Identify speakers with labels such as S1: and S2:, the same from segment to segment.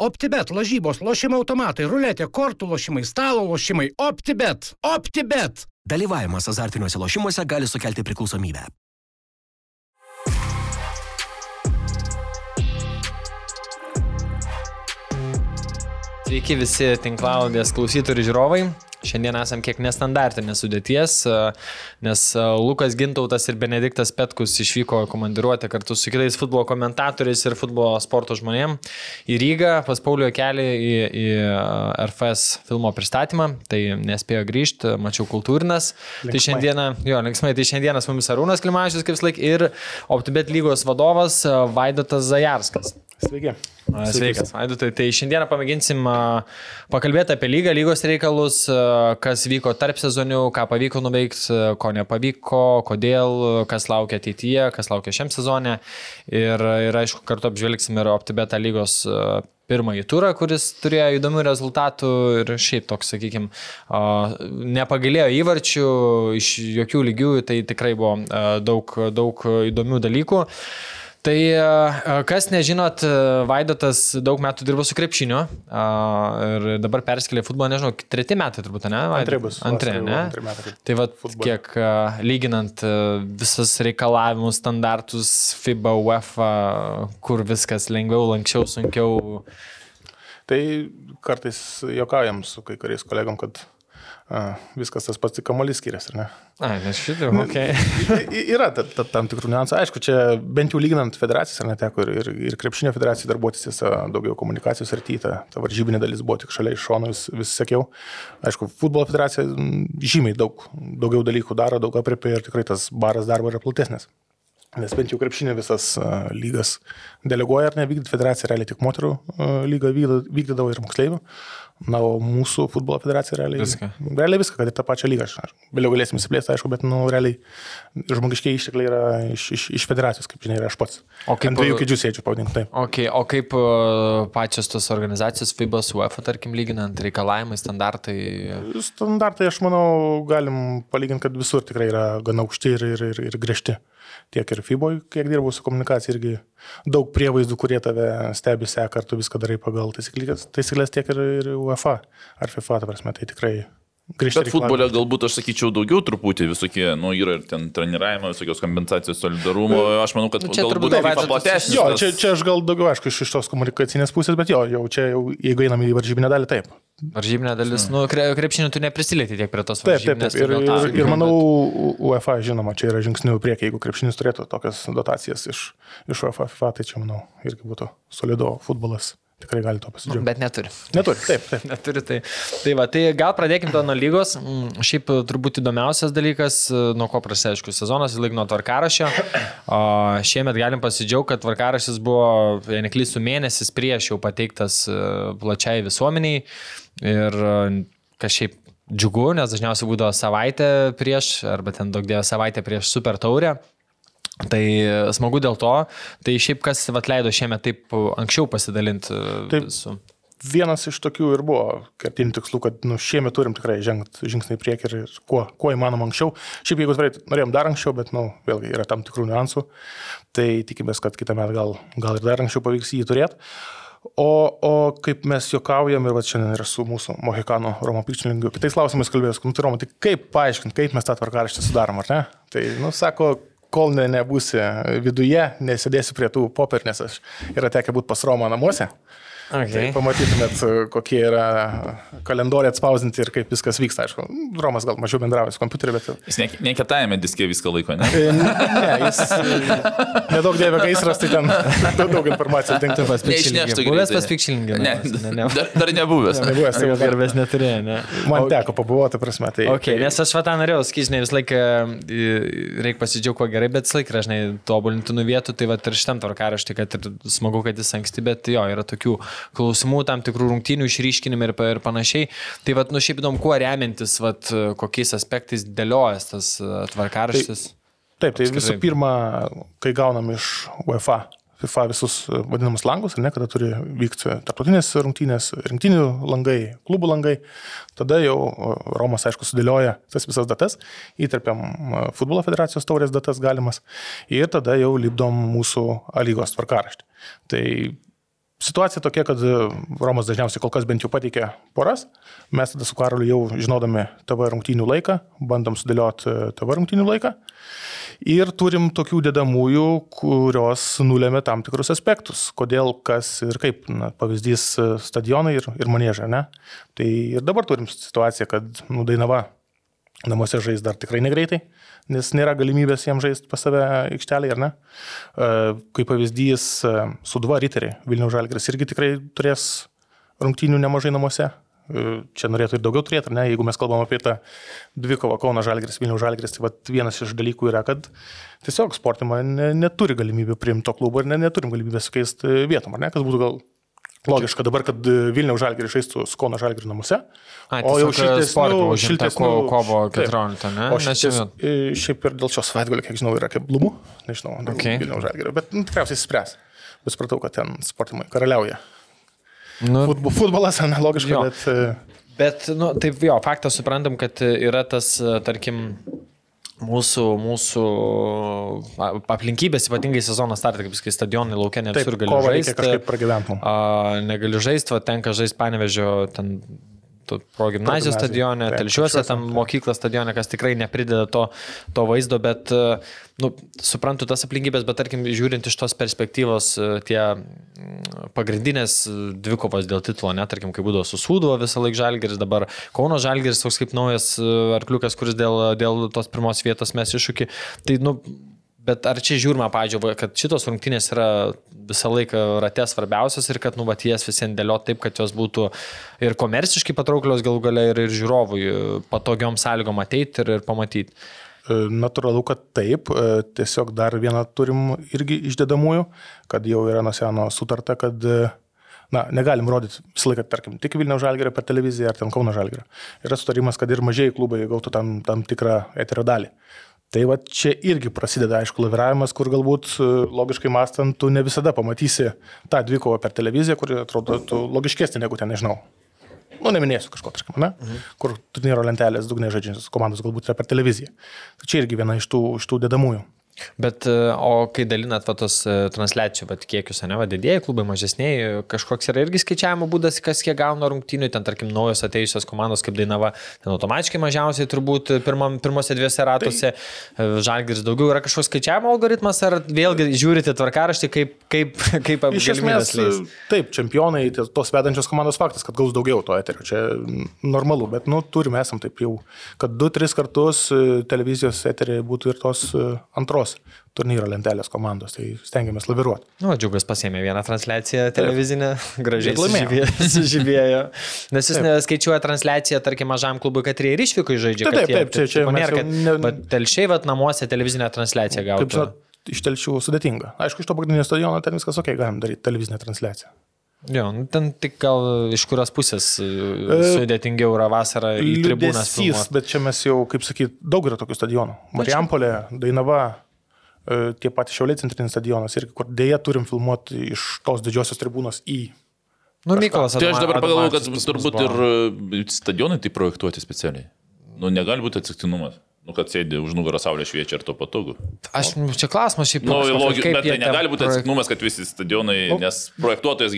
S1: OptiBet, lažybos, lošimo automatai, ruletė, kortų lošimai, stalo lošimai. OptiBet. OptiBet.
S2: Dalyvavimas azartiniuose lošimuose gali sukelti priklausomybę.
S3: Sveiki visi tinklaudės klausytojai ir žiūrovai. Šiandien esam kiek nestandartinės sudėties, nes Lukas Gintautas ir Benediktas Petkus išvyko komandiruoti kartu su kitais futbolo komentatoriais ir futbolo sporto žmonėm į Rygą, pas Paulio kelią į, į RFS filmo pristatymą, tai nespėjo grįžti, mačiau kultūrinas. Tai linksmai. Tai šiandieną, jo, linksmai, tai šiandieną su mumis Arūnas Klimavičius, kaip laik, ir OptiBet lygos vadovas Vaidotas Zajarskas.
S4: Sveiki.
S3: Sveikas, Vaidotai. Tai šiandieną pamėginsim pakalbėti apie lygą, lygos reikalus, kas vyko tarp sezonių, ką pavyko nuveikti, ko nepavyko, kodėl, kas laukia ateityje, kas laukia šiam sezonė. Ir, ir aišku, kartu apžvelgsim ir OptiBeta lygos pirmąjį turą, kuris turėjo įdomių rezultatų ir šiaip toks, sakykime, nepagailėjo įvarčių iš jokių lygių, tai tikrai buvo daug, daug įdomių dalykų. Tai kas nežinot, Vaidotas daug metų dirbo su krepšiniu ir dabar perskėlė futbolą, nežinau, treti metai turbūt, ne?
S4: Antri bus.
S3: Antri, ne?
S4: Antri metai.
S3: Tai vad, kiek lyginant visas reikalavimus, standartus, FIBA, UEFA, kur viskas lengviau, lankščiau, sunkiau.
S4: Tai kartais jokaujam su kai kuriais kolegom, kad A, viskas tas pats, tik kamuolys skiriasi, ar ne?
S3: Ai, nes šitai, okei.
S4: Okay. yra ta, ta, tam tikrų niuansų. Aišku, čia bent jau lyginant federacijas, ar neteko ir, ir, ir krepšinio federacijai darbuotis tiesa daugiau komunikacijos ir tyta. Ta varžybinė dalis buvo tik šalia iš šono, vis, vis sakiau. Aišku, futbolo federacija žymiai daug, daugiau dalykų daro, daug apriepia ir tikrai tas baras darbo yra platesnis. Nes bent jau krepšinio visas lygas deleguoja ar nevykdyti, federacija realiai tik moterų lygą vykdydavo ir moksleivių. Na, o mūsų futbolo federacija realiai
S3: viską.
S4: Realiai viską, kad ir tą pačią lygą. Vėliau galėsim įsiplėsti, aišku, bet, nu, realiai žmogiškiai ištekliai yra iš, iš, iš federacijos, kaip žinia, yra aš pats.
S3: O kaip...
S4: Ant dviejų kėdžių sėdžiu, pavadink taip.
S3: Okay, o kaip pačios tos organizacijos FIBA su UEFA, tarkim, lyginant reikalavimai, standartai?
S4: Standartai, aš manau, galim palyginti, kad visur tikrai yra gana aukšti ir, ir, ir, ir griežti tiek ir FIBO, kiek dirbau su komunikacija, irgi daug prievaizdų, kurie tave stebi, seka, ar tu viską darai pagal taisyklės, taisyklės tiek ir, ir UEFA ar FIFA, ta prasme, tai tikrai
S5: Bet futbole galbūt aš sakyčiau daugiau truputį visokie, nu, yra ir ten treniravimo, visokios kompensacijos, solidarumo, aš manau, kad nu, čia galbūt tai platesnis.
S4: Jo, čia, čia aš gal daugiau, aišku, iš, iš tos komunikacinės pusės, bet jo, jau čia, jau, jeigu einam į varžybinę dalį, taip.
S3: Varžybinė dalis, mm. nu, kre, krepšinio tu neprisilieti tiek prie tos.
S4: Taip, taip, taip. Ir, ir, ir manau, UEFA, žinoma, čia yra žingsnių priekį, jeigu krepšinis turėtų tokias dotacijas iš, iš UEFA, tai čia, manau, irgi būtų solido futbolas tikrai gali to pasidžiaugti.
S3: Bet neturi.
S4: Neturi, taip, taip.
S3: neturi, tai. Tai va, tai gal pradėkime nuo lygos. Mm, šiaip turbūt įdomiausias dalykas, nuo ko prasidėjo, aišku, sezonas, lyg nuo tvarkarašio. O šiemet galim pasidžiaugti, kad tvarkaraštis buvo, jei neklystų, mėnesis prieš jau pateiktas e, plačiai visuomeniai. Ir kažkaip džiugu, nes dažniausiai būdavo savaitę prieš, arba ten daug dėjo savaitę prieš super taurę. Tai smagu dėl to. Tai šiaip kas atleido šiemet taip anksčiau pasidalinti
S4: taip, su. Vienas iš tokių ir buvo kertinių tikslų, kad nu, šiemet turim tikrai žengti žingsnį į priekį ir, ir kuo, kuo įmanoma anksčiau. Šiaip jeigu atvirai, norėjom dar anksčiau, bet nu, vėlgi yra tam tikrų niuansų. Tai tikimės, kad kitą metą gal, gal ir dar anksčiau pavyks jį turėti. O, o kaip mes juokaujam ir va šiandien ir su mūsų Mohikano Romo Pikčilingiu, kitais klausimais kalbėjęs, nu tai Romo, tai kaip paaiškinti, kaip mes tą tvarkaraštį sudarom, ar ne? Tai, nu, sako, kol ne, nebūsi viduje, nesėdėsi prie tų popierų, nes aš yra tekę būti pas Romą namuose.
S3: Okay.
S4: Tai pamatytumėt, kokie yra kalendoriai atspausinti ir kaip viskas vyksta. Aišku, Romas gal mažiau bendrauja su kompiuteriu, bet...
S5: Jis ne, ne kietajame diske viską laiko, ne?
S4: E, ne, jis nedaug dėvė gaisras, tai ten daug, daug informacijos dingtų
S5: pas pikšilingį.
S3: Buvęs pas pikšilingį?
S5: Ne, ne, ne, dar, dar nebuvęs.
S4: Ne, nebuvęs,
S3: tai garbės neturėjo, ne?
S4: Man okay. teko pabuvoti, prasme, tai...
S3: Okay, nes aš va tą norėjau, skyžinai, vis laiką reikia pasidžiaugti, kuo gerai, bet vis laiką, žinai, tobulinti nu vietų, tai va ir šitam tvarkaraštį, kad ir smagu, kad jis anksti, bet jo, yra tokių klausimų, tam tikrų rungtynių išryškinimai ir, ir panašiai. Tai vad, nu šiaip įdomu, kuo remiantis, vad, kokiais aspektais dėliojas tas e, tvarkaraštis.
S4: Taip, taip tai visų pirma, kai gaunam iš UEFA FIFA visus e, vadinamus langus, ne, kada turi vykti tarptautinės rungtynės, rinktinių langai, klubų langai, tada jau Romas, aišku, sudėlioja tas visas datas, įterpiam e, futbolo federacijos taurės datas galimas ir tada jau lipdom mūsų lygos tvarkaraštį. Tai situacija tokia, kad e, Romas dažniausiai kol kas bent jau pateikia poras. Mes tada su Karoliu jau žinodami TV rungtynių laiką, bandom sudėlioti e, TV rungtynių laiką. Ir turim tokių dedamųjų, kurios nulėmė tam tikrus aspektus. Kodėl, kas ir kaip. Na, pavyzdys e, stadionai ir, ir manėžai, ne? Tai ir dabar turim situaciją, kad nu, Dainava namuose žais dar tikrai negreitai, nes nėra galimybės jiems žaisti pas save aikštelį, ar ne? E, kaip pavyzdys, e, Suduva Riteriai, Vilniaus Žalgris irgi tikrai turės rungtynių nemažai namuose. E, čia norėtų ir daugiau turėti, ar ne? Jeigu mes kalbam apie tą dvikovą Kauno Žalgris, Vilniaus Žalgris, tai vienas iš dalykų yra, kad tiesiog sportima ne, neturi galimybių priimti to klubo ir ne, neturim galimybės keisti vietom, ar ne? Kas būtų gal Logiška dabar, kad Vilniaus žalgerį žaistų Skono žalgerį namuose.
S3: A, o jau šiltesnių, šiltesnių kovo 14, ne?
S4: O šitas, šiaip ir dėl šios savaitgalio, kiek žinau, yra keblumų, nežinau, okay. Vilniaus žalgerio, bet nu, tikriausiai spręs. Bet supratau, kad ten sportimai karaliauja. Nu, Futbolas analogiškai, bet...
S3: Bet, nu, taip jo, faktas suprantam, kad yra tas, tarkim, mūsų, mūsų aplinkybės, ypatingai sezono startą, kaip sakai, stadionai laukia ne visur gali žaisti.
S4: Kažkaip pragyventum.
S3: Negali žaisti, tenka žaisti panevežio ten progymnazijos stadione, telšiuose, tam mokyklos stadione, kas tikrai neprideda to, to vaizdo, bet, e, nu, suprantu tas aplinkybės, bet tarkim, žiūrint iš tos perspektyvos, e, tie mm, pagrindinės dvikovos dėl titulo, net, tarkim, kai būdavo su Sūduvo visą laiką Žalgeris, dabar Kauno Žalgeris, toks kaip naujas e, arkliukas, kuris dėl, dėl tos pirmos vietos mes iššūkį, tai, nu, Bet ar čia žiūrima, pažiūrėjau, kad šitos rungtynės yra visą laiką rate svarbiausias ir kad nuvaties visiems dėliot taip, kad jos būtų ir komerciškai patrauklios galų gale ir, ir žiūrovui patogiom sąlygom ateiti ir, ir pamatyti.
S4: E, natūralu, kad taip. E, tiesiog dar vieną turim irgi išdedamųjų, kad jau yra nuo seno sutarta, kad e, na, negalim rodyti visą laiką, tarkim, tik Vilniaus žalgerio per televiziją ar ten Kauno žalgerio. Yra sutarimas, kad ir mažieji klubai gautų tam, tam tikrą eterio dalį. Tai va čia irgi prasideda, aišku, laviravimas, kur galbūt e, logiškai mąstant, tu ne visada pamatysi tą dvikovą per televiziją, kuri atrodo logiškesnė negu ten, nežinau. Nu, neminėsiu kažko, tarkim, ne? Mhm. Kur turnyro lentelės dugnė žaidžiančios komandos galbūt yra per televiziją. Tai čia irgi viena iš tų, iš tų dedamųjų.
S3: Bet, e, o kai dalinat va, tos e, transliacijų va, kiekius, ne, va, didėjai klubai, mažesniai, kažkoks yra irgi skaičiavimo būdas, kas kiek gauna rungtynių, ten tarkim naujos atėjusios komandos kaip Dainava, ten automatiškai mažiausiai turbūt pirmam, pirmose dviese ratuose, tai... žalgiris daugiau yra kažkoks skaičiavimo algoritmas, ar vėlgi žiūrite tvarkaraštį, kaip, kaip, kaip
S4: Iš esmės, taip, čempionai, tos vedančios komandos faktas, kad gaus daugiau to eterio, čia normalu, bet, nu, turime esam taip jau, kad 2-3 kartus e, televizijos eteriai būtų ir tos antros tos turnyro lentelės komandos, tai stengiamės laviruoti.
S3: Nu, džiugas pasėmė vieną transliaciją televizinę, gražiai sužibėjo. Nes jis skaičiuoja transliaciją, tarkim, mažam klubui, kad ir išvyko žaidžia.
S4: Taip, taip, taip, čia, čia
S3: nėra, kad ne... telšiai, vat, namuose televizinę transliaciją gauti. Kaip žinot,
S4: iš telšių sudėtinga. Aišku, iš to pagrindinio stadiono ten viskas ok, galim daryti televizinę transliaciją.
S3: Jo, nu, ten tik gal iš kurios pusės e, e, sudėtingiau yra vasara į tribūnas.
S4: Bet čia mes jau, kaip sakyt, daug yra tokių stadionų. Marijampolė, Dainava, tie patys Šiauliai centrinis stadionas irgi, kur dėja turim filmuoti iš tos didžiosios tribūnos į
S3: Nu, Mykolas.
S5: Tai aš dabar pagalvoju, kad turbūt ir e, stadionai tai projektuoti specialiai. Nu, negali būti atsitiktinumas. Nu, kad sėdi už nugarą saulė šviečia ir to patogu.
S3: Aš, nu, čia klausimas šiaip.
S5: Nu, logi, bet tai negali būti atsitiktinumas, kad visi stadionai, nu. nes projektuotojas,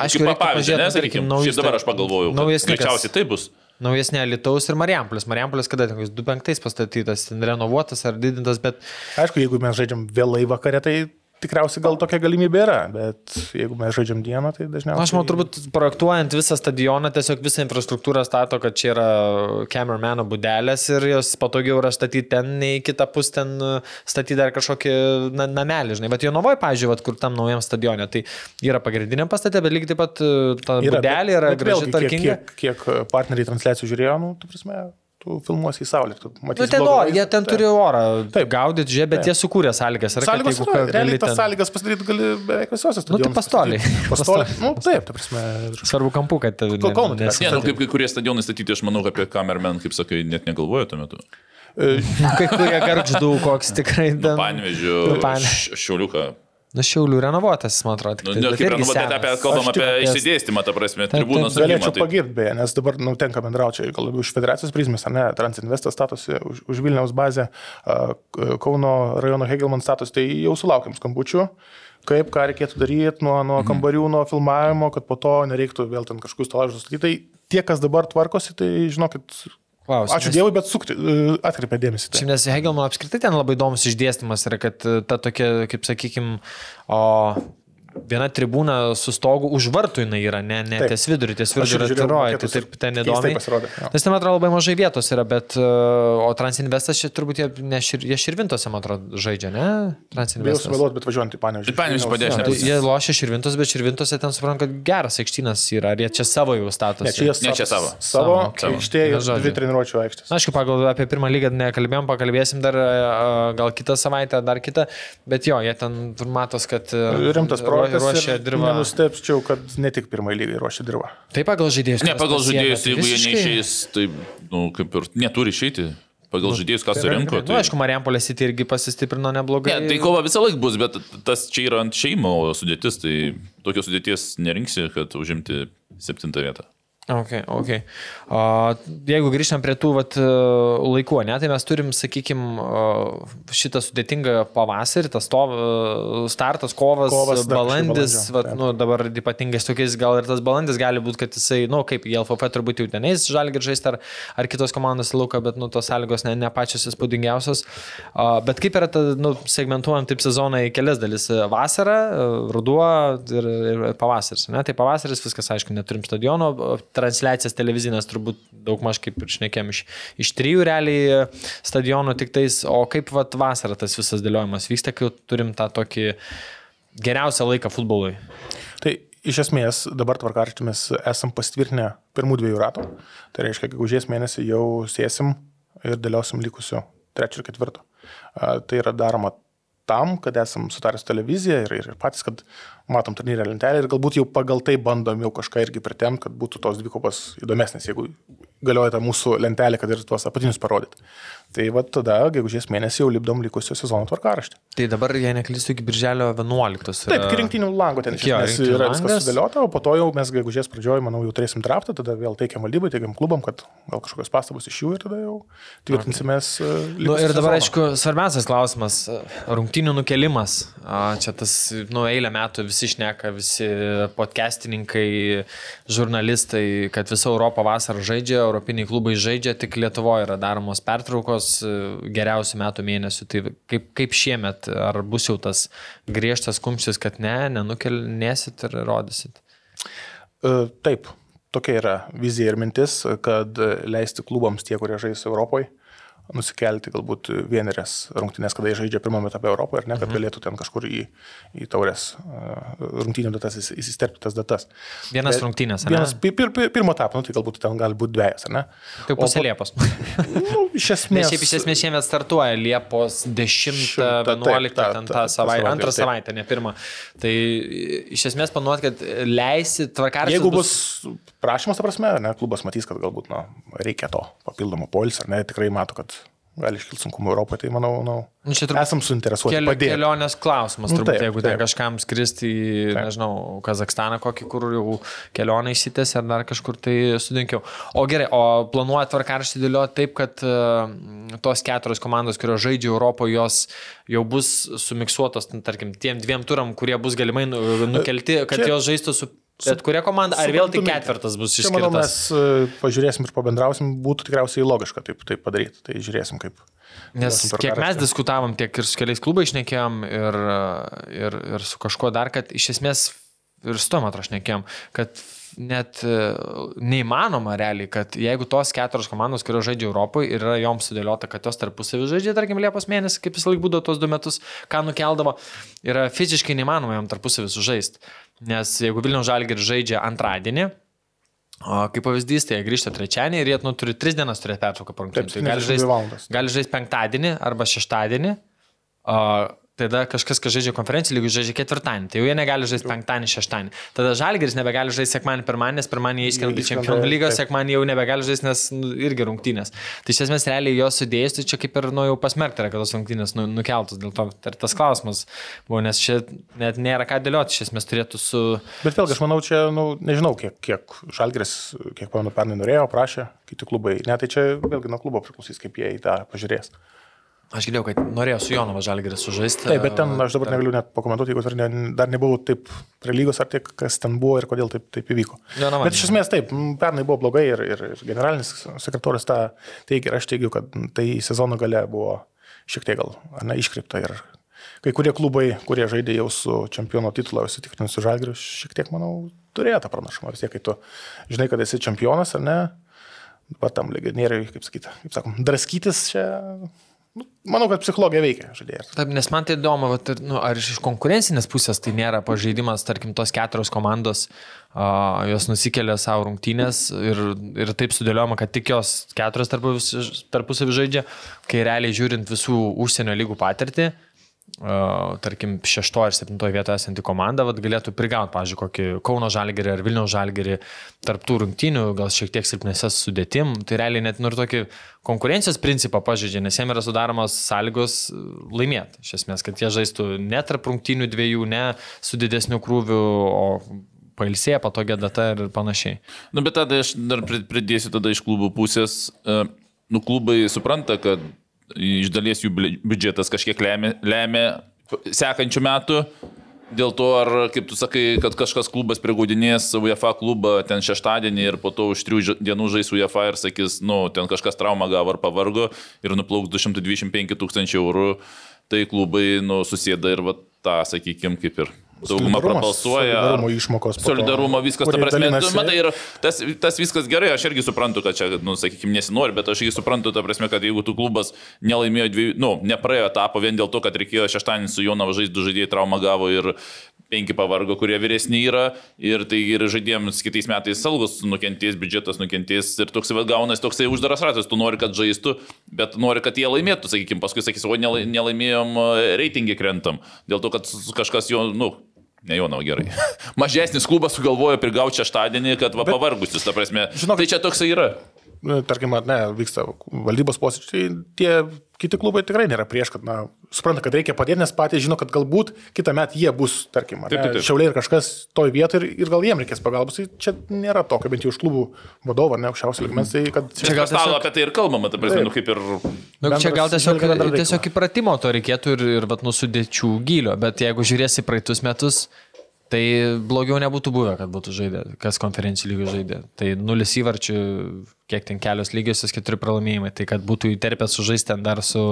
S5: aš kaip pavyzdį, nesakykime, šis dabar aš pagalvojau, greičiausiai tai bus.
S3: Naujesnė Lietuvos ir Marijampolės. Marijampolės kada, 25 pastatytas, renovuotas ar didintas, bet...
S4: Aišku, jeigu mes žaidžiam vėlai vakare, tai tikriausiai gal tokia galimybė yra, bet jeigu mes žaidžiam dieną, tai dažniausiai...
S3: Aš manau, turbūt projektuojant visą stadioną, tiesiog visą infrastruktūrą stato, kad čia yra kamerameno būdelės ir jos patogiau yra statyti ten, nei kitą pusę ten statyti dar kažkokį na, namelį, žinai. Bet jo novoje, pažiūrėjau, kur tam naujam stadione, tai yra pagrindiniam pastate, bet lygiai taip pat e, ta yra, būdelė yra graži,
S4: tvarkinga. Kiek, kiek, kiek partneriai transliacijų žiūrėjo, nu, tu prasme, tu filmuosi į saulę. Tu
S3: matysi, nu, ten, o, jie ten turi orą. Taip. Gaudyti, žiūrėk, bet taip. jie sukūrė sąlygas.
S4: Ar sąlygos yra, realiai tas ten... sąlygas pasidaryti gali beveik visose stadionuose.
S3: Nu, tai pastoliai.
S4: Pastoliai. nu, taip, ta prasme.
S3: Svarbu kampu, kad...
S5: Kauno. Ne, ne, nu, kaip kai kurie stadionai statyti, aš manau, apie kamermen, kaip sakai, net negalvoju tuo metu.
S3: E, kai kurie garždų, koks tikrai.
S5: Nu, Panvežiu, Šiauliuką.
S3: Nu, šiaulių renovuotas, man atrodo.
S5: Nu, ne, kaip renovuotas, apie, kalbam apie išsidėstymą, ta prasme, tribūnos.
S4: Galėčiau tai... pagirti, beje, nes dabar nu, tenka bendrauti, gal labiau iš federacijos prizmės, ar ne, Transinvestas statosi už, už Vilniaus bazę, Kauno rajono Hegelman status, tai jau sulaukiam skambučių kaip ką reikėtų daryti nuo, nuo mhm. kambarių, nuo filmavimo, kad po to nereiktų vėl ten kažkokius statyti. Tai tie, kas dabar tvarkosi, tai žinokit, Klausimas. Ačiū Dievui, bet sukri, atkreipė dėmesį.
S3: Tai. Nes Hegelman apskritai ten labai įdomus išdėstymas yra, kad ta tokia, kaip sakykime, o viena tribūna su stogu už vartų jinai yra, ne, ne ties vidurį, ties vidurį yra tiroja, tai taip ten įdomu. Nes ten, man atrodo, labai mažai vietos yra, bet, e, o Transinvestas čia turbūt jie, ne, šir, jie širvintose, man atrodo, žaidžia, ne?
S4: Transinvestas. Bijau sumeluoti, bet važiuojant į Panevižį.
S5: Panevižį padės.
S3: Tai jie lošia širvintos, bet širvintose ten supranta, kad geras aikštynas yra, ar jie čia savo jau statosi.
S4: Ne, čia,
S5: ne, čia savo.
S4: Savo, savo. aikštė ir dvi treniruočio aikštės.
S3: Na, aišku, pagal apie pirmą lygą nekalbėjom, pakalbėsim dar e, gal kitą savaitę, dar kitą, bet jo, jie ten matos, kad e,
S4: rimtas projektas ruošia dirba dirba. Nenustepčiau, kad ne tik pirmai lygai ruošia dirba.
S3: Taip pagal žaidėjus.
S5: Ne, pagal žaidėjus, jeigu jie neišeis, tai, nu, kaip ir neturi išeiti. Pagal nu, žaidėjus, kas surinko.
S3: Tai... Na, nu, aišku, Marijampolė City irgi pasistiprino neblogai.
S5: Ne, tai kova visą laiką bus, bet tas čia yra ant šeimo sudėtis, tai tokios sudėties nerinksi, kad užimti septintą vietą.
S3: Ok, ok. O, jeigu grįžtam prie tų vat, laikų, ne, tai mes turim, sakykime, šitą sudėtingą pavasarį, tas to, startas, kovas, kovas balandis, vat, nu, dabar ypatingai tokiais gal ir tas balandis gali būti, kad jisai, na, nu, kaip į LFF turbūt jau tenais žalgi žaisti ar, ar kitos komandos lauką, bet, nu, tos sąlygos ne, ne pačios įspūdingiausios. Bet kaip yra, ta, nu, segmentuojam taip sezoną į kelias dalis - vasara, ruduo ir, ir pavasaris, ne, tai pavasaris viskas, aišku, neturim stadiono transliacijas televizinės turbūt daug maž kaip ir šnekėm iš, iš trijų realiai stadionų tik tais, o kaip vat, vasarą tas visas dėliojimas vyksta, kai turim tą tokį geriausią laiką futbolui.
S4: Tai iš esmės dabar tvarkarštį mes esam pasitvirtinę pirmų dviejų ratų. Tai reiškia, kad užės mėnesį jau sėsim ir dėliosim likusiu trečio ir ketvirto. Tai yra daroma tam, kad esam sutarę su televizija ir, ir patys, kad matom turnyrę lentelę ir galbūt jau pagal tai bandom jau kažką irgi pritemti, kad būtų tos dvikovos įdomesnės, jeigu galioja ta mūsų lentelė, kad ir tuos apatinius parodyti. Tai va tada, gegužės mėnesį jau lipdom likusio sezono tvarkaraštį.
S3: Tai dabar, jei neklystu, iki birželio 11.
S4: Yra... Taip, rinktinių lango ten esmės yra viskas sudėliota, o po to jau mes gegužės pradžioje, manau, jau turėsim draftą, tada vėl teikiam valdybai, teikiam klubam, kad gal kažkokios pastabos iš jų ir tada jau tvirtinsimės. Okay.
S3: E, nu, ir dabar, sezono. aišku, svarbiausias klausimas e, - rungtinių nukelimas. Čia tas, nu, eilę metų visi šneka, visi podcastininkai, žurnalistai, kad visa Europa vasarą žaidžia, europiniai klubai žaidžia, tik Lietuvoje yra daromos pertraukos e, geriausių metų mėnesių. Tai kaip, kaip šiemet, ar bus jau tas griežtas kumštis, kad ne, nenukelnėsit ir rodysit?
S4: E, taip, tokia yra vizija ir mintis, kad leisti klubams tie, kurie žais Europoje, nusikelti galbūt vienerias rungtynės, kada jie žaidžia pirmame etape Europoje, ar ne, kad mhm. galėtų ten kažkur į, į taurės rungtynių datas įsisterpti tas datas.
S3: Vienas Bet, rungtynės,
S4: ar ne? Vienas pir, pir, pirmo etapo, nu, tai galbūt ten gali būti dviejas, ar ne?
S3: Tai pusė Liepos.
S4: nu, iš esmės.
S3: Nes šiaip iš esmės šiemet startuoja Liepos 10-11, ten tą savaitę, antrą savaitę, ne pirmą. Tai iš esmės panuot, kad leisi tvarkarį.
S4: Jeigu bus prašymas, ta prasme, ne, klubas matys, kad galbūt nu, reikia to papildomo polis, ar ne, tikrai mato, kad gali iškilti sunkumų Europoje, tai manau, nu, nu esam suinteresuoti. Keli, padėti.
S3: kelionės klausimas, nu, turbūt, nu, taip, jeigu taip. ten kažkam skristi į, taip. nežinau, Kazakstaną, kokį, kur jau kelionę išsitęs ar dar kažkur tai sudinkiau. O gerai, o planuoja tvarkarštį dėlioti taip, kad uh, tos keturios komandos, kurios žaidžia Europoje, jos jau bus sumiksuotos, tarkim, tiem dviem turam, kurie bus galimai nu, nukelti, kad Čia... jos žaistų su Bet kuria komanda, ar vėl tik ketvirtas bus išskirtas?
S4: Manau, mes e, pažiūrėsim ir pabendrausim, būtų tikriausiai logiška taip, taip padaryti. Tai žiūrėsim, kaip.
S3: Nes kiek mes diskutavom, tiek ir su keliais klubais šnekėjom ir, ir, ir su kažkuo dar, kad iš esmės ir su tom atrašnekėjom, kad net e, neįmanoma realiai, kad jeigu tos keturios komandos, kurios žaidžia Europoje ir yra joms sudėliota, kad jos tarpusavį žaidžia, tarkim, Liepos mėnesį, kaip vis laik būdavo tos du metus, ką nukeldavo, yra fiziškai neįmanoma jom tarpusavį sužaisti. Nes jeigu Vilnių Žalgirį žaidžia antradienį, O kaip pavyzdys, tai jie grįžta trečiadienį ir jie nu, turi tris dienas turėti pertrauką po rungtynių. Tai gali žaisti žaist penktadienį arba šeštadienį. O Tada kažkas, kas žaidžia konferencijų lygų, žaidžia ketvirtadienį, tai jau jie negali žaisti penktadienį, šeštadienį. Tada žalgeris nebegali žaisti sekmanį, pirmadienį, nes pirmadienį jie iškrenta į čempionų lygą, sekmanį jau nebegali žaisti, nes nu, irgi rungtynės. Tai iš esmės realiai jos sudėjus, tai čia kaip ir nu, jau pasmerkta, kad tos rungtynės nu, nukeltos. Dėl to ir tas klausimas buvo, nes čia net nėra ką dėlioti, iš esmės turėtų su...
S4: Bet vėlgi, aš manau, čia, nu, nežinau, kiek, kiek žalgeris, kiek pamenu, pernai norėjo, prašė, kiti klubai. Ne, tai čia vėlgi nuo klubo priklausys, kaip jie į tą pažiūrės.
S3: Aš girdėjau, kad norėjo su Jonava Žalgeris sužaisti.
S4: Taip, bet ten aš dabar negaliu net pakomentuoti, jeigu dar, ne, dar nebuvau taip prie lygos, ar tik kas ten buvo ir kodėl taip, taip įvyko.
S3: Jonava.
S4: Bet iš esmės taip, pernai buvo blogai ir, ir, generalinis sekretorius tą teigia ir aš teigiu, kad tai sezono gale buvo šiek tiek gal, ne, iškripta ir kai kurie klubai, kurie žaidė jau su čempiono titulo, įsitikrinusiu žalgiriu, šiek tiek, manau, turėjo tą pranašumą. Vis tiek, kai tu žinai, kad esi čempionas, ar ne, pat tam legionieriui, kaip sakyti, kaip sakom, draskytis čia Nu, manau, kad psichologija veikia žaidėjas.
S3: Taip, nes man tai įdomu, vat, nu, ar iš konkurencinės pusės tai nėra pažeidimas, tarkim, tos keturios komandos, uh, jos nusikėlė savo rungtynės ir, ir taip sudėliojama, kad tik jos keturios tarpusavį žaidžia, kai realiai žiūrint visų užsienio lygų patirtį, Uh, tarkim, šeštoje ir septintoje vietoje esanti komanda vat, galėtų prigauti, pavyzdžiui, kokį Kauno žalgerį ar Vilniaus žalgerį tarptų rungtynių, gal šiek tiek silpnesės sudėtim. Tai realiai net nori tokį konkurencijos principą pažydžia, nes jiems yra sudaromos sąlygos laimėti. Iš esmės, kad jie žaistų ne tarp rungtynių dviejų, ne su didesniu krūviu, o pailsėję, patogia data ir panašiai.
S5: Na, nu, bet tada aš dar pridėsiu tada iš klubų pusės. Nu, klubai supranta, kad iš dalies jų biudžetas kažkiek lemia, lemia sekančių metų. Dėl to, ar, kaip tu sakai, kad kažkas klubas prigaudinės UEFA klubą ten šeštadienį ir po to už trijų dienų žais UEFA ir sakys, nu, ten kažkas traumą gavo ar pavargo ir nuplauks 225 tūkstančių eurų, tai klubai, nu, susėda ir va tą, sakykime, kaip ir dauguma prabalsuoja.
S4: Solidarumo išmokos.
S5: Solidarumo viskas, ta prasme, tu, matai, ir tas, tas viskas gerai, aš irgi suprantu, kad čia, nu, sakykime, nesinori, bet aš irgi suprantu, ta prasme, kad jeigu tu klubas nelaimėjo dviejų, nu, nepraėjo etapą vien dėl to, kad reikėjo šeštadienį su Jonava žaisti, du žaidėjai traumą gavo ir penki pavargo, kurie vyresni yra ir tai ir žaidėjams kitais metais algos nukentės, biudžetas nukentės ir toks vad gaunas toksai uždaras ratas, tu nori, kad žaistų, bet nori, kad jie laimėtų, sakykime, paskui sakys, o nelaimėjom reitingį krentam, dėl to, kad kažkas jo, nu, Ne Jonau gerai. Mažesnis klubas sugalvojo prigauti šeštadienį, kad va, pavargusis, ta prasme. Žinok, tai čia toksai yra.
S4: Tarkim, ne, vyksta valdybos posėdžiai, tai tie kiti klubai tikrai nėra prieš, kad, na, supranta, kad reikia padėti, nes patys žino, kad galbūt kitą metą jie bus, tarkim, taip, taip, taip. šiauliai ir kažkas toj vietoje ir, ir gal jiem reikės pagalbos. Tai čia nėra tokio, bent jau iš klubų vadovo, ne aukščiausio lygmens. Tai, kad...
S5: Čia gal tiesiog... apie tai ir kalbama, ta prasme, nu, kaip ir...
S3: Nu, čia gal tiesiog, tiesiog įpratimo to reikėtų ir, ir vat, nusudėčių gylio, bet jeigu žiūrėsi praeitus metus, Tai blogiau nebūtų buvę, kad būtų žaidę, kas konferencijų lygių žaidė. Tai nulis įvarčių, kiek ten kelios lygiosios, keturi pralaimėjimai. Tai kad būtų įterpę sužaisti ten dar su,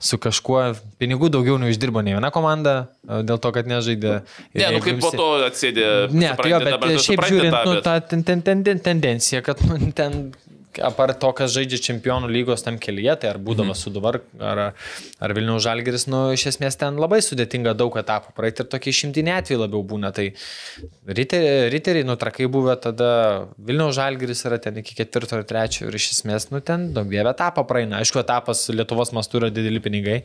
S3: su kažkuo, pinigų daugiau neuždirbo ne viena komanda, dėl to, kad nežaidė.
S5: Ne, nu kaip po to atsėdė.
S3: Ne, tai jo, bet šiaip žiūrint, tą, bet... nu, ta ten, ten, ten, ten, tendencija, kad nu, ten apart to, kas žaidžia čempionų lygos tam kelyje, tai ar būdamas mm. Suduvar, ar, ar Vilniaus Žalgeris, nu, iš esmės ten labai sudėtinga daug etapų praeiti ir tokie šimtiniai atvejai labiau būna. Tai riteriai, riteriai nutrakai buvę tada Vilniaus Žalgeris yra ten iki ketvirto ir trečio ir iš esmės, nu, ten daug dievė etapą praeina. Aišku, etapas Lietuvos mastu yra dideli pinigai.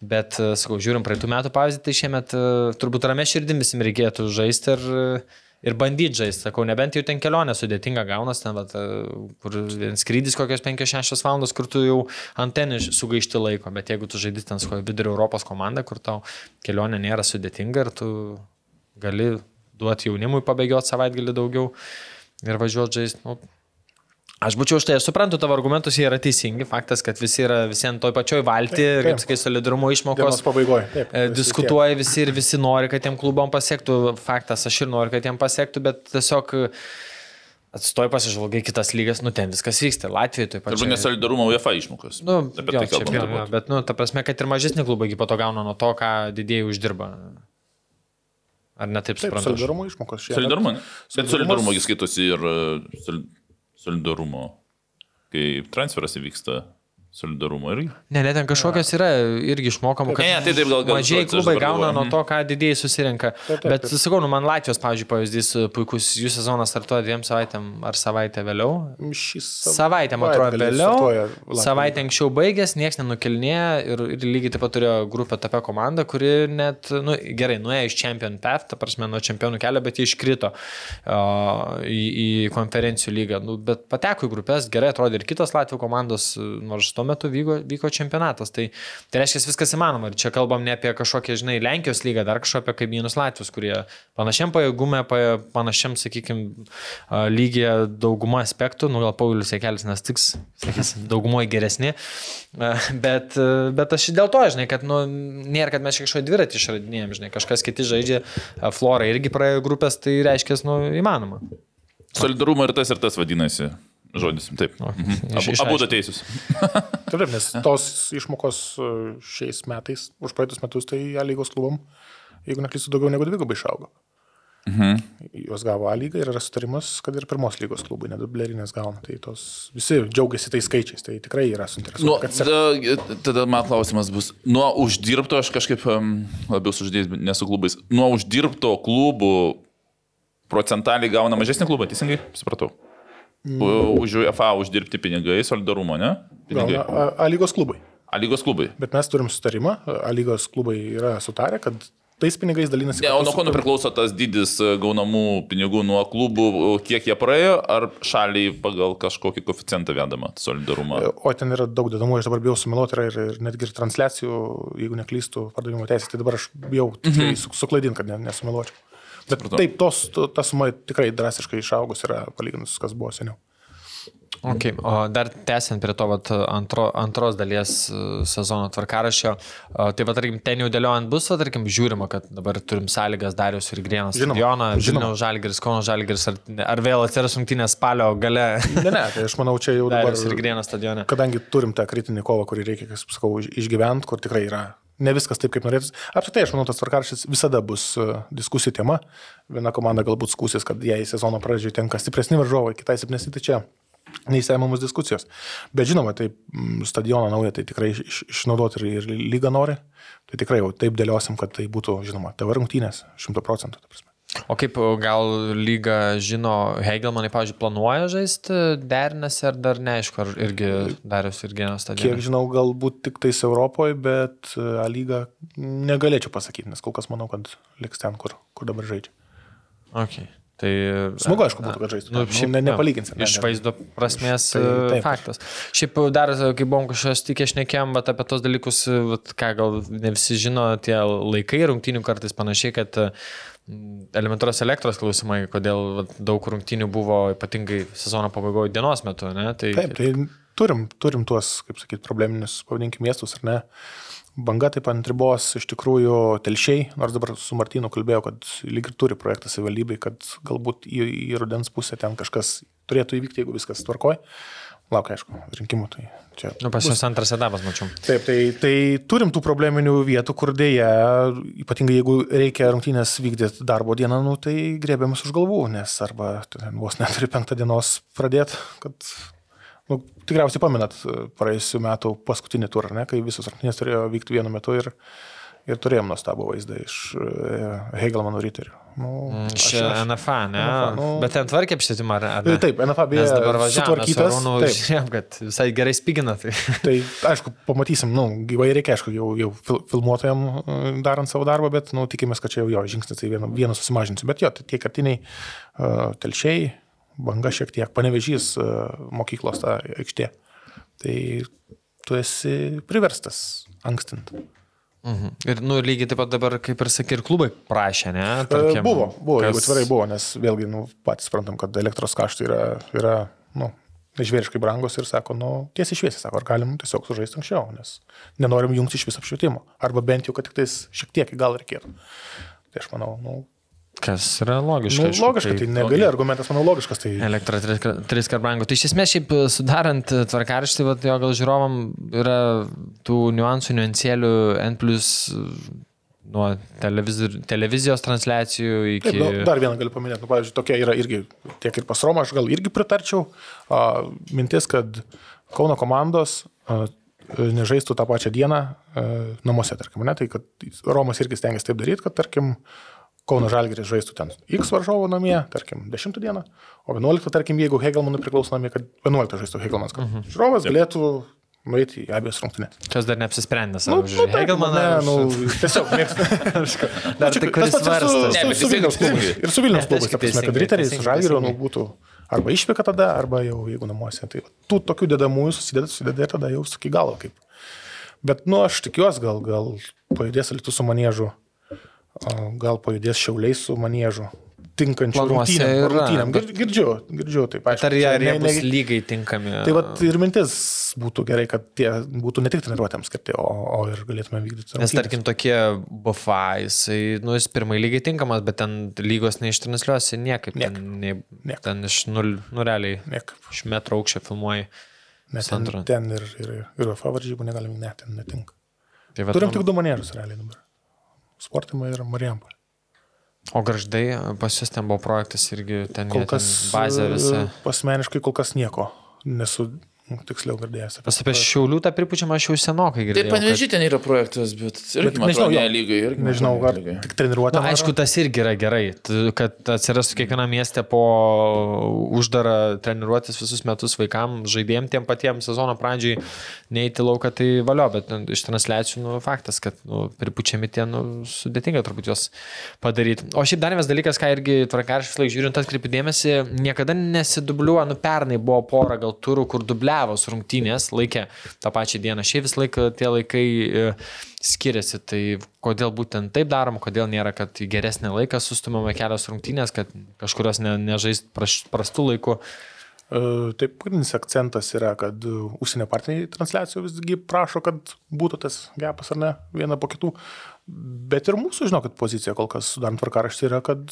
S3: Bet, sakau, žiūrim praeitų metų pavyzdį, tai šiemet turbūt ramė širdimis reikėtų žaisti ir ir bandyti žaisti. Sakau, nebent jau ten kelionė sudėtinga gaunas, ten, vat, kur skrydis kokios 5-6 valandos, kur tu jau antenį sugaišti laiko, bet jeigu tu žaidži ten su vidurio Europos komanda, kur tau kelionė nėra sudėtinga ir tu gali duoti jaunimui pabėgioti savaitgalį daugiau ir važiuoti žaisti, nu, Aš būčiau už tai, aš suprantu tavo argumentus, jie yra teisingi, faktas, kad visi yra visi ant toj pačioj valti, taip, taip. kaip sakai, solidarumo išmokos.
S4: pabaigoje. Taip,
S3: e, diskutuoja visi ir visi nori, kad tiem klubom pasiektų, faktas, aš ir noriu, kad tiem pasiektų, bet tiesiog Atstoj pasižvalgai kitas lygas, nu ten viskas vyksta. Latvijoje taip pat.
S5: Turbūt nesolidarumo UEFA išmokos.
S3: Nu, apie jo, tai kalbam. Jo, jo, bet, nu, ta prasme, kad ir mažesni klubai po to gauna nuo to, ką didėjai uždirba. Ar ne taip suprantu?
S4: Solidarumo išmokos.
S5: Solidarumo, ne? Bet solidarumo skaitosi ir solidarumo, kai transferas įvyksta solidarumo irgi?
S3: Ne, net ten kažkokios yra irgi išmokama, kad
S5: ne, tai taip gal gal.
S3: Mažiai klubai gauna nuo to, ką didėjai susirenka. Taip, taip, Bet, taip. sakau, nu, man Latvijos, pavyzdžiui, pavyzdys puikus, jų sezonas startuoja dviem savaitėm ar savaitę vėliau.
S4: Šį
S3: savaitę, man atrodo, vėliau. Savaitę anksčiau baigęs, niekas nenukelnėja ir, ir lygiai taip pat turėjo grupę tapę komandą, kuri net, nu, gerai, nuėjo iš Champion Path, ta prasme, nuo čempionų kelio, bet jie iškrito uh, į, į konferencijų lygą. Nu, bet pateko į grupės, gerai atrodė ir kitos Latvijos komandos, nors tuo metu vyko, vyko čempionatas. Tai, tai reiškia, viskas įmanoma. Ir čia kalbam ne apie kažkokią, žinai, Lenkijos lygą, dar kažkokią apie kaimynus Latvijos, kurie panašiam pajėgume, panašiam, sakykime, lygiai dauguma aspektų, nu gal Paulius Jekelis nestiks, sakysim, daugumoje geresni. Bet, bet aš dėl to, žinai, kad, nu, nėra, kad mes kažkokį dviratį išradinėjom, žinai, kažkas kiti žaidžia, Flora irgi praėjo grupės, tai reiškia, nu, įmanoma.
S5: Solidarumo ir tas ir tas vadinasi. Žodis, taip. Mhm. Abu, abu teisūs.
S4: taip, nes tos išmokos e, šiais metais, už praeitus metus, tai A lygos klubom, jeigu neklystu, daugiau negu dvigubai išaugo. Mhm. Jos gavo A lygą ir yra sutarimas, kad ir pirmos lygos klubai, nedublerinės gauna. Tai tos visi džiaugiasi tais skaičiais, tai tikrai yra suinteresuoti.
S5: Nu, tada, tada man klausimas bus, nuo uždirbto, aš kažkaip labiau suždėjęs nesu klubais, nuo uždirbto klubų procentaliai gauna mažesnį klubą, teisingai? Supratau. Mm. Už UEFA uždirbti pinigai, solidarumo, ne? Pinigai.
S4: Gauna A, A lygos klubai.
S5: A lygos klubai.
S4: Bet mes turim sutarimą, A lygos klubai yra sutarę, kad tais pinigais dalinasi.
S5: Ne, o nuo ko priklauso tas dydis e, gaunamų pinigų nuo klubų, kiek jie praėjo, ar šaliai pagal kažkokį koficijantą vedama solidarumą?
S4: E, o ten yra daug dedamų, aš dabar bijau sumiluoti ir, ir netgi ir transliacijų, jeigu neklystų, pardavimo teisės, tai dabar aš bijau mm -hmm. suklaidinti, kad nesumiluočiau. Bet taip, tos, ta suma tikrai drastiškai išaugus yra palyginus, kas buvo seniau.
S3: Okay. O dar tęsiant prie to vat, antro, antros dalies e, sezono tvarkarašio, tai va, tarkim, ten jau dėliojant bus, va, tarkim, žiūrima, kad dabar turim sąlygas Darius ir Grienas stadioną, Žinau, Žalgiris, Kauno Žalgiris, ar, ar vėl atsiras rungtynės spalio gale?
S4: Ne, ne, tai aš manau, čia jau dabar.
S3: Darius ir Grienas stadione.
S4: Kadangi turim tą kritinį kovą, kurį reikia, kaip sakau, išgyventi, kur tikrai yra ne viskas taip, kaip norėtųsi. Apskritai, aš manau, tas tvarkaršys visada bus e, diskusijų tema. Viena komanda galbūt skusis, kad jai sezono pradžioje tenka stipresni varžovai, kitai silpnesni, tai čia neįsiemamos diskusijos. Bet žinoma, tai stadioną naują tai tikrai iš, išnaudoti ir, ir lyga nori. Tai tikrai jau taip dėliosim, kad tai būtų, žinoma, TV rungtynės, šimtų procentų.
S3: O kaip gal lyga žino, Hegelmanai, pavyzdžiui, planuoja žaisti, derinasi ar dar neaišku, ar irgi darius ir genas stadionas?
S4: Kiek žinau, galbūt tik tais Europoje, bet e, A lyga negalėčiau pasakyti, nes kol kas manau, kad liks ten, kur, kur dabar žaidžia.
S3: Okay. Tai,
S4: Smagu, aišku, būtų, kad žaistų. Nu, šiaip ne, nepalyginsim.
S3: Ne, iš vaizdo prasmės tai, e, taip. faktas. Šiaip dar, kai buvom kažkas tikė šnekėm, bet apie tos dalykus, vat, ką gal ne visi žino, tie laikai rungtinių kartais panašiai, kad uh, elementarios elektros klausimai, kodėl daug rungtynių buvo ypatingai sezono pabaigoje dienos metu. Ne?
S4: Tai, Taip, tai turim, turim tuos, kaip sakyti, probleminius, pavadinkime, miestus, ar ne? Banga taip ant ribos, iš tikrųjų, telšiai, nors dabar su Martinu kalbėjau, kad lyg ir turi projektą savivaldybei, kad galbūt į, į rudens pusę ten kažkas turėtų įvykti, jeigu viskas tvarkoja. Laukia, aišku, rinkimų. Tai čia
S3: nu, pas jūs antras etapas, mačiau.
S4: Taip, tai, tai turim tų probleminių vietų, kur dėja, ypatingai jeigu reikia rungtynės vykdyti darbo dieną, nu, tai grėbėmės už galvų, nes arba vos neturi penktą dienos pradėti, kad, nu, tikriausiai pamenat praėjusiu metu paskutinį turą, ne, kai visos rungtynės turėjo vykti vienu metu ir, ir turėjom nuostabų vaizdą iš e, Hegelmano riterių.
S3: Nu, mm, Iš NFA, ne? NFA, nu... Bet ten tvarkė apšvietimą, ar ne?
S4: Taip, NFA beje. Dabar
S3: važiavome. Žiūrėjom, kad visai gerai spigina. Tai.
S4: tai aišku, pamatysim, nu, gyvai reikia, aišku, jau, jau filmuotojam e, darant savo darbą, bet, nu, tikimės, kad čia jau jo žingsnis, tai vieną, vieną susimažinsiu. Bet jo, tai tie kartiniai uh, telšiai, banga šiek tiek, panevežys uh, mokyklos tą aikštė. Tai tu esi priverstas ankstinti.
S3: Mhm. Ir nu, lygiai taip pat dabar, kaip ir sakė, ir klubai prašė, ne?
S4: E, Tarkim, buvo, buvo, kas... jeigu atvirai buvo, nes vėlgi nu, patys suprantam, kad elektros kaštai yra, yra nu, nežvėriškai brangus ir sako, nu, tiesiai šviesiai, sako, ar galim tiesiog sužaisti anksčiau, nes nenorim jungti iš viso apšvietimo. Arba bent jau, kad tik tais šiek tiek gal reikėtų. Tai aš manau, nu,
S3: Kas yra logiška.
S4: Nu, logiška, tai, tai negali, argumentas manau logiškas. Tai...
S3: Elektra tris kart brangu. Tai iš esmės šiaip e, sudarant tvarkaraštį, jo gal žiūrovam yra tų niuansų, niuansėlių N plus e, nuo televizijos, televizijos transliacijų iki... Taip,
S4: nu, dar vieną galiu paminėti, nu, pavyzdžiui, tokia yra irgi, tiek ir pas Romą, aš gal irgi pritarčiau, a, mintis, kad Kauno komandos a, nežaistų tą pačią dieną a, namuose, tarkim, ne, tai kad Romas irgi stengiasi taip daryti, kad, tarkim, Kauno Žalgiris žaistų ten X varžovo namie, tarkim, 10 dieną, o 11, tarkim, jeigu Hegelmanui priklauso namie, kad 11 žaistų Hegelmanas, kad -huh. žiūrovas galėtų nueiti į abiejas rungtynės.
S3: Kas dar neapsisprendęs, ar nu,
S4: nu, Hegelmaną? Ne, nu, tiesiog mėgstu. dar tik kuris svarstas.
S3: Ne,
S4: su, su Vilniaus klubais. Ir su Vilniaus klubais, ta prasme, kad riteriai su Žalgiriu nu, būtų arba išvyka tada, arba jau jeigu namuose. Tai tų tokių dedamųjų susideda, susideda ir tada jau iki galo kaip. Bet, nu, aš tikiuosi, gal, gal pajudės alitų su manėžu, gal pajudės šiauliai su manėžu tinkančių rungtynėm. rungtynėm. Gir, girdžiu, girdžiu, taip
S3: pat. Ar jie, jie bus lygiai tinkami?
S4: Tai va ir mintis būtų gerai, kad tie būtų ne tik treniruotėms skirti, o, o ir galėtume vykdyti.
S3: Nes tarkim tokie bufai, jisai, nu, jis pirmai lygiai tinkamas, bet ten lygos neištransliuosi niekaip.
S4: Niek.
S3: Ten, ne, niek. ten iš nul, nu realiai.
S4: Niek.
S3: Iš metro aukščio filmuoji.
S4: Net ten, ten ir, ir, ir UFA varžybų negalim, net ten netinka. Tai Turim tik du manierus realiai dabar. Sportimą ir Marijampolį.
S3: O garždai pas jūs ten buvo projektas irgi ten kol kas bazė visa.
S4: Pasmeniškai kol kas nieko nesu tiksliau girdėjęs.
S3: Pas apie Šiaulių tą pripučiamą aš jau senokai girdėjau.
S5: Taip, panežiai kad... ten yra projektas, bet, bet
S4: nežinau,
S5: ne lygai.
S4: Irgi nežinau, ar tik treniruotė.
S3: Na, aišku, tas irgi yra gerai, kad atsirastų kiekviena mieste po uždarą treniruotis visus metus vaikam, žaidėjim tiem patiems sezono pradžiai, neįti lauką, tai valio, bet nu, iš transliacijų nu, faktas, kad nu, pripučiami tie nu, sudėtinga turbūt juos padaryti. O šiaip dar vienas dalykas, ką irgi tvarkaršys laik žiūrint, atkreipi dėmesį, niekada nesidubliuoja, nu pernai buvo pora gal turų, kur dubliavo dubliavos rungtynės, laikė tą pačią dieną. Šiaip vis laiką tie laikai e, skiriasi, tai kodėl būtent taip daroma, kodėl nėra, kad į geresnį laiką sustumėme kelios rungtynės, kad kažkurios ne, nežaist prastų laikų.
S4: E, taip, pagrindinis akcentas yra, kad užsienio partneriai transliacijų visgi prašo, kad būtų tas gepas ar ne, viena po kitų. Bet ir mūsų, žinokit, pozicija kol kas sudarant tvarkaraštį yra, kad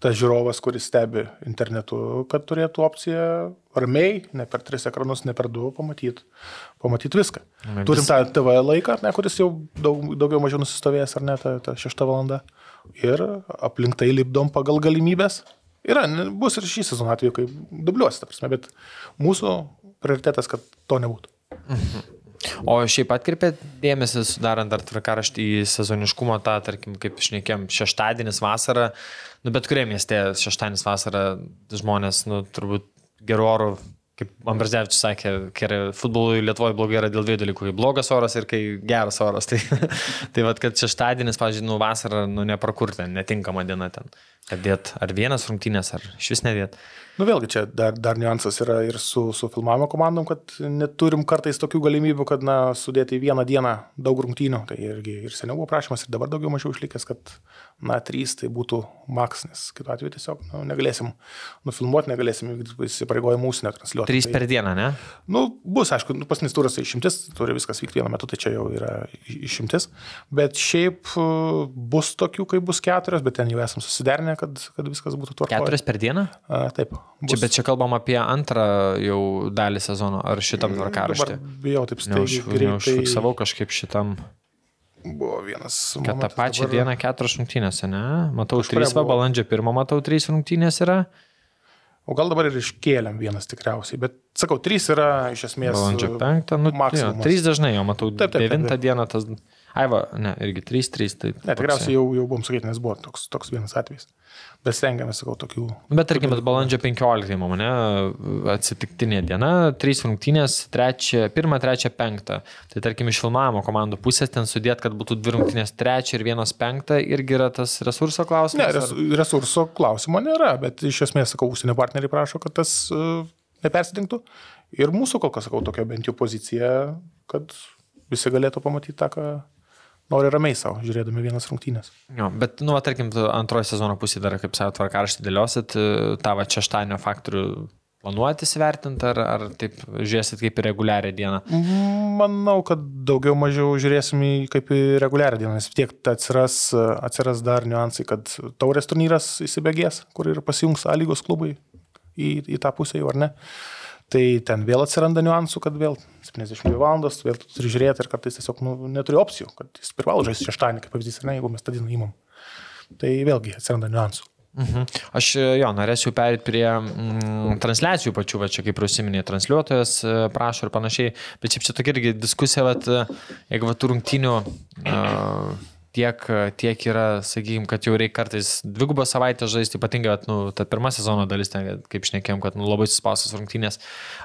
S4: tas žiūrovas, kuris stebi internetu, kad turėtų opciją ramiai, ne per tris ekranus, ne per du, pamatyti pamatyt viską. Na, Turim tą TV laiką, ne, kuris jau daug, daugiau mažiau nusistovėjęs, ar ne, ta, ta šešta valanda. Ir aplink tai lipdom pagal galimybės. Yra, bus ir šį sezoną atveju, kai dubliuosi, ta prasme, bet mūsų prioritetas, kad to nebūtų.
S3: Mhm. O šiaip atkreipėt dėmesį, sudarant dar tvarkaraštį į sezoniškumą, tą, tarkim, kaip išnekėm, šeštadienis vasara, nu bet kurie mieste šeštadienis vasara žmonės, nu turbūt gerų orų, kaip Ambrazevičius sakė, kai futbolui Lietuvoje blogai yra dėl dviejų dalykų, kai blogas oras ir kai geras oras. Tai, tai vad, kad šeštadienis, pažiūrėjau, nu vasarą, nu neprakurti, netinkama diena ten. Kad dėt ar vienas rungtynės, ar iš vis nedėt.
S4: Nu vėlgi čia dar, dar niuansas yra ir su, su filmavimo komandom, kad neturim kartais tokių galimybių, kad na, sudėti vieną dieną daug rungtynių. Tai irgi ir seniau buvo prašymas, ir dabar daugiau mažiau išlikęs, kad na, trys tai būtų maks, nes kitu atveju tiesiog nu, negalėsim nufilmuoti, negalėsim įsipareigojimų mūsų netransliuoti.
S3: Trys
S4: tai,
S3: per dieną, ne?
S4: Nu, bus, aišku, nu, pasnis turas tai išimtis, turi viskas vykti vienu metu, tai čia jau yra išimtis. Bet šiaip e, bus tokių, kai bus keturios, bet ten jau esam susiderinę, kad, kad viskas būtų tvarkoje.
S3: Keturios per dieną?
S4: A, taip.
S3: Bus. Čia, bet čia kalbam apie antrą jau dalį sezono, ar šitam mm, tvarkaraštį?
S4: Bijau taip staigiai.
S3: Neužfiksavau kažkaip šitam.
S4: Buvo vienas.
S3: Kad tą pačią dabar... dieną keturios rungtynės, ne? Matau, trys, va, balandžio pirmą matau, trys rungtynės yra.
S4: O gal dabar ir iškėlėm vienas tikriausiai, bet sakau, trys yra iš esmės.
S3: Balandžio penktą, nu, jo, trys dažnai, jo matau, taip, taip, devintą taip, taip. dieną tas. Ai, va, ne, irgi 3-3. Tai
S4: ne, tikriausiai jau, jau buvom sakyti, nes buvo toks, toks vienas atvejis bet stengiamės, sakau, tokių.
S3: Bet tarkim, bet balandžio 15, mane, atsitiktinė diena, trys rungtynės, trečia, pirmą, trečią, penktą. Tai tarkim, iš filmavimo komandų pusės ten sudėt, kad būtų dvi rungtynės trečia ir vienos penktą, irgi yra tas resurso klausimas?
S4: Ne, res, ar... resurso klausimo nėra, bet iš esmės, sakau, užsienio partneriai prašo, kad tas uh, nepersidengtų. Ir mūsų kol kas, sakau, tokia bent jau pozicija, kad visi galėtų pamatyti tą, ką nori ramiai savo, žiūrėdami vienas rungtynės.
S3: Jo, bet, nu, tarkim, antrojo sezono pusė dar, kaip savo tvarkaraštį dėliosit, tavo šeštadienio faktorių planuojate įsivertinti, ar, ar taip žiūrėsit kaip į reguliarią dieną?
S4: Manau, kad daugiau mažiau žiūrėsim į kaip į reguliarią dieną, nes tiek atsiras, atsiras dar niuansai, kad taurės turnyras įsibėgės, kur ir pasijungs A lygos klubai į, į tą pusę jau ar ne. Tai ten vėl atsiranda niuansų, kad vėl 72 valandos, vėl tu turi žiūrėti ir kartais tiesiog nu, neturi opcijų, kad jis privalo žaisti šeštadienį, kaip pavyzdys, ne, jeigu mes tą dieną įmam. Tai vėlgi atsiranda niuansų.
S3: Mhm. Aš jo, norėčiau perėti prie mm, transliacijų pačių, va čia kaip užsiminė, transliuotojas e, prašo ir panašiai, bet šiaip čia tokia irgi diskusija, va, jeigu va tų rungtinių uh, tiek, tiek yra, sakykime, kad jau reikia kartais dvigubą savaitę žaisti, ypatingai, nu, ta pirma sezono dalis, ten, kaip šnekėjom, kad nu, labai suspaustas rungtynės.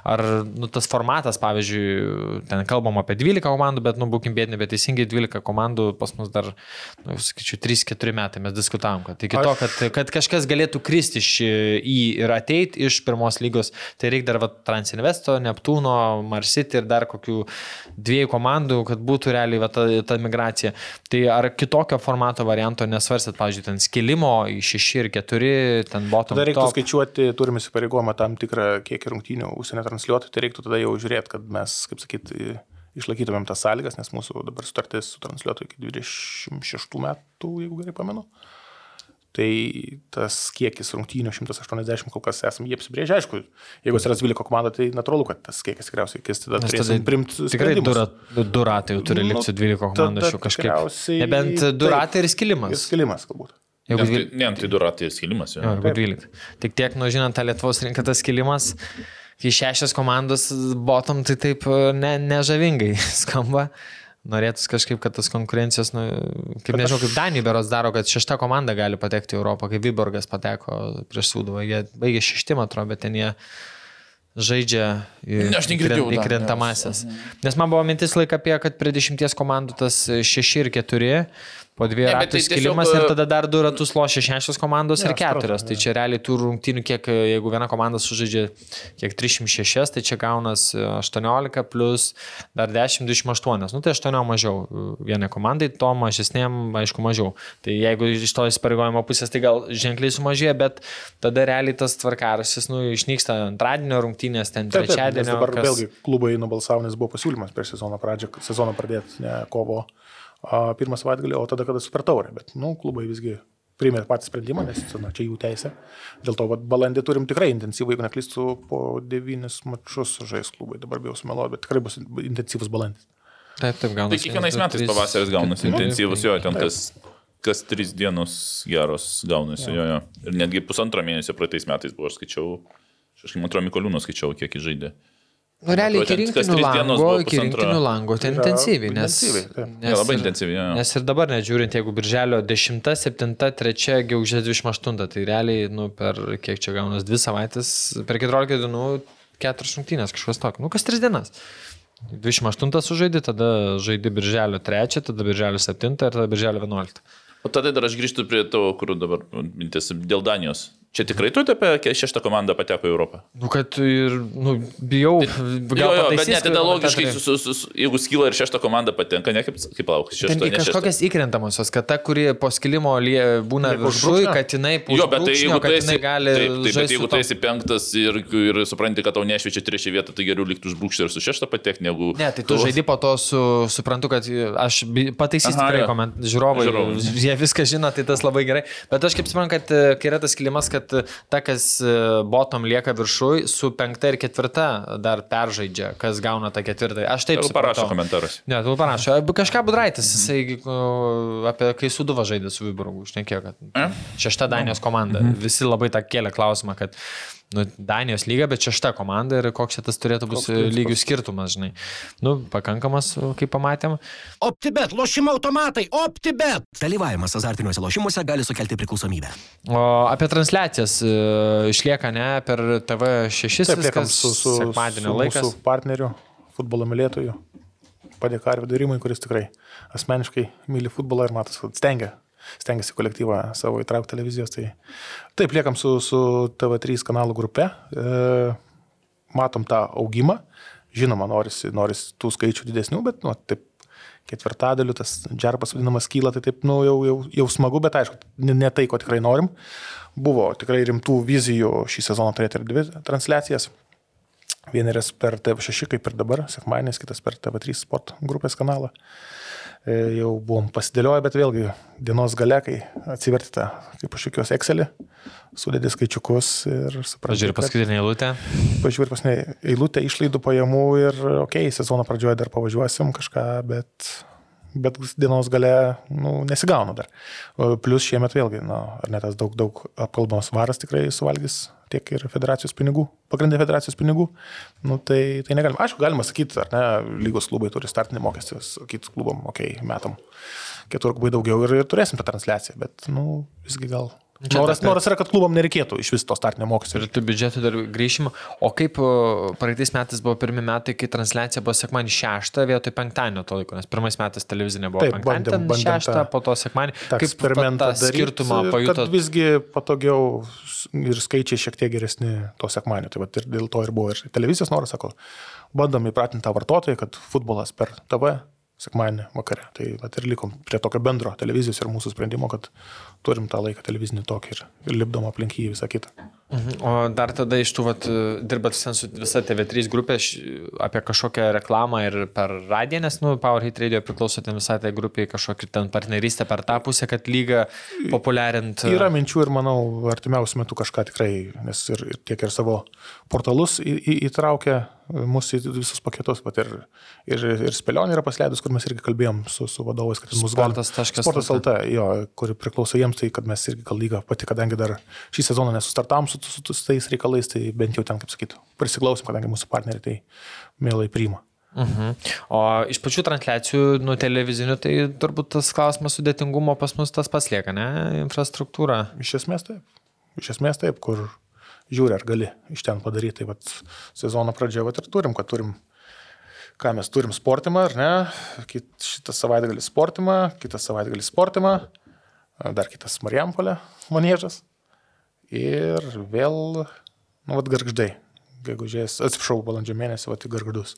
S3: Ar nu, tas formatas, pavyzdžiui, ten kalbam apie 12 komandų, bet, nu, būkim bėdini, bet teisingai 12 komandų pas mus dar, nu, sakyčiau, 3-4 metai mes diskutavom, kad iki to, kad, kad kažkas galėtų kristi į ir ateiti iš pirmos lygos, tai reikia dar va, Transinvesto, Neptūno, Marsity ir dar kokių dviejų komandų, kad būtų realiai va, ta, ta migracija. Tai ar kitokio formato varianto nesvarsit, pavyzdžiui, ten skilimo į 6 ir 4, ten bottom.
S4: Tada reiktų top. skaičiuoti, turime įsipareigojimą tam tikrą kiekį rungtynių užsienio transliuotojų, tai reiktų tada jau žiūrėti, kad mes, kaip sakyti, išlaikytumėm tas sąlygas, nes mūsų dabar sutartis su transliuotoju iki 26 metų, jeigu gerai pamenu. Tai tas kiekis rungtynių 180 kol kas esame jie apsibrėžę. Aišku, jeigu atsiras 12 komanda, tai natūralu, kad tas kiekis tikriausiai kis tada turėsim primti.
S3: Tikrai du, ratai jau turi likti su 12 komandų šių kažkaip. Nebent du ratai ir skilimas.
S4: Ir skilimas galbūt.
S5: Jeigu dvyl... ne, tai du ratai ir skilimas.
S3: Jo, jeigu 12. Tik tiek, nu žinant, tą Lietuvos rinką tas skilimas, kai šešios komandos bottom, tai taip ne, nežavingai skamba norėtųsi kažkaip, kad tas konkurencijos, nu, kaip nežinau, kaip Danijai beros daro, kad šešta komanda gali patekti į Europą, kaip Viborgas pateko prieš Sūduvą. Jie baigė šeštimą, atrodo, bet ten jie žaidžia į, į krentamasias. Nes man buvo mintis laik apie, kad prie dešimties komandų tas šeši ir keturi Po dviejų ratų tai skilimas tiesiog... ir tada dar du ratus lošia šešios komandos ja, ir keturios. Tai čia realiai tų rungtynių, kiek, jeigu viena komanda sužaidžia kiek 306, tai čia gaunas 18 plus dar 10, 28. Nu tai 8 mažiau vienai komandai, to mažesnėm, aišku, mažiau. Tai jeigu iš to įsipareigojimo pusės, tai gal ženkliai sumažėja, bet tada realiai tas tvarkarasis, nu, išnyksta antradienio rungtynės, ten trečiadienio.
S4: Dabar kas... vėlgi klubai nubalsavo, nes buvo pasiūlymas prieš sezono pradžią, sezoną pradėti, ne kovo pirmą savaitgalį, o tada, kada super taurė. Bet, nu, klubai visgi priėmė patį sprendimą, nes na, čia jų teisė. Dėl to, vat, balandį turim tikrai intensyvų, jeigu neklystu, po devynis mačius žais klubai, dabar bijau sumeluoti, bet tikrai bus intensyvus balandis.
S3: Taip, taip, gaunasi.
S5: Tai kiekvienais metais pavasaris gaunasi intensyvus, jo, ten kas, kas tris dienos geros gaunasi, jo, jo. Ir netgi pusantro mėnesio praeitais metais buvo, aš skaičiau, aš kažkaip, man atrodo, Mikoliūnas skaičiau, kiek jis žaidė.
S3: Nu, realiai iki rinktinių lango, iki rinktinių lango, ten intensyviai, nes,
S5: intensyviai, nes, ja, labai intensyviai. Ja.
S3: Nes ir dabar, nežiūrint, jeigu birželio 10, 7, 3, gegužės 28, tai realiai, nu, per kiek čia gaunas, 2 savaitės, per 14 dienų, 4 šimtinės kažkas tokio, nu, kas 3 dienas. 28 sužaidži, tada žaidži birželio 3, tada birželio 7 ir tada birželio 11.
S5: O tada dar aš grįžtu prie to, kur dabar mintis dėl Danijos. Čia tikrai tu apie šeštą komandą pateko į Europą?
S3: Nu, kad ir, nu, bijau.
S5: Tai, jo, jo, bet net tada logiškai, su, su, su, jeigu skyla ir šeštą komandą patenka, ne kaip, kaip lauks.
S3: Šešta, kažkokias įkrentamosios, kad ta, kuri po skilimo lie, būna viršui, kad jinai po
S5: Jo, bet tai jeigu tu esi, gali taip, taip, bet jeigu tu esi penktas ir, ir supranti, kad tau nešviečia trečią vietą, tai geriau liktų užbrūkšti ir su šeštą patekti, negu...
S3: Ne, tai tu žaidži po to su, suprantu, kad aš pataisysiu tikrai žiūrovai, žiūrovai, jie viską žino, tai tas labai gerai. Bet aš kaip suprantu, kad kai yra tas skilimas, kad ta, kas e, botom lieka viršui, su penkta ir ketvirta dar peržaidžia, kas gauna tą ketvirtą. Aš taip suprantu.
S5: Parašo komentarus.
S3: Ne, tu parašo. Kažką Budraitis, jisai apie kai Suduva žaidė su Viborgu, užnekėjo, kad šešta Danijos komanda. Mhm. Visi labai tą kėlė klausimą, kad nu, Danijos lyga, bet šešta komanda ir koks šitas turėtų būti lygių skirtumas, žinai. Nu, pakankamas, kaip pamatėm.
S1: OptiBet, lošimo automatai, OptiBet.
S2: Dalyvavimas azartiniuose lošimuose gali sukelti priklausomybę.
S3: O apie transliacijas e, išlieka ne per TV6 Taip, viskas su, su, sekmadienio su laikas.
S4: Su partneriu, futbolo mylėtoju. Padėka Arvidui Rimui, kuris tikrai asmeniškai myli futbolą ir matos, kad stengia stengiasi kolektyvą savo įtraukti televizijos. Tai taip, liekam su, su TV3 kanalų grupe, e, matom tą augimą, žinoma, norisi, norisi tų skaičių didesnių, bet nu, taip ketvirtadaliu tas džerpas vadinamas kyla, tai taip, nu, jau, jau, jau smagu, bet aišku, ne, ne tai, ko tikrai norim. Buvo tikrai rimtų vizijų šį sezoną turėti ir dvi transliacijas. Vieneris per TV6, kaip ir dabar, sekmanis, kitas per TV3 sport grupės kanalą. E, jau buvom pasidėlioję, bet vėlgi dienos gale, kai atsivertite, kaip aš jokios Excelį, sudėdė skaičiukus ir suprantate.
S3: Pažiūrėjau paskutinę eilutę.
S4: Pažiūrėjau paskutinę eilutę išlaidų pajamų ir, okei, okay, sezono pradžioje dar pavažiuosim kažką, bet, bet dienos gale nu, nesigauna dar. Plus šiemet vėlgi, nu, ar net tas daug, daug apkalbamas varas tikrai suvalgys tiek ir federacijos pinigų, pagrindinė federacijos pinigų, nu, tai, tai negalima. Aišku, galima sakyti, ar ne, lygos klubai turi startinį mokestį, sakyti klubam, okei, okay, metam keturgubai daugiau ir, ir turėsim tą transliaciją, bet, nu, visgi gal noras, tai, noras yra, kad klubam nereikėtų iš vis to startinio mokesčio.
S3: Ir tų biudžetų dar grįžimo. O kaip praeitais metais buvo pirmi metai, kai transliacija buvo sekmanį šeštą vietoj penktadienio to laiko, nes pirmais metais televizinė buvo Taip, bandėm, bandėm šeštą, tą, po to sekmanį.
S4: Kaip eksperimentą tą skirtumą pajuto? Visgi patogiau ir skaičiai šiek tiek geresni to sekmanio. Tai ir dėl to ir buvo ir televizijos noras, sako, bandom įpratinti tą vartotoją, kad futbolas per TV sekmadienį vakare. Tai vat, ir likom prie tokio bendro televizijos ir mūsų sprendimo, kad turim tą laiką televizinį tokį ir, ir lipdom aplink jį visą kitą.
S3: Mhm. O dar tada iš tų, vat, dirbat su visa TV3 grupė apie kažkokią reklamą ir per radiją, nes, nu, Powerhit Radio priklauso ten visai tai grupiai kažkokią ten partnerystę per tą pusę, kad lygą populiarint.
S4: Yra minčių ir manau, artimiausiu metu kažką tikrai, nes ir, ir tiek ir savo portalus į, į, įtraukia mūsų visus paketus, bet ir, ir, ir spėlionė yra pasleidus, kur mes irgi kalbėjom su, su vadovais, kad mūsų
S3: sportas.
S4: Sportas LT, jo, kuri priklauso jiems, tai kad mes irgi gal lyga pati, kadangi dar šį sezoną nesustartam su, su, su tais reikalais, tai bent jau ten, kaip sakytų, prisiklausim, kadangi mūsų partneriai tai mielai priima.
S3: Uh mhm. -huh. O iš pačių transliacijų, nu, televizinių, tai turbūt tas klausimas sudėtingumo pas mus tas paslieka, ne? Infrastruktūra.
S4: Iš esmės taip. Iš esmės taip, kur žiūri, ar gali iš ten padaryti. Tai vat, sezono pradžioje vat, ir turim, kad turim, ką mes turim sportimą, ar ne? Kit, šitą savaitgalį sportimą, kitą savaitgalį sportimą, dar kitas Marijampolė, manėžas. Ir vėl, nu, vad garždai. Gegužės, atsiprašau, balandžio mėnesį, va, tai gargardus.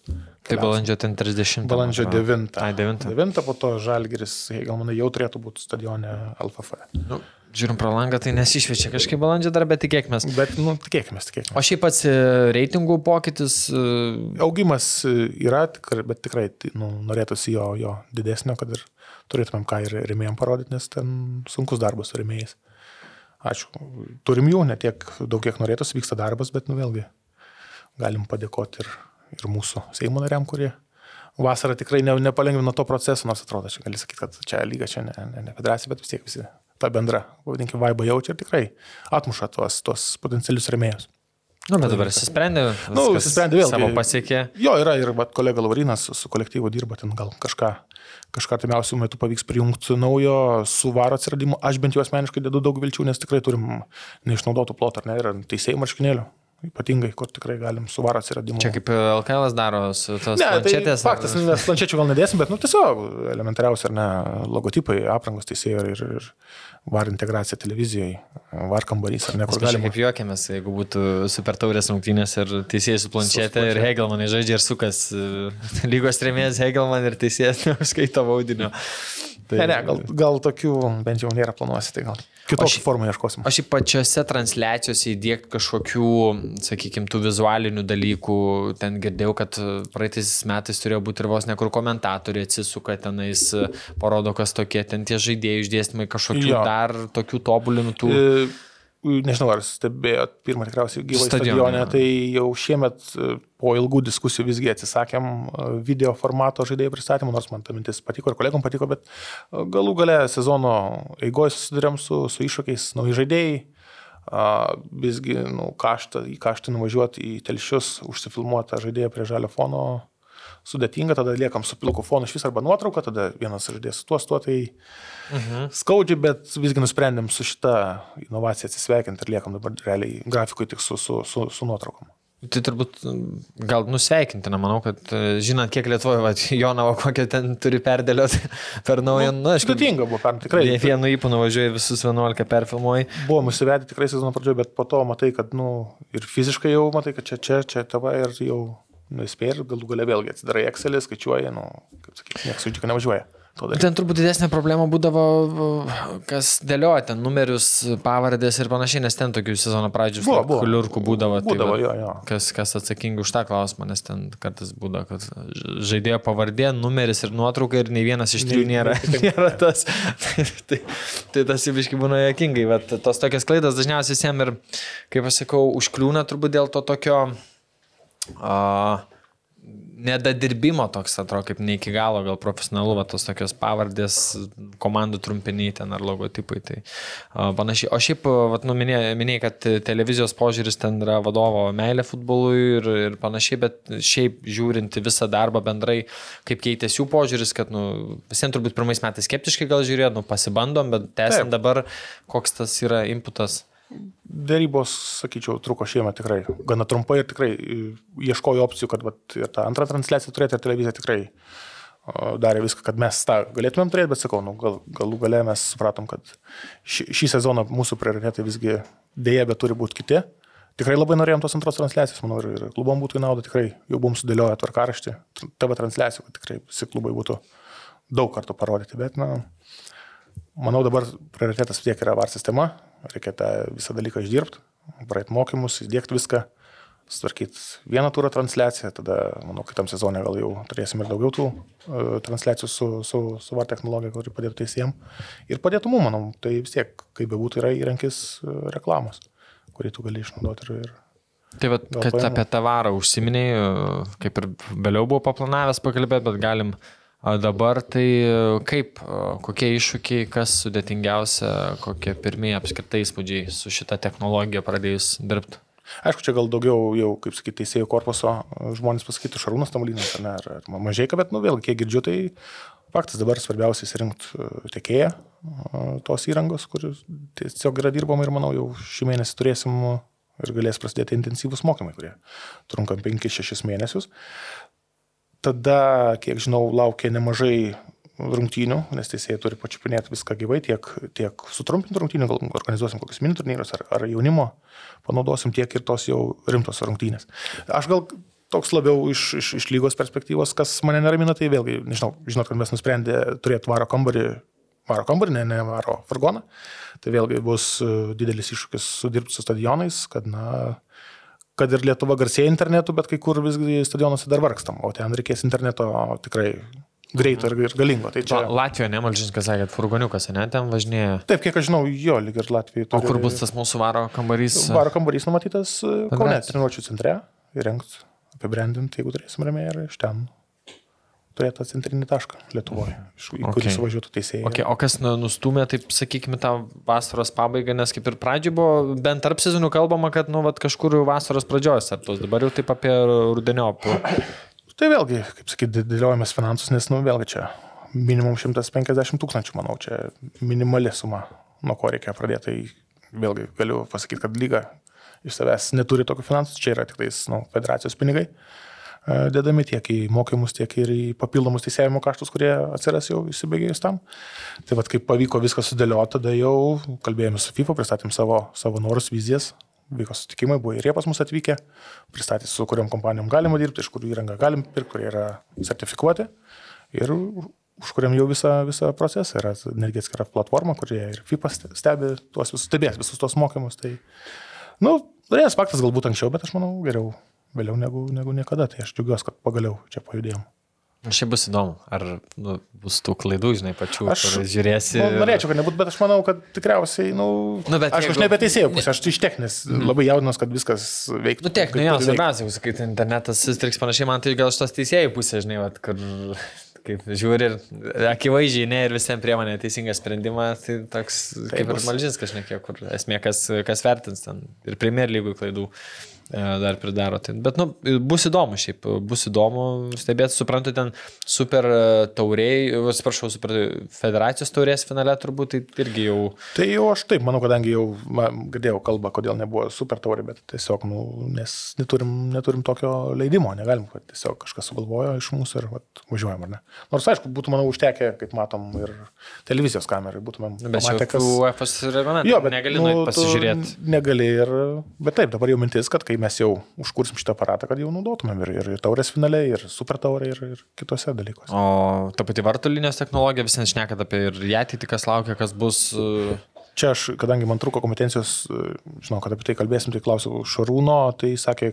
S3: Tai balandžio ten 30.
S4: Balandžio 9.
S3: Ai, 9.
S4: 9, po to Žalgiris, gal manai, jau turėtų būti stadione LFF.
S3: Nu, Žiūrim pro langą, tai nesišviečia kažkaip balandžio dar, bet tikėkime.
S4: Bet, nu, tikėkime, tikėkime.
S3: O šiaip pats e, reitingų pokytis. E,
S4: Augimas e, yra, bet tikrai tai, nu, norėtųsi jo, jo didesnio, kad ir turėtumėm ką ir remėjom parodyti, nes ten sunkus darbas su remėjais. Ačiū. Turim jų, ne tiek daug, kiek norėtųsi, vyksta darbas, bet, nu, vėlgi, galim padėkoti ir, ir mūsų Seimo nariam, kurie vasarą tikrai ne, nepalengvino to proceso, nors atrodo, čia gali sakyti, kad čia lyga, čia ne, ne, ne federacija, bet vis tiek visi tą bendrą, pavadinkime, vaibą jaučia ir tikrai atmuša tuos, tuos potencialius remėjus.
S3: Nu, bet dabar įsisprendė.
S4: Nu, įsisprendė vėl.
S3: Savo pasiekė.
S4: Jo, yra ir vat, kolega Laurinas su, su kolektyvu dirba, ten gal kažką, kažką artimiausių metų pavyks prijungti naujo su varo atsiradimu. Aš bent jau asmeniškai dedu daug vilčių, nes tikrai turim neišnaudotų plotą, ar ne, ir teisėjų marškinėlių ypatingai, kur tikrai galim su varo atsiradimu.
S3: Čia kaip LKL daro su tos ne, tai planšetės.
S4: Tai faktas, nes planšečių gal nedėsim, bet, nu, tiesiog elementariausia, ar ne, logotipai, aprangos teisėjų ir, ir, ir var integracija televizijoje, var kambarys, ar ne, kur galima.
S3: Kaip juokiamės, jeigu būtų super taurės rungtynės ir teisėjas su planšetė ir Hegelmanai žaidžia ir sukas lygos remėjas Hegelman ir teisėjas neužskaito vaudinio.
S4: Tai... Ne, ne, gal, gal tokių bent jau nėra planuosi, tai gal kitokių formų ieškosim.
S3: Aš į pačiose transliacijose įdėkti kažkokių, sakykime, tų vizualinių dalykų, ten girdėjau, kad praeitais metais turėjo būti ir vos nekur komentatoriai atsisuka tenais, parodo, kas tokie ten tie žaidėjai išdėstymai, kažkokių jo. dar tokių tobulintų. E
S4: nežinau, ar stebėjot pirmą tikriausiai gyvą stadionę, tai jau šiemet e, po ilgų diskusijų visgi atsisakėm e, video formato žaidėjų pristatymų, nors man ta mintis patiko ir kolegom patiko, bet e, galų gale sezono eigoje susidurėm su, su iššūkiais, nauji žaidėjai, visgi nu, kaštą, į kaštą nuvažiuoti į telšius, užsifilmuoti žaidėją prie žalio fono sudėtinga, tada liekam su pilku fonu iš vis arba nuotrauką, tada vienas žaidėjas su tuo stuo, tai mhm. skaudžiai, bet visgi nusprendėm su šitą inovaciją atsisveikinti ir liekam dabar realiai grafikui tik su, su, su, su nuotraukom.
S3: Tai turbūt gal nusveikintina, manau, kad e, žinant, kiek Lietuvoje, va, Jonavo kokią ten turi perdėlioti per naują,
S4: nu, aišku. Sudėtinga buvo, per tikrai.
S3: Ne vienu įpū nuvažiuoji visus 11 perfilmuoji.
S4: Buvo nusivedę tikrai sezono pradžioje, bet po to matai, kad, nu, ir fiziškai jau matai, kad čia, čia, čia tava ir jau nuspėji ir galų gale vėlgi atsidarai Excelį, skaičiuoji, nu, kaip sakyti, niekas su džika nevažiuoja.
S3: Ten turbūt didesnė problema būdavo, kas dėlioja ten numerius, pavardės ir panašiai, nes ten tokių sezono pradžių kliurkų būdavo.
S4: Būdavo, tai, jo, jo.
S3: Kas, kas atsakingi už tą klausimą, nes ten kartais būdavo, kad žaidėjo pavardė, numeris ir nuotrauka ir nei vienas iš trijų nėra, nėra tas. tai, tai, tai tas įviškai būna jokingai, bet tos tokias klaidas dažniausiai visiems ir, kaip aš sakau, užkliūna turbūt dėl to tokio... Uh, nedadirbimo toks, atrodo, kaip ne iki galo, gal profesionalu, va, tos tokios pavardės, komandų trumpiniai ten ar logotipai. Tai uh, panašiai. O šiaip, va, nu, minėjai, minėjai, kad televizijos požiūris ten yra vadovo meilė futbolui ir, ir panašiai, bet šiaip žiūrinti visą darbą bendrai, kaip keitėsi jų požiūris, kad, nu, visiems turbūt pirmais metais skeptiškai gal žiūrėjo, nu, pasibandom, bet tęsiant dabar, koks tas yra inputas.
S4: Dėrybos, sakyčiau, truko šiemet tikrai gana trumpai ir tikrai e, ieškojo opcijų, kad vat, ir tą antrą transliaciją turėti ir televizija tikrai darė viską, kad mes tą galėtumėm turėti, bet sakau, nu, gal, galų gale mes supratom, kad šį, šį sezoną mūsų prioritetai visgi dėja, bet turi būti kiti. Tikrai labai norėjom tos antros transliacijos, manau, ir, ir klubom būtų į naudą, tikrai jau buvom sudėlioję tvarkaraštį, TV transliacijų, kad tikrai visi klubai būtų daug kartų parodyti, bet, na, manau, dabar prioritetas tiek yra VAR sistema, reikia tą visą dalyką išdirbti, praeit mokymus, įdėkti viską, sutvarkyti vieną turą transliaciją, tada, manau, kitam sezonė gal jau turėsim ir daugiau tų uh, transliacijų su, su, su VAR technologija, kuri padėtų teisėjim. Ir padėtų mums, manau, tai vis tiek, kaip bebūtų, yra įrankis uh, reklamos, kurį tu gali išnaudoti ir, ir
S3: Tai va, kad apie tavarą užsiminėjai, kaip ir vėliau buvo paplanavęs pakalbėti, bet galim Dabar tai kaip, kokie iššūkiai, kas sudėtingiausia, kokie pirmieji apskritai įspūdžiai su šita technologija pradėjus dirbti?
S4: Aišku, čia gal daugiau jau, kaip sakyti, teisėjų korpuso žmonės pasakytų Šarūnas Tamalinas ar, ar, Mažėka, bet, nu, vėlgi, kiek girdžiu, tai faktas dabar svarbiausia įsirinkti tiekėją tos įrangos, kur tiesiog yra dirbama ir, manau, jau šį mėnesį turėsim ir galės prasidėti intensyvūs mokymai, kurie trunka 5-6 mėnesius. Tada, kiek žinau, laukia nemažai rungtynių, nes teisėjai turi pačiupinėti viską gyvai, tiek, tiek sutrumpinti rungtynių, gal organizuosim kokius mini turnyrus ar, ar jaunimo, panaudosim tiek ir tos jau rimtos rungtynės. Aš gal toks labiau iš, iš, iš lygos perspektyvos, kas mane neramina, tai vėlgi, nežinau, žinot, kad mes nusprendė turėti varo kambarį, varo kambarį, ne, ne varo furgoną, tai vėlgi bus e, didelis iššūkis sudirbti su stadionais, kad, na, kad ir Lietuva garsėja internetu, bet kai kur visgi stadionuose dar vargstam, o ten reikės interneto tikrai greito ir, ir galingo. Tai čia...
S3: Latvijoje, ne, Malžinskas sakė, furgoniukas, ne, ten važinėja.
S4: Taip, kiek aš žinau, jo, lyg ir Latvijoje.
S3: Turi... O kur bus tas mūsų varo kambarys?
S4: Varo kambarys numatytas e, Kaune, treniruočio centre, įrengt, apibrandinti, jeigu turėsim ramiai ir iš ten turėtų centrinį tašką Lietuvoje, iš okay. kurį suvažiuotų teisėjai.
S3: Okay. O kas nu, nustumė, taip sakykime, tą vasaros pabaigą, nes kaip ir pradžioje buvo, bent tarp sezonų kalbama, kad nu, vat, kažkur vasaros pradžios aptos, dabar jau taip apie rudeniopų.
S4: Tai vėlgi, kaip sakyti, dėliojamės finansus, nes, nu, vėlgi čia minimum 150 tūkstančių, manau, čia minimali suma, nuo ko reikia pradėti. Tai vėlgi galiu pasakyti, kad lyga iš savęs neturi tokių finansų, čia yra tik tais nu, federacijos pinigai. Uh, dedami tiek į mokymus, tiek ir į papildomus teisėjimo kaštus, kurie atsiras jau įsibėgėjus tam. Tai vad, kaip pavyko viską sudėlioti, tada jau kalbėjome su FIFA, pristatėm savo, savo norus, vizijas, vyko sutikimai, buvo ir jie pas mus atvykę, pristatė, su kuriam kompanijom galima dirbti, iš kurių įrangą galim pirkti, kurie yra sertifikuoti ir už kuriam jau visą, visą procesą yra netgi atskira platforma, kurie ir FIFA stebi tuos visus, stebės visus tos mokymus. Tai, nu, norėjęs faktas galbūt anksčiau, bet aš manau geriau vėliau negu, negu niekada. Tai aš džiaugiuosi, kad pagaliau čia pajudėjom.
S3: Šiaip bus įdomu, ar nu, bus tų klaidų, žinai, pačių, aš žiūrėsi.
S4: Nu, norėčiau, kad nebūtų, bet aš manau, kad tikriausiai, nu, nu bet aš, jeigu... aš nebeteisėjau pusę, aš iš techninės mm. labai jaudinos, kad viskas veiktų.
S3: Nu, techninė, jo, svarbiausia, jeigu sakai, internetas įstriks panašiai, man tai gal šitos teisėjų pusė, žinai, vat, kur kaip žiūri ir akivaizdžiai ne ir visiems priemonė teisingą sprendimą, tai toks tai kaip ir Malžinskas, žinai, kur esmė, kas, kas vertins ten ir Premier lygų klaidų. E, dar pridaro. Tai, bet, nu, bus įdomu šiaip, bus įdomu stebėti, suprantu, ten super e, tauriai, atsiprašau, super federacijos taurės finale turbūt tai irgi jau.
S4: Tai jau aš taip, manau, kadangi jau girdėjau kalbą, kodėl nebuvo super taurė, bet tiesiog, nu, nes neturim, neturim tokio leidimo, negalim, kad tiesiog kažkas sugalvojo iš mūsų ir vat, važiuojam, ar ne. Nors, aišku, būtų, manau, užtekę, kaip matom, ir televizijos kamerai būtumėm.
S3: Bet pamatę, kas... UEFA reglamentas. Jo, bet negali nu, pasižiūrėti.
S4: Negali ir, bet taip, dabar jau mintis, kad kai tai mes jau užkursim šitą aparatą, kad jau naudotumėm ir, ir, ir taurės finale, ir super taurė, ir, ir kitose dalykuose.
S3: O ta pati vartų linijos technologija, visi nešneka apie ir ateitį, kas laukia, kas bus.
S4: E, Čia aš, kadangi man trūko kompetencijos, e, žinau, kad apie tai kalbėsim, tai klausiau Šarūno, tai sakė,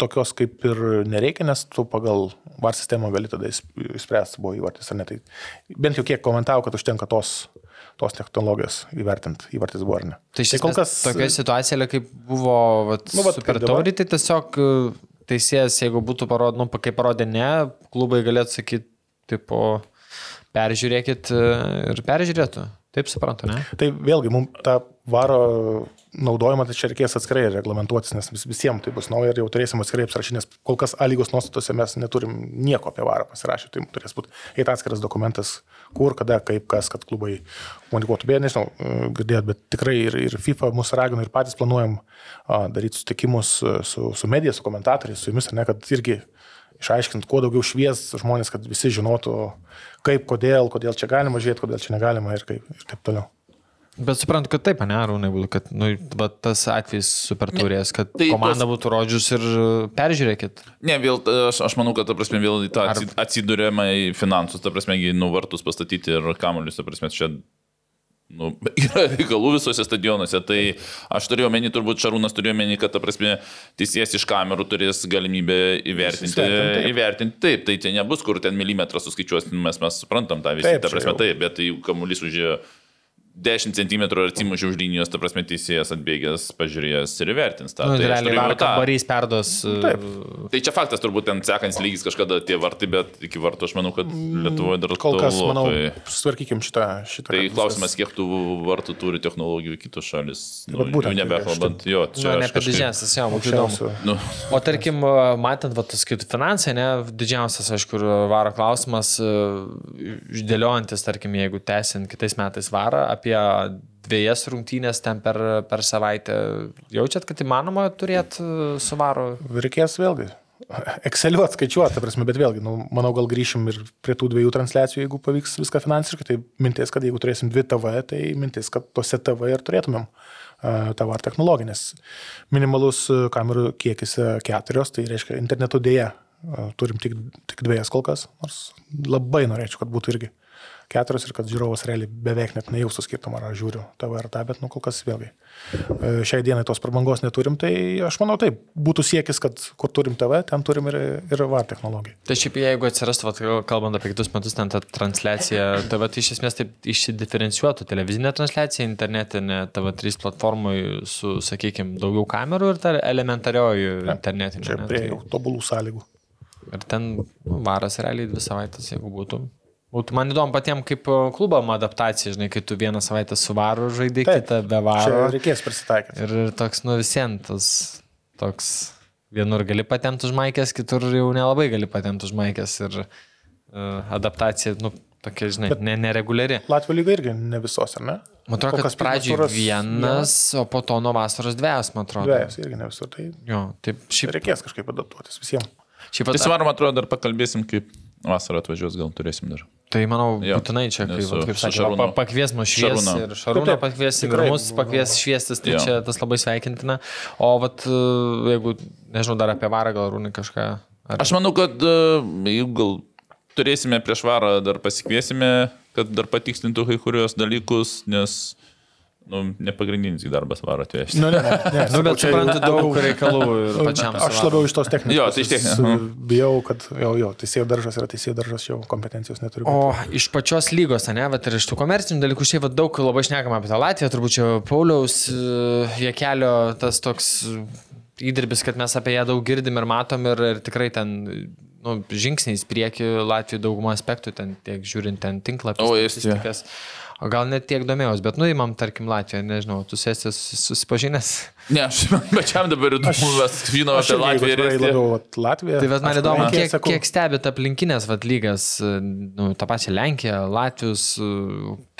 S4: tokios kaip ir nereikia, nes tu pagal VAR sistemą gali tada įspręsti, buvo įvartis ar ne. Tai bent jau kiek komentavo, kad užtenka tos tos technologijos įvertinti, įvartis buvo ar ne.
S3: Tai tai kol kas... Tokia situacija, kaip buvo vat, nu, vat, super taurį, tai tiesiog teisėjas, jeigu būtų parodė, nu, kai parodė ne, klubai galėtų sakyti, tipo, peržiūrėkit e, ir peržiūrėtų. Taip suprantu, ne?
S4: Tai vėlgi, mums tą varo naudojimą tai čia reikės atskirai reglamentuotis, nes vis, visiems tai bus nauja ir jau turėsim atskirai apsirašyti, nes kol kas A lygos nuostatose mes neturim nieko apie varą pasirašyti, tai turės būti atskiras dokumentas, kur, kada, kaip, kas, kad klubai komunikuotų. Beje, nežinau, girdėjot, bet tikrai ir, ir FIFA mūsų ragina ir patys planuojam a, daryti sutikimus su, su medija, su komentatoriais, su jumis, ne, kad irgi išaiškint, kuo daugiau švies žmonės, kad visi žinotų, kaip, kodėl, kodėl čia galima žiūrėti, kodėl čia negalima ir, kaip, ir taip toliau.
S3: Bet suprantu, kad taip, ne, Arūnai, kad nu, va, tas atvejis super turės, kad tai komanda tos... būtų rodžius ir peržiūrėkit.
S5: Ne, vėl, aš, aš manau, kad, ta prasme, vėl tą atsidūrėmą į finansus, ta prasme, į nuvartus pastatyti ir kamuolius, ta prasme, čia nu, yra reikalų visose stadionuose. Tai aš turėjau menį, turbūt Šarūnas turėjo menį, kad, ta prasme, teisėjas iš kamerų turės galimybę įvertinti. Taip. Įvertinti, taip, tai tai nebus, kur ten milimetrą suskaičiuosim, mes, mes suprantam tą visą, taip, ta prasme, taip, bet tai kamuolys užėjo 10 cm atsimušė už linijos, ta prasme, teisėjas atbėgęs, pažiūrėjęs ir įvertins tą.
S3: Nu, tai realiai var kambarys perdos.
S5: Taip. Tai čia faktas turbūt ten sekantis lygis kažkada tie vartai, bet iki vartų aš manau, kad mm, Lietuvoje dar
S4: kol kas, tolo, manau, tai... sutvarkykim šitą. šitą
S5: tai klausimas, kiek tų vartų turi technologijų kitos šalis. Nu, būtent, nebekalbant, jo.
S3: Čia nu, ne apie didžiausias, jau, įdomu. Nu. O tarkim, matant, va, tas kaip finansai, ne, didžiausias, aišku, varo klausimas, išdėliojantis, tarkim, jeigu tęsint kitais metais varą, apie dviejas rungtynės ten per, per savaitę. Jaučiat, kad įmanoma turėti suvaro?
S4: Reikės vėlgi. Exceliuot, skaičiuoti, prasme, bet vėlgi, nu, manau, gal grįšim ir prie tų dviejų transliacijų, jeigu pavyks viską finansiškai. Tai mintis, kad jeigu turėsim dvi TV, tai mintis, kad tose TV ir turėtumėm tą var technologiją, nes minimalus kamerų kiekis keturios, tai reiškia interneto dėja. Turim tik, tik dviejas kol kas, nors labai norėčiau, kad būtų irgi keturios ir kad žiūrovas realiai beveik net nejaustų skirtumą, ar žiūriu TV ar tą, bet nu kol kas vėlgi. E, šiai dienai tos prabangos neturim, tai aš manau taip, būtų siekis, kad kur turim TV, ten turim ir, ir VAR technologiją.
S3: Tai šiaip jeigu atsirastų, kalbant apie kitus metus, ten ta transliacija, TV tai iš esmės taip išsidiferencijuotų televizinė transliacija, internetinė TV3 platformai su, sakykime, daugiau kamerų ir ta elementarioji internetinė.
S4: Čia prie tai... tobulų sąlygų.
S3: Ir ten varas realiai dvi savaitės, jeigu būtų. Būtų man įdomu patiems kaip e, klubam adaptacija, žinai, kai tu vieną savaitę su varu žaidai, Taip, kitą be varo.
S4: Reikės prisitaikyti.
S3: Ir, ir toks, nu visiems tas toks, vienur gali patemti už maikės, kitur jau nelabai gali patemti už maikės. Ir uh, adaptacija, nu, tokia, žinai, Bet ne, nereguliari.
S4: Latvijos lyga irgi ne visos, ar ne?
S3: Man atrodo, kad pradžioje vienas, vienas, o po to nuo vasaros dviejas, man atrodo.
S4: Dviejas irgi ne visur. Tai
S3: jo, taip šiaip.
S4: Reikės kažkaip adaptuotis visiems.
S5: Šiaip, tai svarom, atrodo, dar pakalbėsim, kaip vasarą atvažiuos, gal turėsim dar.
S3: Tai manau, jo, būtinai čia, kaip, su, kaip sakė, pa, pakvies mus švies šarūną. ir Šarūną pakvies ir mus pakvies šviestis, tai jo. čia tas labai sveikintina. O vat, jeigu, nežinau, dar apie varą gal rūnį kažką.
S5: Ar... Aš manau, kad e, jeigu gal turėsime prieš varą, dar pasikviesime, kad dar patikslintų kai kurios dalykus, nes Nu, nepagrindinis darbas varo atvežti.
S3: Nu, ne, ne, ne, nu, bet suprantu daug reikalų ir pačiam.
S4: Aš labiau iš tos technikos.
S5: Jo, tai iš technikos.
S4: Bijau, kad jo, jo, teisėjų daržas yra teisėjų daržas, jau kompetencijos neturiu.
S3: O iš pačios lygos, ne, bet ir iš tų komercinių dalykų šiaip daug labai šnekama apie tą Latviją, turbūt čia Pauliaus e, Jekelio tas toks įdirbis, kad mes apie ją daug girdim ir matom ir, ir tikrai ten nu, žingsniais prieki Latvijų daugumą aspektų, ten tiek žiūrint ten tinklapį.
S5: O, jis tiek.
S3: O gal net tiek domėjos, bet nuimam, tarkim, Latviją, nežinau, tu esi susipažinęs?
S5: Ne, aš pačiam dabar įdomu, mes žinome apie Latviją ir
S4: labiau Latviją.
S3: Tai bet man įdomu, kiek, kiek stebit aplinkinės vat, lygas, nu, tą pačią Lenkiją, Latvijus,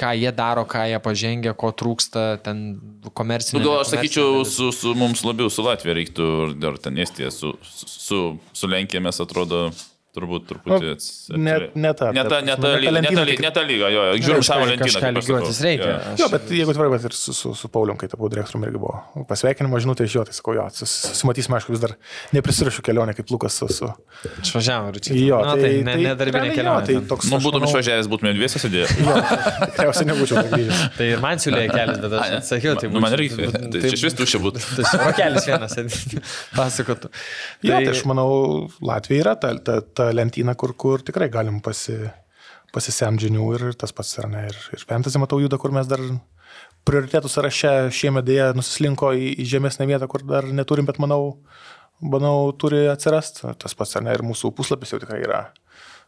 S3: ką jie daro, ką jie pažengia, ko trūksta, ten komercinė.
S5: Nu, gal aš sakyčiau, su, su mums labiau su Latvija reiktų, ar ten Estija, su, su, su Lenkija mes atrodo Turbūt truputį
S4: nu, atsiprašau. Ne, ne ta.
S5: Ne ta, ne ta, lyga, ne ta, ne ta lyga, jo, žiūrim savo lentyną.
S3: Kažką lygiuotis reikia.
S4: Jo, aš... jo, bet jeigu tvarkai, ir su, su, su Paulium, kai tapau direktoriumi, irgi buvo pasveikinimo žinutė iš jo, tai sakau, jo, susimatysime, aišku, vis dar neprisirašiau kelionę kaip Lukas su... su...
S3: Išvažiavome,
S4: Ryčiai. Jo,
S3: nu, tai, tai nedarbinė kelionė.
S5: Tai toks, nu, būtum išvažiavęs, būtume dviesi sėdėję.
S4: jo, tikriausiai nebūčiau grįžęs.
S3: tai ir man siūlė kelias, bet aš sakiau, tai
S5: būtų. Man irgi, tai iš vis tuščia būtų.
S3: Tai rokelis vienas pasakotų.
S4: Jo, tai aš manau, Latvija yra ta lentyna, kur kur tikrai galim pasi, pasisemdžinių ir tas pats yra, ne, ir, ir fantasy matau juda, kur mes dar prioritėtų sąraše šiemet dėja nusislinko į, į žemesnę vietą, kur dar neturim, bet manau, manau, turi atsirasti. Tas pats, ar ne, ir mūsų puslapis jau tikrai yra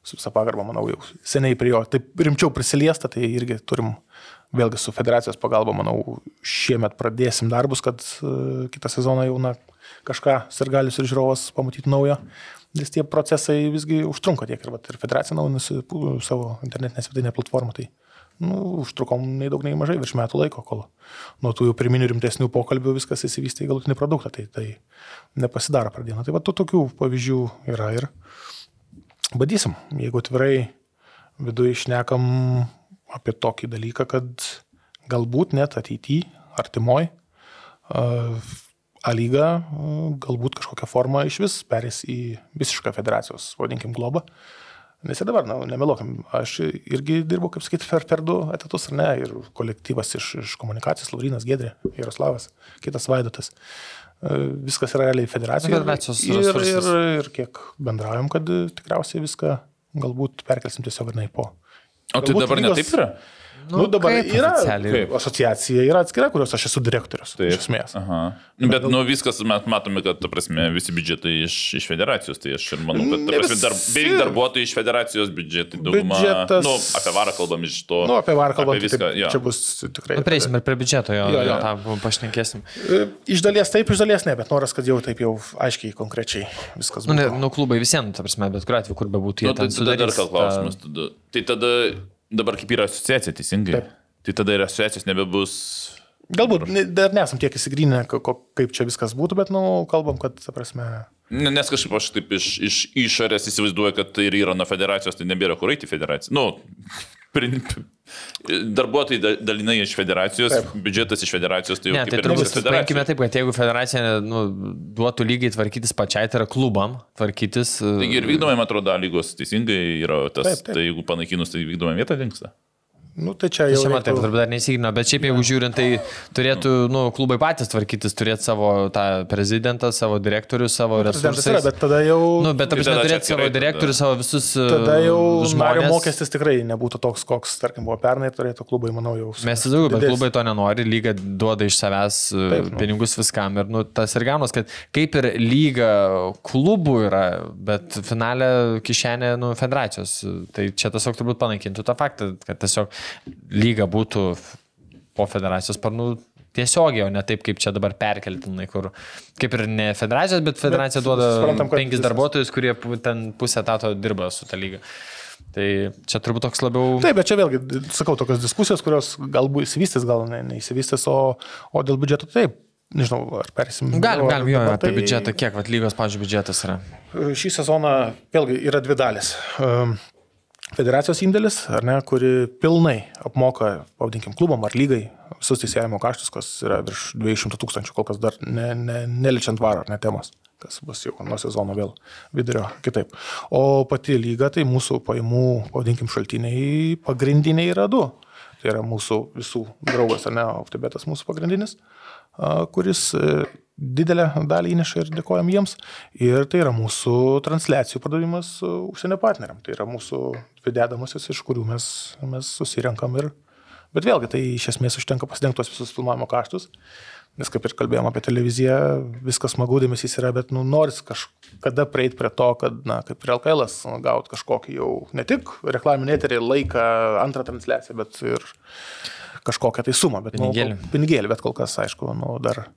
S4: su visą pagarbą, manau, jau seniai prie jo. Taip rimčiau prisiliesta, tai irgi turim vėlgi su federacijos pagalba, manau, šiemet pradėsim darbus, kad uh, kitą sezoną jau na, kažką sirgalius ir žiūrovas pamatytų naujo. Nes tie procesai visgi užtrunka tiek ir, vat, ir federacija naujinasi savo internetinę svetainę platformą. Tai nu, užtrukom nei daug, nei mažai, virš metų laiko, kol nuo tų jau pirminių rimtesnių pokalbių viskas įsivystė į galutinį produktą. Tai, tai nepasidaro dieną. Tai va, tų tokių pavyzdžių yra ir badysim. Jeigu atvirai viduje išnekam apie tokį dalyką, kad galbūt net ateityje, artimoj, A lyga galbūt kažkokią formą iš vis perės į visišką federacijos, vadinkim, globą. Nes ir dabar, na, nemeluokim, aš irgi dirbu, kaip sakyti, per, per du etatus, ar ne, ir kolektyvas iš, iš komunikacijos, Laurinas Gedrė, Jaroslavas, kitas Vaidotas. Viskas yra realiai federacijos.
S3: Federacijos
S4: ir, ir, ir, ir kiek bendraujam, kad tikriausiai viską galbūt perkelsim tiesiog vienai po.
S5: O tai dabar netaip yra?
S4: Nu, nu, dabar yra kaip, asociacija, yra atskira, kurios aš esu direktorius.
S5: Taip.
S4: Iš esmės.
S5: Aha. Nu, bet, nu, viskas, mes matome, kad, ta prasme, visi biudžetai iš, iš federacijos, tai aš ir manau, kad, ta prasme, dar, beveik darbuotojai iš federacijos biudžetai dauguma. Biudžetas... Nu, apie varą kalbam iš to.
S4: Nu, apie varą kalbam, apie viską. Tai, čia bus tikrai.
S3: Nu, prieisim ir prie biudžeto, jo, jo, jo. tą pašnekėsim.
S4: E, iš dalies taip, iš dalies ne, bet noras, kad jau taip jau aiškiai, konkrečiai viskas būtų.
S3: Nu, ne, nu klubai visiems, ta prasme, bet kuriuo atveju, kur bebūtų jie.
S5: Nu, tai tada dar klausimas. Tada, tai tada dabar kaip yra asociacija, teisingai? Taip. Tai tada ir asociacijos nebebus.
S4: Galbūt dar nesam tiek įsigrynę, kaip čia viskas būtų, bet, na, nu, kalbam, kad, prasme.
S5: Nes kažkaip aš taip iš, iš išorės įsivaizduoju, kad tai ir yra nuo federacijos, tai nebėra kur eiti federacija. Nu, darbuotojai dalinai iš federacijos, taip. biudžetas iš federacijos, tai jau ne, tai
S3: turbūt paimkime taip, kad jeigu federacija nu, duotų lygiai tvarkytis pačiai, tai yra klubam tvarkytis.
S5: Taigi ir vykdomai, man atrodo, lygos teisingai yra tas, taip, taip. tai jeigu panaikinus, tai vykdomai vieta dinksta.
S4: Nu, tai čia jau.
S3: Čia matai, reiktų... turbūt dar neįsigino, bet šiaip jeigu žiūrint, tai turėtų nu, klubai patys tvarkytis, turėti savo tą prezidentą, savo direktorių, savo nu, resursus.
S4: Bet tada jau...
S3: Nu, bet ta prasme, turėti savo direktorių, savo visus...
S4: Tada jau nario mokestis tikrai nebūtų toks, koks, tarkim, buvo pernai, turėtų klubai, manau, jau.
S3: Mes įsivaizduoju, bet klubai to nenori, lyga duoda iš savęs e, Taip, nu. pinigus viskam. Ir nu, tas ir gaunas, kad kaip ir lyga klubų yra, bet finale kišenė nu, federacijos. Tai čia tiesiog turbūt panaikintų tą faktą, kad tiesiog lyga būtų po federacijos sparnų tiesiogiai, o ne taip, kaip čia dabar perkeltinai, kur kaip ir ne federacijos, bet federacija bet, duoda suprantam, penkis visas. darbuotojus, kurie ten pusę etato dirba su ta lyga. Tai čia turbūt toks labiau.
S4: Taip, bet čia vėlgi, sakau, tokios diskusijos, kurios galbūt įsivystys, gal ne, neįsivystys, o, o dėl biudžeto taip. Nežinau, ar persim.
S3: Galim, galim, jo, apie tai... biudžetą, kiek vat, lygos, pažiūrėjau, biudžetas yra.
S4: Šį sezoną vėlgi yra dvi dalis. Federacijos indėlis, ar ne, kuri pilnai apmoka, pavadinkim, klubam ar lygai visus teisėjimo kaštus, kas yra virš 200 tūkstančių, kol kas dar ne, ne, neliečiant varo ar ne temos, kas bus jau nuo sezono vėl vidurio kitaip. O pati lyga, tai mūsų paimų, pavadinkim, šaltiniai pagrindiniai yra du. Tai yra mūsų visų draugas, ar ne, Optibetas mūsų pagrindinis, kuris didelę dalį įneša ir dėkojam jiems. Ir tai yra mūsų transliacijų pardavimas užsienio partneriam. Tai yra mūsų dvi dedamasis, iš kurių mes, mes susirenkam ir... Bet vėlgi, tai iš esmės užtenka pasidengti tuos visus filmavimo kaštus. Nes kaip ir kalbėjom apie televiziją, viskas smagu, dėmesys yra, bet nu, noris kažkada prieiti prie to, kad, na, kaip ir LKL, gauti kažkokį jau ne tik reklaminį eterį, laiką, antrą transliaciją, bet ir kažkokią tai sumą. Bet,
S3: pinigėlį.
S4: Nu, pinigėlį, bet kol kas, aišku, nu, dar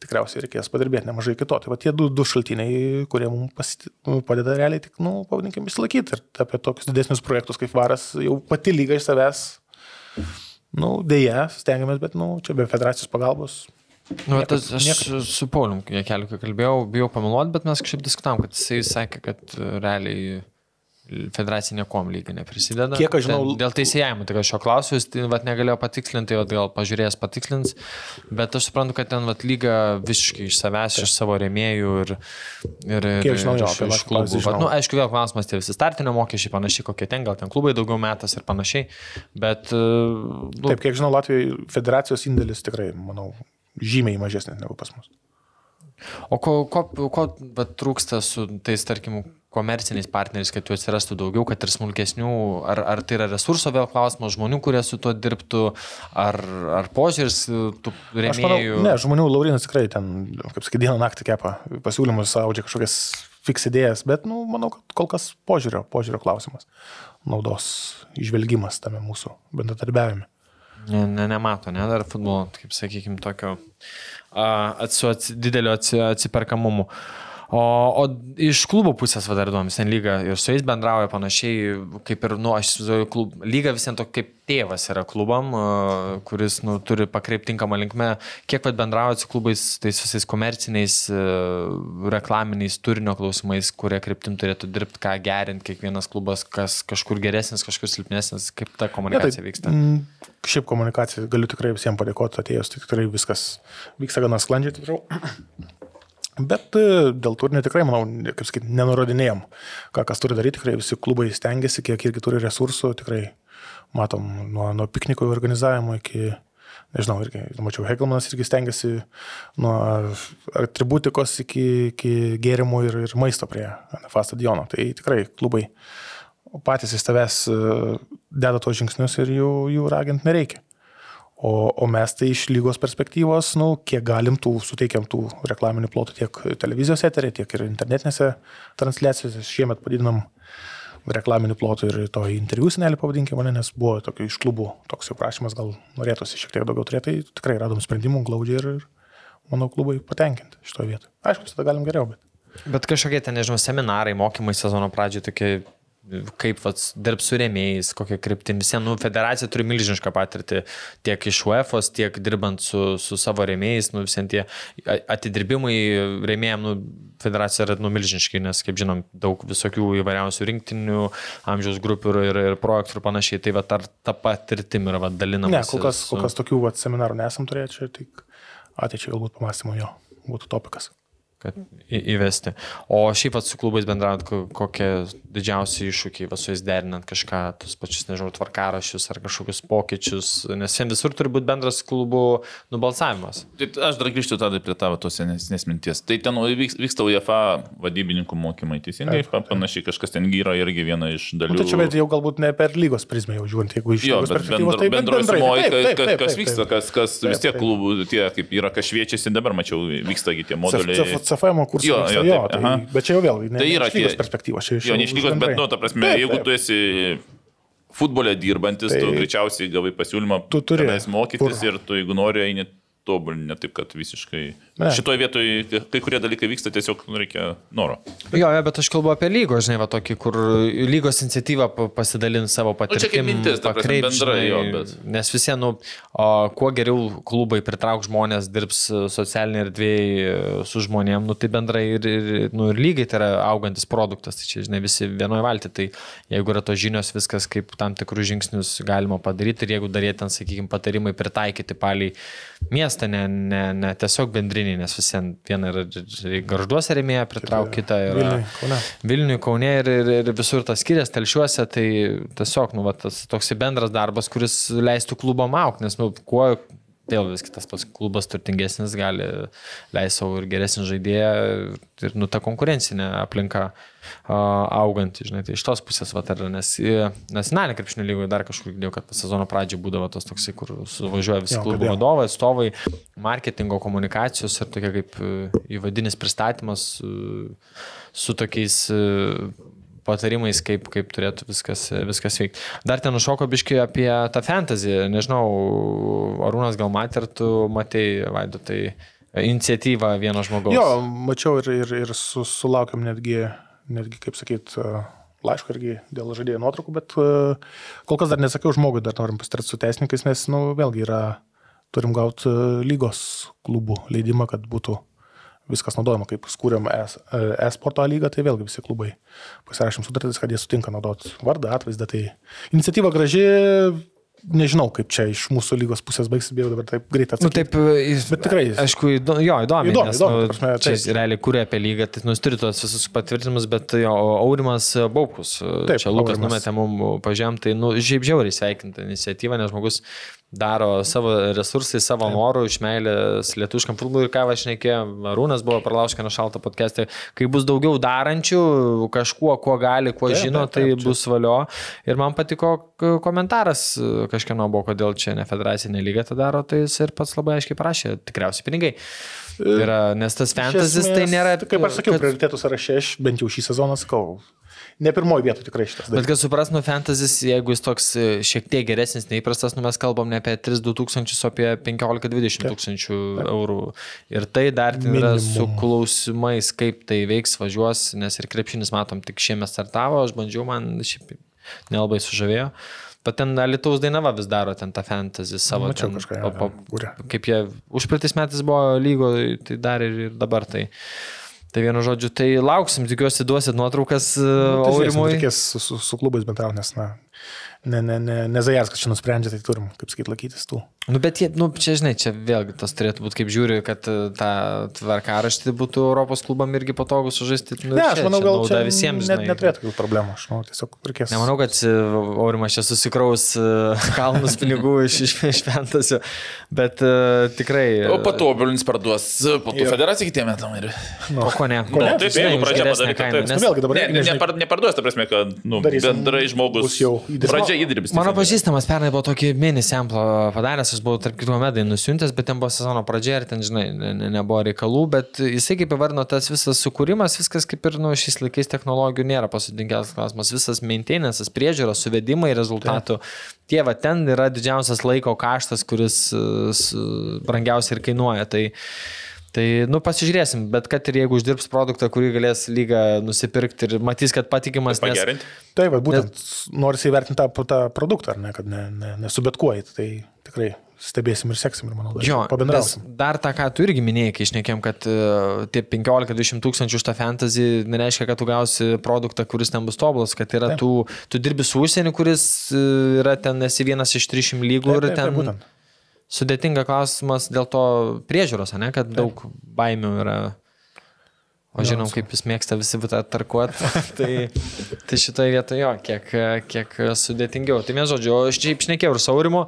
S4: tikriausiai reikės padirbėti nemažai kito. Tai va tie du, du šaltiniai, kurie mums pasit, padeda realiai tik, nu, pavadinkim, išlaikyti. Ir apie tokius didesnius projektus kaip varas jau pati lyga iš savęs, nu, dėja, stengiamės, bet, nu, čia be federacijos pagalbos.
S3: Nu, niekas, tas, aš niekas. su Paulium keliu, kai kalbėjau, bijau pameluoti, bet mes kažkaip diskutavom, kad jisai sakė, kad realiai federacija niekom lygiai neprisideda.
S4: Kiek aš žinau.
S3: Ten, dėl teisėjimo, tai aš šio klausiu, jis tai, vat, negalėjo patikslinti, tai gal pažiūrės patikslins, bet aš suprantu, kad ten vat, lyga visiškai iš savęs, iš savo rėmėjų ir, ir,
S4: Kiek žinau, iš,
S3: iš klubų. Bet, nu, aišku, vėl klausimas, tie visi startinio mokesčiai panašiai, kokie ten, gal ten klubai daugiau metas ir panašiai, bet...
S4: Nu, Taip, kiek žinau, Latvijai federacijos indėlis tikrai, manau, žymiai mažesnis negu pas mus.
S3: O ko, ko, ko trūksta su tais, tarkim, komerciniais partneriais, kad jų atsirastų daugiau, kad ir smulkesnių, ar, ar tai yra resurso vėl klausimas, žmonių, kurie su tuo dirbtų, ar, ar požiūris tų rėmėjų?
S4: Manau, ne, žmonių Laurinas tikrai ten, kaip sakai, dieną naktį kepa pasiūlymus, audžia kažkokias fiks idėjas, bet, nu, manau, kad kol kas požiūrio, požiūrio klausimas, naudos išvelgimas tame mūsų bendradarbiavime.
S3: Ne, ne, nemato, ne, dar futbolo, kaip sakykime, tokio su ats, didelio ats, atsiperkamumu. O, o iš klubo pusės vadar įdomus, ten lyga ir su jais bendrauja panašiai, kaip ir, nu, aš įsivaizduoju, klub, lyga vis dėlto kaip tėvas yra klubam, kuris, nu, turi pakreipti tinkamą linkmę. Kiek vad bendrauja su klubais, tais visais komerciniais, reklaminiais turinio klausimais, kurie kryptim turėtų dirbti, ką gerinti kiekvienas klubas, kas kažkur geresnis, kažkur silpnesnis, kaip ta komunikacija ja, tai, vyksta.
S4: Šiaip komunikacija, galiu tikrai visiems padėkoti atėjus, tai tikrai viskas vyksta gana sklandžiai, tikrai. Bet e, dėl turinio tikrai, manau, kaip sakyti, nenurodinėjom, ką kas turi daryti, tikrai visi klubai stengiasi, kiek irgi turi resursų, tikrai matom nuo, nuo piknikų organizavimo iki, nežinau, irgi, mačiau, Hegelmanas irgi stengiasi nuo atributikos iki, iki gėrimų ir, ir maisto prie NFA stadiono. Tai tikrai klubai patys iš tavęs e, deda tos žingsnius ir jų, jų ragint nereikia. O, o mes tai iš lygos perspektyvos, nu, kiek galim tų, suteikiam tų reklaminių plotų tiek televizijos eterė, tiek ir internetinėse transliacijose. Šiemet padidinam reklaminių plotų ir to interviu senelį pavadinkime, nes buvo tokio iš klubų toks jau prašymas, gal norėtųsi šiek tiek daugiau turėti, tai tikrai radom sprendimų glaudžiai ir, manau, klubai patenkinti šitoje vietoje. Aišku, tada galim geriau, bet.
S3: Bet kažkokie ten, nežinau, seminarai, mokymai sezono pradžioje tokie kaip vats, dirbs su rėmėjais, kokia kryptim. Visiems, nu, federacija turi milžinišką patirtį tiek iš UEFA, tiek dirbant su, su savo rėmėjais, nu, visiems tie atidirbimai rėmėjams, nu, federacija yra nu, milžiniški, nes, kaip žinom, daug visokių įvairiausių rinktinių, amžiaus grupių ir, ir projektų ir panašiai. Tai va, ar ta patirtim yra va, dalinama?
S4: Ne, kol kas, su... kol kas tokių va, seminarų nesam turėję, čia tik ateičiai galbūt pamastymo jo būtų topikas
S3: kad įvesti. O šiaip su klubais bendraujant, kokie didžiausi iššūkiai, va, su jais derinant kažką, tus pačius, nežinau, tvarkarašius ar kažkokius pokyčius, nes jiems visur turi būti bendras klubų nubalsavimas.
S5: Tai aš dar grįžtu tada prie tavo tos senesnės minties. Tai ten vyksta UEFA vadybininkų mokymai, teisingai, panašiai kažkas ten gyra irgi viena iš dalių.
S4: Nu, tai čia bet jau galbūt ne per lygos prizmę jau žiūrint, jeigu iš
S5: jo, bet bendro, tai bendroji sumoji, kas vyksta, kas, kas vis tiek klubų, tie kaip yra, kas šviečiasi, dabar mačiau, vyksta tie moduliai.
S4: CFM kursai. Jo, jo, jo taip, tai, bet čia jau vėl, ne,
S5: tai yra
S4: iš perspektyvos. Čia,
S5: jo, ne iš lygos, bet, nu, ta prasme, taip, jeigu taip. tu esi futbole dirbantis, tai, tu greičiausiai gavai pasiūlymą
S4: tu turi
S5: mokytis kur? ir tu, jeigu nori, eini tobulinti, taip kad visiškai. Ne. Šitoje vietoje kai kurie dalykai vyksta tiesiog nu, reikia noro.
S3: Jo, jo, bet aš kalbu apie lygos, žinai, va tokį, kur lygos iniciatyva pasidalint savo patirtimi. Nu, čia kaip
S5: mintis, ta pakreip, bendrai žinai, jo, bet.
S3: Nes visi, nu, o, kuo geriau klubai pritrauk žmonės, dirbs socialinėje erdvėje su žmonėm, nu, tai bendrai ir, ir, nu, ir lygiai tai yra augantis produktas, tai čia, žinai, visi vienoje valti, tai jeigu yra tos žinios, viskas kaip tam tikrus žingsnius galima padaryti ir jeigu dar jie ten, sakykime, patarimai pritaikyti paliai miestą, ne, ne, ne tiesiog bendrinį, nes visiems viena yra garžduose remėja, pritrauk kitą yra Vilniui, Kaune. Ir, ir, ir visur tas skiriasi, telšiuose, tai tiesiog, nu, va, tas toks bendras darbas, kuris leistų klubom aukti, nes, nu, kuo vėl vis kitas pats klubas turtingesnis gali leisti savo ir geresnį žaidėją ir nu, ta konkurencinė aplinka auganti, žinai, tai iš tos pusės, va, ar, nes nacionalinė krepšinio lygoje dar kažkur girdėjau, kad sezono pradžioje būdavo tos toksai, kur suvažiuoja visi klubų vadovai, atstovai, marketingo komunikacijos ir tokia kaip įvadinis pristatymas su tokiais patarimais, kaip, kaip turėtų viskas, viskas veikti. Dar ten nušoko biški apie tą fantasy, nežinau, Arūnas gal matė, ar tu matei, Vaidu, tai iniciatyvą vieno žmogaus.
S4: Jo, mačiau ir, ir, ir su, sulaukėm netgi, netgi, kaip sakyt, laiško irgi dėl žaidėjų nuotraukų, bet kol kas dar nesakiau žmogui, dar norim pasitarti su teisininkais, nes, nu, vėlgi yra, turim gauti lygos klubų leidimą, kad būtų viskas naudojama, kaip skūrėm e-sporto lygą, tai vėlgi visi klubai pasirašėm sutartis, kad jie sutinka naudoti vardą, atvaizdą. Tai iniciatyva graži, nežinau, kaip čia iš mūsų lygos pusės baigsis, bijau dabar taip greitai
S3: atsakyti. Nu, taip, jis, bet tikrai. Aišku, įdo, jo, įdomi.
S4: Įdomi, nes, įdomi.
S3: Nu, prasme, čia jis realiai kūrė apie lygą, tai nu, turi tuos visus patvirtinimus, bet jo, Aurimas Baukus, taip, čia Lukas numetė mums pažiūrėm, tai, nu, šiaip žiauriai sveikinta iniciatyva, nes žmogus daro savo resursai, savo norų, iš meilės lietuškam futbolui ir ką aš nekėjau, Arūnas buvo pralauškino šaltą podcast'ą, kai bus daugiau darančių, kažkuo, kuo gali, kuo taip, žino, taip, taip, tai čia. bus valio. Ir man patiko komentaras kažkieno buvo, kodėl čia ne federacinė lyga tą daro, tai jis ir pats labai aiškiai prašė, tikriausiai pinigai. Yra, nes tas fantasy tai nėra.
S4: Kaip aš sakiau, kad... prioritėtų sąraše aš bent jau šį sezoną sakau, ne pirmoji vieta tikrai šitas.
S3: Dalykas. Bet kad supras, nu, fantasys, jeigu jis toks e, šiek tiek geresnis, neįprastas, nu, mes kalbam ne apie 3-2 tūkstančius, o apie 15-20 tūkstančių eurų. Ir tai dar yra su klausimais, kaip tai veiks, važiuos, nes ir krepšinis, matom, tik šiemet startavo, aš bandžiau, man šiaip nelabai sužavėjo. Bet ten Lietuvos dainava vis daro ten tą fantasy savo.
S4: Mačiau ten, kažką.
S3: Pa, pa, kaip jie užpraeitais metais buvo lygo, tai dar ir, ir dabar tai. Tai vienu žodžiu, tai lauksim, tikiuosi duosit nuotraukas nu, tai Aurimui.
S4: Reikės su, su, su klubais bendrauti, nes, na, ne, ne, ne, ne Zajarskas čia nusprendžia, tai turim, kaip sakyt, laikytis tų.
S3: Nu, bet jie, nu, čia, žinai, čia vėlgi tas turėtų būti, kaip žiūri, kad e, tą tvarkaraštį būtų Europos klubam irgi patogu sužaisti.
S4: Nu, ne, aš manau, čia gal čia visiems. Net, neturėtų tokių problemų, aš manau, tiesiog reikės.
S3: Nemanau, kad e, Aurimas čia susikraus e, kalnus pinigų iš, iš, iš Fentasio, bet uh, tikrai.
S5: O patobulins parduos po to federaciją kitiem metam ir.
S3: Nu, o ko ne?
S5: Ko ne? Nu, taip, jeigu pradžia padaryti, tai nes... Nu, vėlgi dabar ne, ne, nepar, neparduos, ta prasme, kad nu, bendrai žmogus jau pradžia įdirbis.
S3: Mano pažįstamas pernai buvo tokį mini samplą padaręs, aš buvau tarp kitų medai nusiuntęs, bet ten buvo sezono pradžia ir ten, žinai, ne, ne, nebuvo reikalų, bet jisai kaip įvardino tas visas sukūrimas, viskas kaip ir, nu, šiais laikais technologijų nėra pasudinkiausias klausimas, visas maintenance'as, priežiūros, suvedimai rezultatų. Tai. Tie va ten yra didžiausias laiko kaštas, kuris brangiausiai ir kainuoja. Tai, Tai, nu, pasižiūrėsim, bet kad ir jeigu uždirbs produktą, kurį galės lyga nusipirkti ir matys, kad patikimas.
S5: Pagerinti.
S4: Nes... Taip, būtent nes... nori įvertinti tą, tą produktą, ar ne, kad ne, ne, nesubetkuojit, tai tikrai stebėsim ir seksim ir manau,
S3: jo, pabendrausim. Dar tą, ką tu irgi minėjai, kai išnekėm, kad uh, tie 15-20 tūkstančių už tą fantasy nereiškia, kad tu gausi produktą, kuris ten bus tobulas, kad yra tu, tu dirbi su užsieniu, kuris uh, yra ten esi vienas iš 300 lygų taip, ir ten... Taip, taip, sudėtinga klausimas dėl to priežiūros, ne, kad taip. daug baimių yra O žinom, kaip jis mėgsta visi būtų attarkuoti. tai, tai šitoje vietoje jo, kiek, kiek sudėtingiau. Tai vien žodžiu, aš čia išnekėjau ir Saurimo,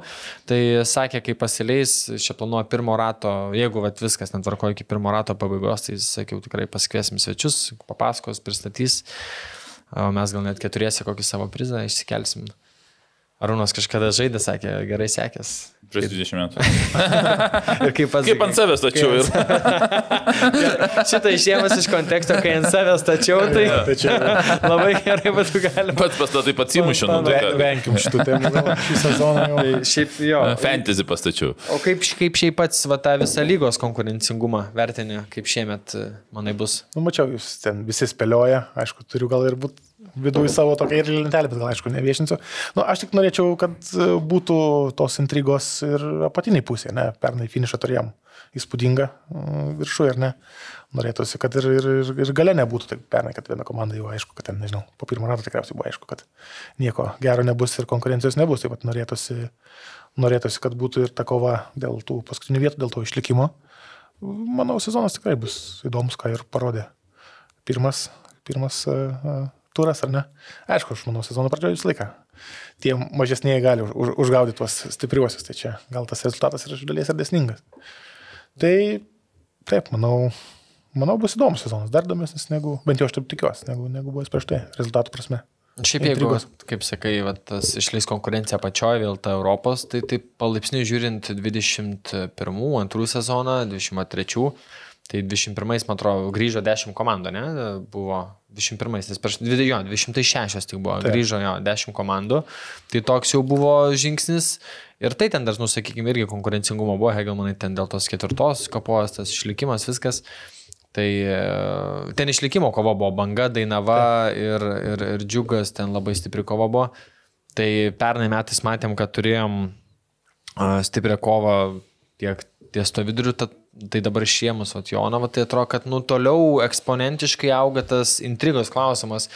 S3: tai sakė, kai pasileis, čia planuoja pirmo rato, jeigu vat, viskas netvarko iki pirmo rato pabaigos, tai sakiau, tikrai pasikviesim svečius, papasakos, pristatys. O mes gal net keturiesi kokį savo prizą išsikelsim. Arūnas kažkada žaidė, sakė, gerai sekės.
S5: Prieš 20 metų.
S3: ir kaip, pas,
S5: kaip ant savęs tačiau ir.
S3: Šitą išėmus iš konteksto, kai ant savęs tačiau, tai labai gerai būtų galima.
S5: Pats pastatai pats įmušiu, nu tai.
S4: Venkim šitų temų šį sezoną jau.
S3: Tai šiaip jo.
S5: Fantasy pastačiau.
S3: O kaip, kaip šiaip pats va, tą visą lygos konkurencingumą vertinė, kaip šiemet, manai, bus?
S4: Nu, mačiau, jūs ten visi spėlioja, aišku, turiu gal ir būti viduje savo tokią ir lentelę, bet gal aišku neviešinsiu. Nu, aš tik norėčiau, kad e, būtų tos intrigos ir apatiniai pusė, ne, pernai finišą turėjom įspūdingą mm, viršų ir ne. Norėtųsi, kad ir, ir, ir, ir gale nebūtų, tai pernai, kad viena komanda jau aišku, kad ten, nežinau, po pirmo rato tikriausiai buvo aišku, kad nieko gero nebus ir konkurencijos nebus, tai pat norėtųsi, norėtųsi, kad būtų ir ta kova dėl tų paskutinių vietų, dėl to išlikimo. Manau, sezonas tikrai bus įdomus, ką ir parodė. Pirmas, pirmas uh, turas, ar ne? Aišku, aš manau, sezono pradžioje visą laiką. Tie mažesnėje gali už, užgaudyti tuos stipriuosius, tai čia gal tas rezultatas yra iš dalies ir desningas. Tai taip, manau, manau bus įdomus sezonas, dar įdomesnis negu, bent jau aš taip tikiuosi, negu, negu buvo prieš tai, rezultatų prasme.
S3: Šiaip jeigu, kaip sakai, va, tas išleis konkurencija pačioje vėl ta Europos, tai taip palaipsniui žiūrint 21, 2 sezoną, 23, tai 21, man atrodo, grįžo 10 komandų, ne? Buvo 21, nes prieš 20, jo, 206 tik buvo, Taip. grįžo jo 10 komandų, tai toks jau buvo žingsnis ir tai ten dar, nu, sakykime, irgi konkurencingumo buvo, Hegelmanai ten dėl tos ketvirtos kopos, tas išlikimas, viskas. Tai e, ten išlikimo kova buvo banga, dainava ir, ir, ir džiugas, ten labai stipri kova buvo. Tai pernai metais matėm, kad turėjom stiprią kovą tiek ties to viduriu, tad tai dabar išėmus Vatjoną, tai atrodo, kad nu, toliau eksponentiškai auga tas intrigos klausimas.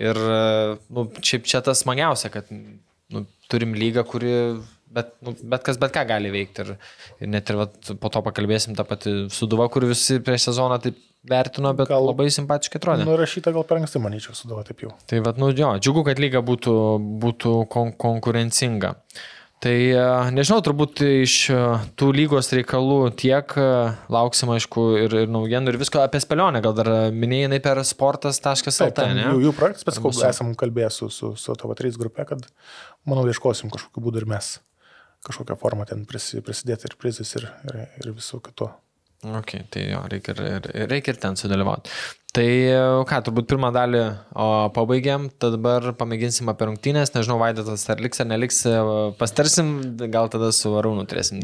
S3: Ir nu, čia, čia tas smagiausia, kad nu, turim lygą, kuri bet, nu, bet kas bet ką gali veikti. Ir, ir net ir vat, po to pakalbėsim tą patį suduva, kur visi prieš sezoną taip vertino, bet gal, labai simpatiškai atrodė.
S4: Nurašyta gal per anksti, manyčiau, suduva taip jau.
S3: Tai vad, nu jo, džiugu, kad lyga būtų, būtų kon konkurencinga. Tai nežinau, turbūt iš tų lygos reikalų tiek lauksim, aišku, ir, ir naujienų, ir visko apie spėlionę. Gal dar minėjai per sportas.lt?
S4: Jų, jų projektas, bet kol esam kalbėję su, su, su TV3 grupė, kad, manau, ieškosim kažkokiu būdu ir mes kažkokią formą ten prisidėti ir prizis ir, ir, ir visų kitų.
S3: Ok, tai jo, reikia ir, reikia ir ten sudalyvauti. Tai ką, turbūt pirmą dalį o, pabaigėm, tad dabar pamėginsim apie rungtynės, nežinau, Vaidotas ar liks ar neliks, e, pastarsim, gal tada su Varūnu turėsim.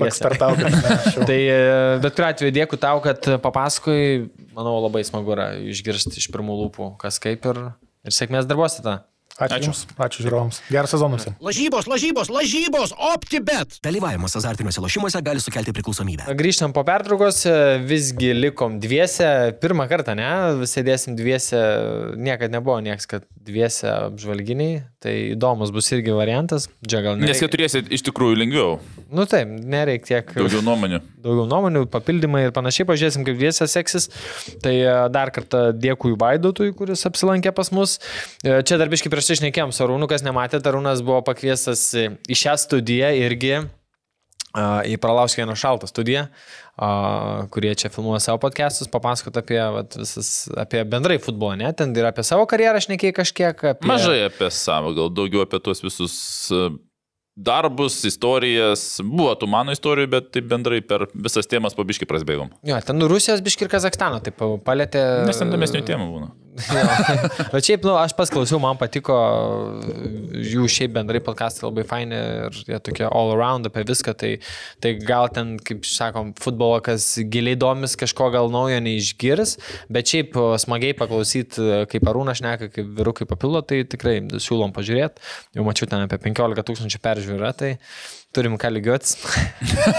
S4: Pastartaukite.
S3: tai e, bet kuriuo atveju dėkui tau, kad papasakoji, manau, labai smagu yra išgirsti iš pirmų lūpų, kas kaip ir, ir sėkmės darbuose tą.
S4: Ačiū. Ačiū, Jums, ačiū žiūrovams. Sezoną visiems.
S1: Lažybos, lažybos, lažybos, optibet.
S2: Dalyvavimas azartiniuose lošimuose gali sukelti priklausomybę.
S3: Grįžtam po pertraukos, visgi likom dviese. Pirmą kartą, ne? Sėdėsim dviese. Niekada nebuvo nieks, kad dviese apžvalginiai. Tai įdomus bus irgi variantas. Čia gal
S5: ne. Nes jie turėsit iš tikrųjų lengviau.
S3: Nu taip, nereik tiek.
S5: Daugiau nuomonių.
S3: Daugiau nuomonių, papildymai ir panašiai. Pažiūrėsim, kaip dviese seksis. Tai dar kartą dėkui Vaidotui, kuris apsilankė pas mus. Čia darbiškai prieš prieš tai šnekėjom su Arūnu, kas nematė, Arūnas buvo pakviestas į šią studiją irgi į Pralauskėno šaltą studiją, kurie čia filmuoja savo podcastus, papasakot apie, vat, visas, apie bendrai futbolą, ne? Ten ir apie savo karjerą šnekėjai kažkiek. Apie...
S5: Mažai apie savo, gal daugiau apie tuos visus darbus, istorijas, buvo tų mano istorijų, bet taip bendrai per visas temas pabiški prasbėgom.
S3: Jo, ten Rusijos biški ir Kazakstano taip palėtė.
S5: Nes ten domesnių temų būna.
S3: Bet šiaip, nu, aš pasklausiau, man patiko jų šiaip bendrai podcastai labai faini ir jie tokie all around apie viską, tai, tai gal ten, kaip sakom, futbolo, kas giliai domis, kažko gal naujo neišgirs, bet šiaip smagiai paklausyti, kaip Arūna šneka, kaip vyrukai papildo, tai tikrai siūlom pažiūrėti. Jau mačiau ten apie 15 tūkstančių peržiūrą, tai turim ką lygiuotis.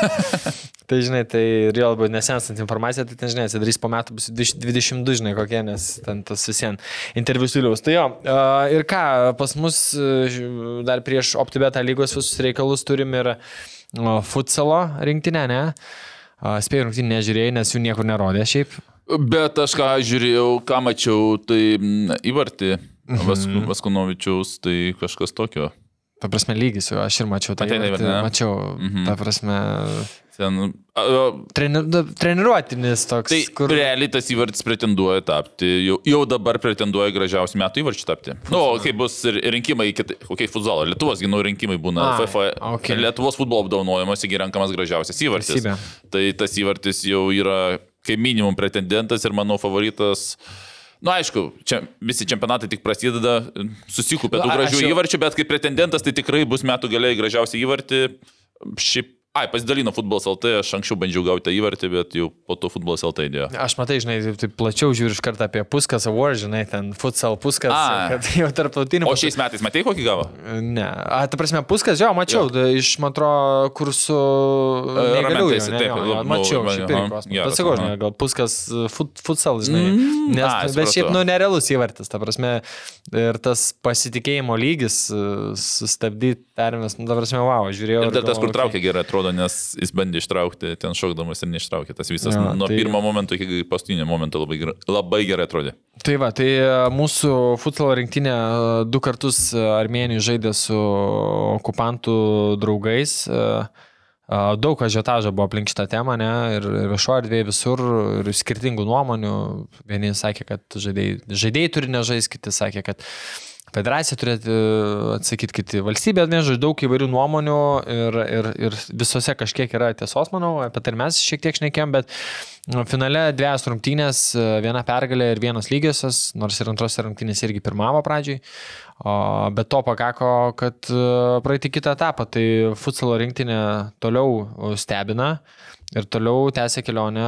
S3: tai žinai, tai ir jo labai nesensant informacija, tai ten žinai, atsidarys po metų bus 22, žinai, kokie, nes ten tas visiems interviu stiliaus. Tai jo, ir ką, pas mus dar prieš OptiBeta lygos visus reikalus turim ir futsalo rinktinę, ne? Spėjau rungtynį nežiūrėjai, nes jų niekur nerodė šiaip.
S5: Bet aš ką žiūrėjau, ką mačiau, tai įvartį mhm. Vaskunovičiaus, tai kažkas tokio.
S3: Ta prasme, lygis, aš ir mačiau. Tai, Matai, tai, mačiau, mhm. ta prasme.
S5: Ten,
S3: Treni, treniruotinis toks.
S5: Tai kur... realiai tas įvartis pretenduoja tapti, jau, jau dabar pretenduoja gražiausių metų įvarčių tapti. Na, nu, kai bus rinkimai, kokie okay, futzalo, Lietuvos ginų rinkimai būna, A, FIFA, okay. Lietuvos futbolo apdaunojimas, įgi renkamas gražiausias įvartis. Valstybė. Tai tas įvartis jau yra kaip minimum pretendentas ir mano favoritas. Na, nu, aišku, čia visi čempionatai tik prasideda, susikūpė tų gražių jau... įvarčių, bet kaip pretendentas tai tikrai bus metų galiai gražiausią įvartį. Šiaip Ai, pasidalino futbolas LT, aš anksčiau bandžiau gauti įvartį, bet jau po to futbolas LT įdėjo.
S3: Aš matai, žinai, taip plačiau žiūriu iš karto apie Puskas Award, žinai, ten futsal Puskas, A, kad jau tarptautinį.
S5: O šiais metais matai, kokį gavo?
S3: Ne, a, ta prasme, Puskas, jo, mačiau, jo. iš, man atrodo, kursų... Negaliu, ne, taip, jo, mačiau, nu, šiaip kosmosas. Bet sakau, žinai, gal Puskas fut, futsal, žinai, mm, nes, a, bet šiaip, nu, nerealus įvartis, ta prasme, ir tas pasitikėjimo lygis sustabdyti, permės, nu, ta prasme, wow, žiūrėjau.
S5: Ir tas, kur traukia gerai, atrodo atrodo, nes jis bandė ištraukti, ten šokdamas ir neištraukė. Tas visas ja, nuo tai... pirmo momento iki paskutinio momento labai, labai gerai atrodė.
S3: Tai va, tai e, mūsų futbolo rinktinė e, du kartus e, Armėnijai žaidė su okupantų draugais. Daug ažiotažo buvo aplink šitą temą, ne, ir viešo erdvėje visur, ir skirtingų nuomonių. Vieni sakė, kad žaidėjai, žaidėjai turi nežaisti, kiti sakė, kad Federacija turėtų atsakyti kiti. Valstybė nežai daug įvairių nuomonių ir, ir, ir visose kažkiek yra tiesos, manau, apie tai mes šiek tiek šnekėjom, bet nu, finale dviejas rungtynės, viena pergalė ir vienos lygiosios, nors ir antros rungtynės irgi pirmavo pradžiai, bet to pakako, kad praeiti kitą etapą, tai futsalo rinktinė toliau stebina ir toliau tęsia kelionę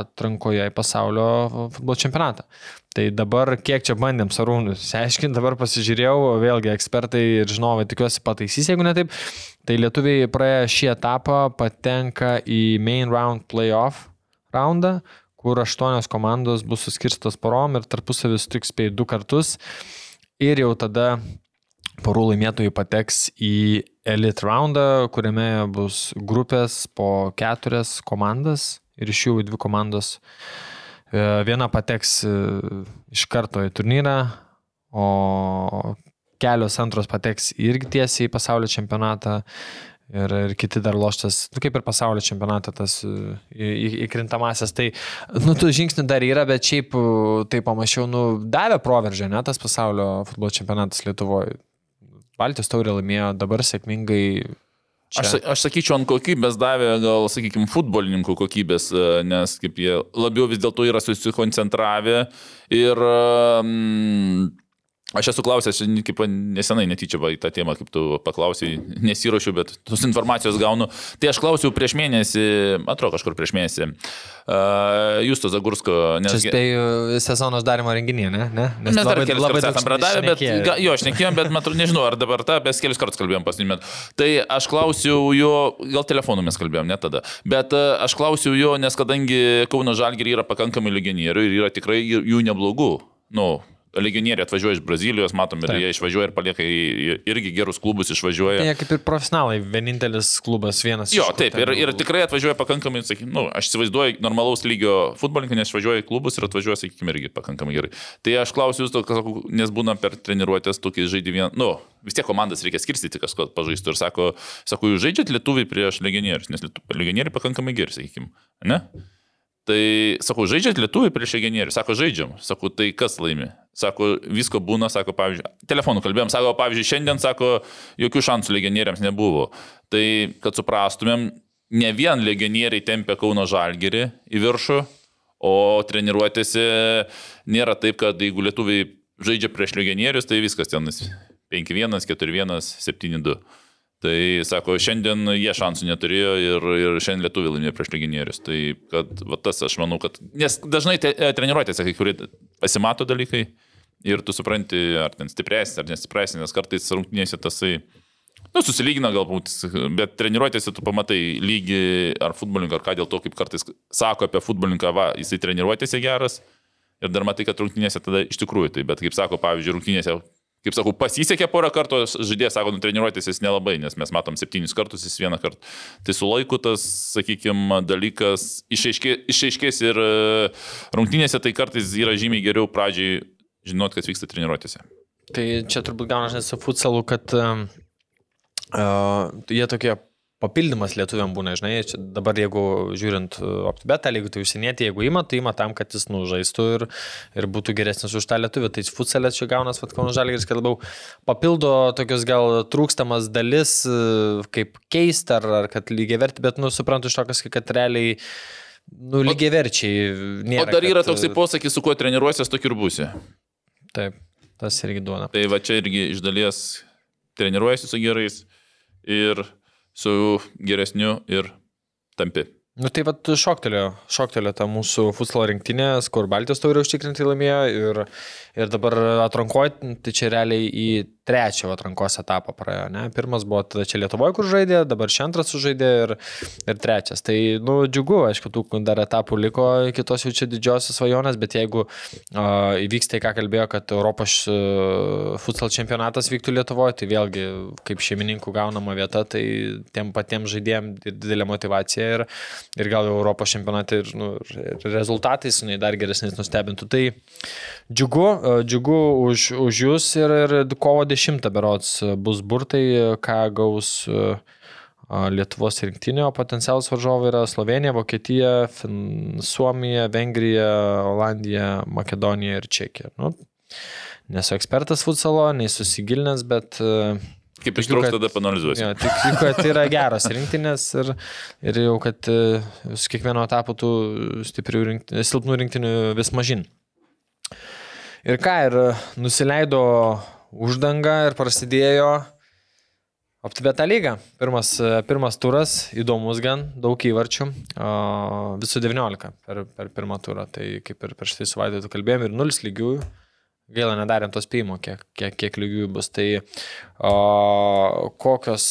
S3: atrankoje į pasaulio futbolo čempionatą. Tai dabar kiek čia bandėm sarūnus, aiškinti, dabar pasižiūrėjau, vėlgi ekspertai ir žinovai tikiuosi pataisys, jeigu ne taip. Tai lietuviai praėję šį etapą patenka į main round playoff raundą, kur aštuonios komandos bus suskirstos porom ir tarpusavį sutiks spėjai du kartus. Ir jau tada porų laimėtojai pateks į elite raundą, kuriame bus grupės po keturias komandas ir iš jų dvi komandos uh, viena pateks e, iš karto į turnyrą, o kelios antros pateks irgi tiesiai į pasaulio čempionatą. Ir, ir kiti dar loštas, nu, kaip ir pasaulio čempionatą, tas įkrintamasias. Tai, nu, tų žingsnių dar yra, bet šiaip, tai pamačiau, nu, davė proveržę, ne, tas pasaulio futbolo čempionatas Lietuvoje. Baltijos taurė laimėjo, dabar sėkmingai
S5: Čia. Aš, aš sakyčiau, ant kokybės davė gal, sakykime, futbolininkų kokybės, e, nes kaip jie labiau vis dėlto yra susikoncentravę ir um, Aš esu klausęs, kaip nesenai netyčia va, į tą temą, kaip tu paklausai, nesiuošiu, bet tos informacijos gaunu. Tai aš klausiau prieš mėnesį, atrodo kažkur prieš mėnesį, uh, Justo Zagursko.
S3: Nes... Čia spėjau sezonos darimo renginį, ne? ne?
S5: Nes Mes dar kelias kartus esame pradavę, bet ga, jo, aš nekėjom, bet matau, nežinau, ar dabar tą, bet kelias kartus kalbėjom pasinimėt. Tai aš klausiau jo, gal telefonu mes kalbėjom, ne tada, bet uh, aš klausiau jo, nes kadangi Kauno Žalgiri yra pakankamai legionierių ir yra tikrai jų neblogų. Nu, legionieriai atvažiuoja iš Brazilijos, matom, ir Taip. jie išvažiuoja ir palieka irgi gerus klubus išvažiuoja.
S3: Jie kaip ir profesionalai, vienintelis klubas vienas.
S5: Jo, taip, ir, ir tikrai atvažiuoja pakankamai, sakykime, nu, aš įsivaizduoju normalaus lygio futbolininkai, nes išvažiuoja į klubus ir atvažiuoja, sakykime, irgi pakankamai gerai. Tai aš klausiu jūs, to, nes būna per treniruotės tokį žaidį vieną, nu, vis tiek komandas reikia skirstyti, kas ko pažaistų ir sako, sako, jūs žaidžiat lietuviai prieš legionierius, nes legionieriai pakankamai geri, sakykime, ne? Tai, sakau, žaidžiat lietuviai prieš legionierių, sako, žaidžiam, sako, tai kas laimi? Sako, visko būna, sako, pavyzdžiui, telefonų kalbėjom, sako, pavyzdžiui, šiandien, sako, jokių šansų legionieriams nebuvo. Tai, kad suprastumėm, ne vien legionieriai tempia Kauno Žalgerį į viršų, o treniruotėse nėra taip, kad jeigu lietuviai žaidžia prieš legionierius, tai viskas ten 5-1, 4-1, 7-2. Tai sako, šiandien jie šansų neturėjo ir, ir šiandien lietuvių laimėjo prieš legionierius. Tai kad, va, tas aš manau, kad... Nes dažnai te, e, treniruotėse kai kurie pasimato dalykai ir tu supranti, ar ten stipresnis, ar nestipresnis, nes kartais rungtynėse tasai... Nu, susilygina galbūt, bet treniruotėse tu pamatai lygį ar futbolininką, ar ką dėl to, kaip kartais sako apie futbolininką, va, jisai treniruotėse geras ir dar matai, kad rungtynėse tada iš tikrųjų tai, bet kaip sako, pavyzdžiui, rungtynėse kaip sakau, pasisekė porą kartų, žaidėjas sako, nutreniruotis jis nelabai, nes mes matom septynis kartus, jis vieną kartą. Tai su laiku tas, sakykime, dalykas išaiškė, išaiškės ir e, rungtynėse tai kartais yra žymiai geriau pradžiai žinot, kas vyksta treniruotėse.
S3: Tai čia turbūt gaunasi su futsalu, kad uh, jie tokie papildymas lietuviam būna, žinai, čia dabar jeigu žiūrint uh, optibetą, jeigu tai užsienietį, jeigu ima, tai ima tam, kad jis nužaistų ir, ir būtų geresnis už tą lietuvį. Tai futsalės čia gaunas, vad Kauno Žalgiris, kad labiau papildo tokios gal trūkstamas dalis, uh, kaip keista ar, ar kad lygiai verti, bet, nu, suprantu iš to, kas, kad realiai Nu, lygiai verčiai. Nėra,
S5: o dar yra kad... toksai posakis, su kuo treniruosies, tokiu ir būsi.
S3: Taip, tas irgi duona.
S5: Tai va čia irgi iš dalies treniruojasi su gerais ir su geresniu ir tampi.
S3: Nu tai vad šoktelio, šoktelio ta mūsų futsalo rinktinė, kur Baltijos taurė užtikrinti laimėjo ir, ir dabar atrankoji, tai čia realiai į trečią atrankos etapą praėjo. Ne? Pirmas buvo tada čia Lietuvoje, kur žaidė, dabar čia antras sužaidė ir, ir trečias. Tai, nu, džiugu, aišku, tų dar etapų liko kitos jau čia didžiosios svajonės, bet jeigu uh, įvyks tai, ką kalbėjo, kad Europos uh, futsal čempionatas vyktų Lietuvoje, tai vėlgi kaip šeimininkų gaunama vieta, tai tiem patiems žaidėjim didelė motivacija ir, ir gal Europos čempionate ir, nu, ir rezultatais, nu, dar geresnis nustebintų. Tai džiugu, uh, džiugu už, už jūs ir, ir kovo 10 berots bus burtai, ką gaus Lietuvos rinktinio potencialus varžovai yra Slovenija, Vokietija, fin, Suomija, Vengrija, Olandija, Makedonija ir Čekija. Nu, nesu ekspertas futsalo, nei susigilinęs, bet e,
S5: Kaip ištrauks tada panalizuosiu.
S3: Ja, tik, kad yra geras rinktinės ir, ir jau, kad e, su kiekvieno etapu tų stiprių rinktinių, silpnų rinktinių vis mažin. Ir ką, ir nusileido uždanga ir prasidėjo Optibeta lyga. Pirmas, pirmas turas, įdomus gan, daug įvarčių, visų 19 per, per pirmą turą. Tai kaip ir prieš tai savaitę kalbėjom ir 0 lygių. Gaila, nedarėm to spėjimo, kiek, kiek, kiek lygių bus. Tai o, kokios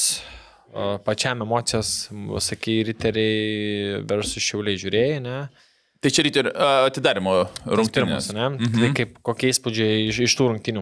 S3: o, pačiam emocijos, sakai, riteriai versus šiauliai žiūrėjai, ne?
S5: Tai čia ryte atidarimo rungtynės.
S3: Ne? Mhm. Tai kaip, kokie įspūdžiai iš, iš tų rungtynių?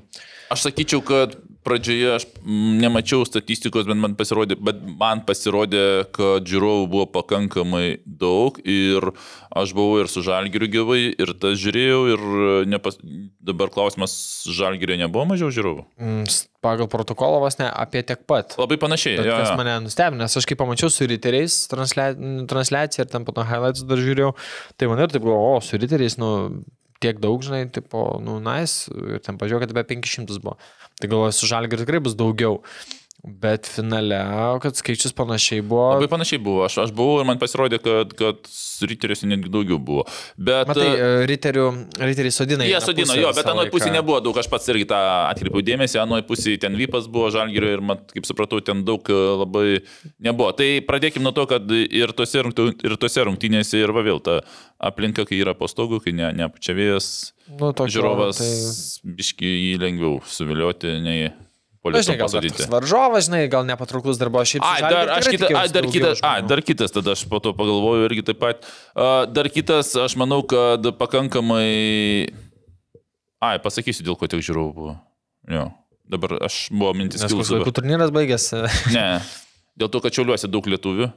S5: Aš sakyčiau, kad pradžioje aš nemačiau statistikos, bet man pasirodė, bet man pasirodė kad žiūrovų buvo pakankamai daug ir aš buvau ir su Žalgiriu gyvai ir tas žiūrėjau ir nepas... dabar klausimas, Žalgirio nebuvo mažiau žiūrovų?
S3: Mm, pagal protokolą vos ne apie tiek pat.
S5: Labai panašiai. Bet,
S3: ja, kas mane nustebino, nes aš kai pamačiau su riteriais translia... transliaciją ir ten po to highlights dar žiūrėjau, tai man ir taip buvo, o su riteriais, nu, tiek daug, žinai, tipo, nu, nice, ir ten pažiūrėjau, kad apie 500 buvo. Tai galvoju, su žalgiu tikrai bus daugiau. Bet finale, kad skaičius panašiai buvo.
S5: Labai panašiai buvo. Aš, aš buvau ir man pasirodė, kad, kad riteriuose netgi daugiau buvo. Bet...
S3: Matai, e, riterių, riteriai sodina.
S5: Jie sodino, jo, bet anoje pusėje nebuvo daug. Aš pats irgi tą atkreipiau dėmesį. Anoje pusėje ten Vypas buvo žalgerio ir, mat, kaip supratau, ten daug e, labai nebuvo. Tai pradėkime nuo to, kad ir tose, ir tose rungtynėse ir va vėl ta aplinka, kai yra postogų, kai ne, ne čia vėjas. Nu, žiūrovas tai... biški jį lengviau suvilioti nei
S3: Žinai, gal varžovas, žinai, gal nepatrauklus darbo šiaip.
S5: Ai, dar, aš kita, ai, dar, kitas, ai, dar kitas, tada aš po to pagalvoju irgi taip pat. Uh, dar kitas, aš manau, kad pakankamai... Ai, pasakysiu, dėl ko tiek žiūrovų buvo. Jo. Dabar aš buvo mintis.
S3: Nes koks vaikų turnyras baigėsi.
S5: ne. Dėl to, kad čiauliuosi daug lietuvių.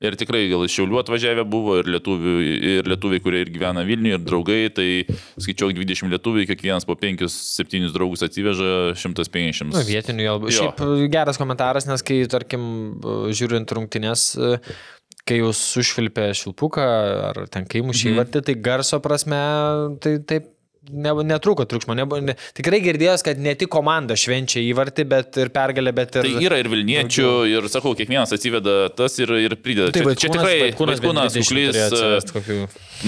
S5: Ir tikrai gal iš Šiaulių atvažiavę buvo ir, lietuvių, ir lietuviai, kurie ir gyvena Vilniuje, ir draugai, tai skaičiuok 20 lietuvių, kiekvienas po 5-7 draugus atsiveža 150.
S3: Nu, vietinių jau. Šiaip geras komentaras, nes kai, tarkim, žiūrint rungtynės, kai jūs sušvilpė šilpuką ar ten kaimušiai mm. varti, tai garso prasme, tai taip ne, netruko triukšmo. Ne, ne, tikrai girdėjęs, kad ne tik komanda švenčia įvartį, bet ir pergalę, bet ir...
S5: Tai yra ir Vilniečių, ir sakau, kiekvienas atsiveda tas ir, ir prideda.
S3: Tai, čia, čia tikrai
S5: kūnas, kūnas kuklys. Kokių...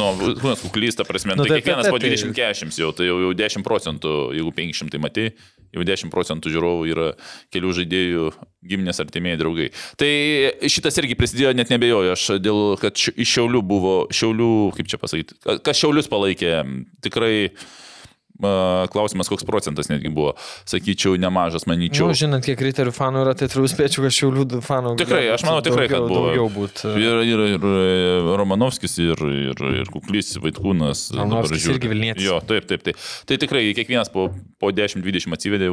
S5: Nu, kūnas kuklys, ta prasme, nu, tai, tai kiekvienas tai, po 20-40 jau, tai jau, jau 10 procentų, jeigu 500 matai jau 10 procentų žiūrovų yra kelių žaidėjų giminės artimieji draugai. Tai šitas irgi prisidėjo, net nebejoju, aš dėl, kad iš Šiaulių buvo, Šiaulių, kaip čia pasakyti, kas Šiaulius palaikė, tikrai Klausimas, koks procentas netgi buvo, sakyčiau, nemažas, manyčiau.
S3: Nu, žinant, kiek riterių fanų yra, tai turbūt spėčiau, kad šiaulių fanų.
S5: Tikrai, aš manau tikrai,
S3: daugiau,
S5: kad buvo.
S3: Daugiau būt.
S5: Ir, ir, ir Romanovskis, ir, ir, ir Kuklys, Vaitkūnas.
S3: Romanovskis irgi Vilnietis.
S5: Jo, taip, taip, taip. Tai tikrai kiekvienas po, po 10-20 atsivedė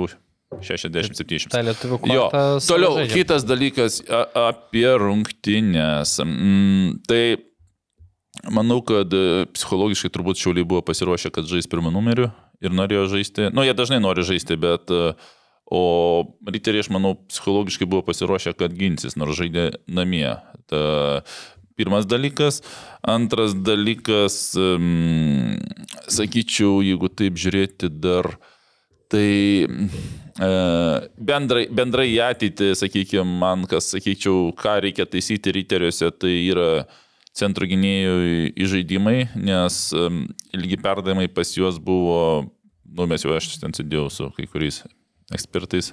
S5: 60-70.
S3: Tai lietuvių
S5: Jo. Toliau, žaidžia. kitas dalykas a, apie rungtynės. Mm, tai manau, kad psichologiškai turbūt šiauliai buvo pasiruošę, kad žais pirmą numeriu ir norėjo žaisti. Nu, jie dažnai nori žaisti, bet... E, o riteriai, aš manau, psichologiškai buvo pasiruošę, kad ginsis, nors žaidė namie. Ta, pirmas dalykas. Antras dalykas, um, sakyčiau, jeigu taip žiūrėti dar, tai bendrai, bendrai į ateitį, sakykime, man kas, sakyčiau, ką reikia taisyti riteriuose, tai yra centro gynėjų įžaidimai, nes ilgi perdavimai pas juos buvo, nu mes jau aš ten sėdėjau su kai kuriais ekspertais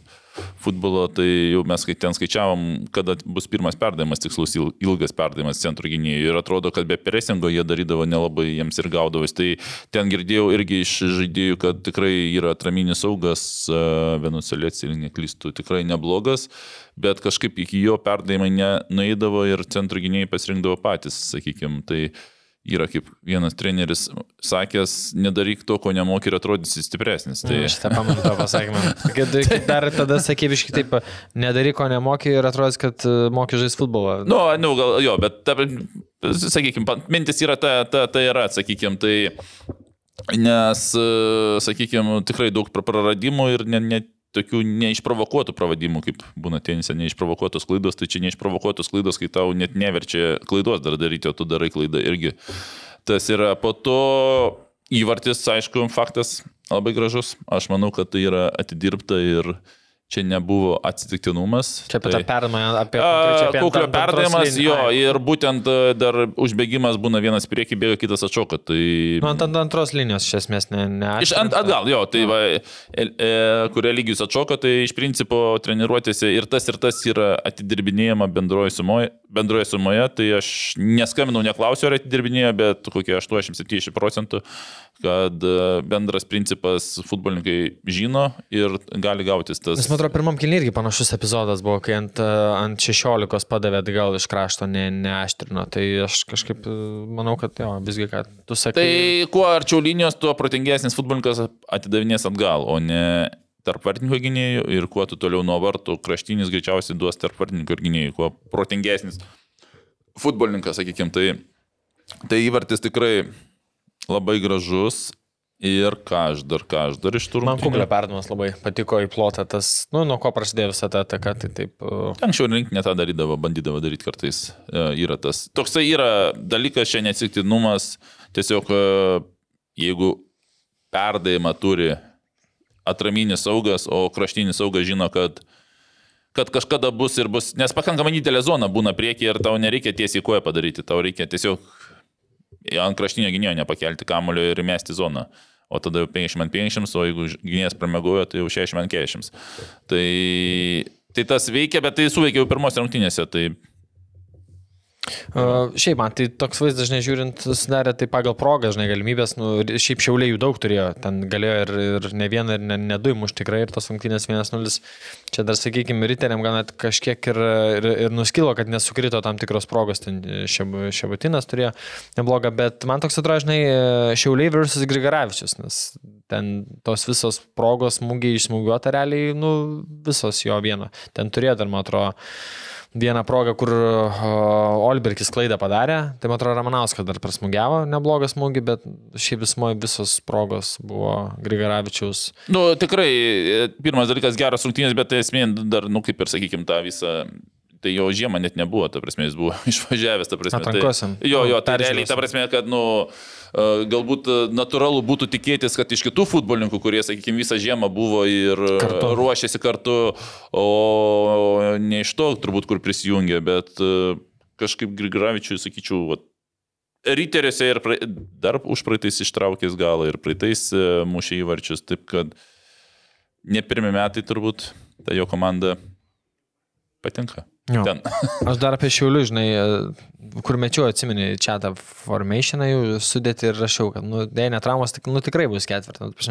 S5: futbolo, tai jau mes ten skaičiavom, kada bus pirmas perdavimas, tikslus ilgas perdavimas centro gynėjų ir atrodo, kad be presingo jie darydavo nelabai jiems ir gaudavus. Tai ten girdėjau irgi iš žaidėjų, kad tikrai yra atraminis saugas, Venuselėts ir neklystų, tikrai neblogas bet kažkaip iki jo perdavimai nenueidavo ir centro gynėjai pasirinkdavo patys, sakykime. Tai yra kaip vienas treneris sakęs, nedaryk to, ko nemoki ir atrodysi stipresnis. Tai...
S3: Aš tą pamenu tą pasakymą. Kad dar tada sakybiškai taip, nedaryk, ko nemoki ir atrodys, kad e, moki žaisti futbolą.
S5: Nu, nu, gal jo, bet, ta, sakykime, mintis yra ta, ta, ta yra, sakykime, tai nes, e, sakykime, tikrai daug praradimų ir net ne, tokių neišprovokuotų pravadimų, kaip būna tenise, neišprovokuotos klaidos, tai čia neišprovokuotos klaidos, kai tau net neverčia klaidos dar daryti, o tu darai klaidą irgi. Tas yra po to įvartis, aišku, faktas labai gražus. Aš manau, kad tai yra atidirbta ir Čia nebuvo atsitiktinumas.
S3: Čia apie tai, tą perdavimą, apie
S5: kuklio perdavimas, jo, Ai. ir būtent e, dar užbėgimas būna vienas prieki, bėga kitas atšoka. Tai...
S3: Nu, ant, ant antros linijos iš esmės ne. ne
S5: iš ant, atgal, jo, tai va, e, e, kurie lygius atšoka, tai iš principo treniruotėse ir tas ir tas yra atidirbinėjama bendroje sumoje, bendroje sumoje, tai aš neskambinau, neklausiau, ar atidirbinėjo, bet kokie 80-70 procentų kad e, bendras principas futbolininkai žino ir gali gautis tas.
S3: Nes man atrodo, pirmam kilniui irgi panašus epizodas buvo, kai ant, e, ant 16 padavė atgal iš krašto ne, neaštrino. Tai aš kažkaip e, manau, kad jo, visgi, kad tu sakai.
S5: Tai kuo arčiau linijos, tuo protingesnis futbolininkas atidavinės atgal, o ne tarp vartininko gynėjų ir kuo tu toliau nuo vartų kraštinis greičiausiai duos tarp vartininko ir gynėjų, kuo protingesnis futbolininkas, sakykime. Tai, tai įvartis tikrai labai gražus Ir ką aš dar, ką aš dar iš turų.
S3: Man kuklio perdavimas labai patiko į plotą, tas, nu, nuo ko prasidėjo visą tą ataką, tai taip. Uh...
S5: Anksčiau rinkinė tą darydavo, bandydavo daryti kartais. Uh, yra tas. Toksai yra dalykas, čia neatsitiktinumas, tiesiog uh, jeigu perdavimą turi atraminis saugas, o kraštinis saugas žino, kad kad kažkada bus ir bus, nes pakankamai didelė zona būna prieki ir tau nereikia tiesiai koją padaryti, tau reikia tiesiog ant kraštinio gynėjo nepakelti kamulio ir mesti zoną. O tada jau 50 50, o jeigu gynėjas pramegojo, tai jau 60 40. Tai, tai tas veikia, bet tai suveikia jau pirmos rungtynėse. Tai
S3: Uh, šiaip man tai toks vaizdas, žinai, žiūrint, susidarė tai pagal progą, žinai, galimybės, nu, šiaip šiauliai jų daug turėjo, ten galėjo ir, ir ne vieną, ir ne, ne du įmuš tikrai, ir tos rungtynės 1-0, čia dar, sakykime, riteriam gal net kažkiek ir, ir, ir nuskilo, kad nesukrito tam tikros progos, ten Šebutinas turėjo neblogą, bet man toks atrodo, žinai, šiauliai versus Grigaravičius, nes ten tos visos progos smūgiai išsmūgiuota realiai, nu, visos jo vieno, ten turėjo dar, man atrodo, vieną progą, kur Olbergis klaidą padarė, tai man atrodo Ramanauskas dar prasmugiavo, neblogas smūgį, bet šiaip vismoje visos progos buvo Grigaravičiaus.
S5: Nu, tikrai, e, pirmas dalykas geras rungtynės, bet esmė dar, nu, kaip ir sakykime, tą visą tai jo žiemą net nebuvo, ta prasme, jis buvo išvažiavęs, ta prasme.
S3: Atrankosiam.
S5: Tai, jo, jo, tai realiai, ta prasme, kad, nu, galbūt natūralu būtų tikėtis, kad iš kitų futbolininkų, kurie, sakykime, visą žiemą buvo ir kartu. ruošėsi kartu, o ne iš to turbūt, kur prisijungė, bet kažkaip Grigravičiui, sakyčiau, vat, Ryteriuose ir pra... dar už praeitais ištraukęs galą ir praeitais mušė įvarčius, taip kad ne pirmie metai turbūt ta jo komanda patinka.
S3: Jo. Aš dar apie šiulių, žinai, kur mečiau, atsimeni, čia tą formationą jau sudėti ir rašiau, kad, nu, dėja, netraumas, tik, nu, tikrai bus ketvirtas.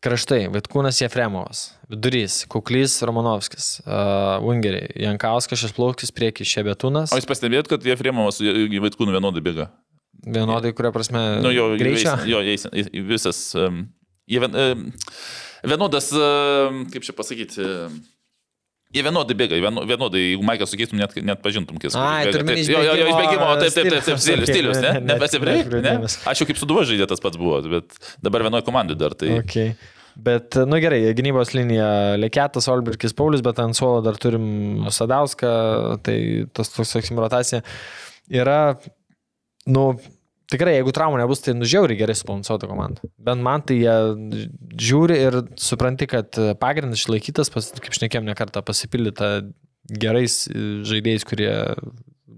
S3: Kraštai, Vaitkūnas Jefremovas, Vidurys, Kuklys Romanovskis, uh, Ungeriai, Jankauskas, Šešplaukis, prieki Šebetūnas.
S5: O jūs pastebėjot, kad Jefremovas Vaitkūnų vienodai bėga?
S3: Vienodai, kuria prasme.
S5: Nu, jo, greičia. Jo, jais, visas. Um, jie um, vienodas, um, kaip čia pasakyti. Um, Jie vienodai bėga, vienodai, jeigu Maikas sakytum, net, net pažintum, kas. Iš jo, jo, jo, išbėgimo, taip, taip, taip, taip, stilius, stilius, ne? Nebesibrei, ne? Aš jau kaip suduva žaidė tas pats buvo, bet dabar vienoje komandai dar tai.
S3: Okay. Bet, nu gerai, gynybos linija Lekėtas, Olberkis, Paulius, bet ant suolo dar turim Sadauską, tai tas toks, sakysim, rotacija yra, nu, Tikrai, jeigu traumų nebus, tai nužiauri gerai subalansuota komanda. Bent man tai jie žiūri ir supranti, kad pagrindas išlaikytas, pas, kaip šnekėm ne kartą, pasipildyta gerais žaidėjais, kurie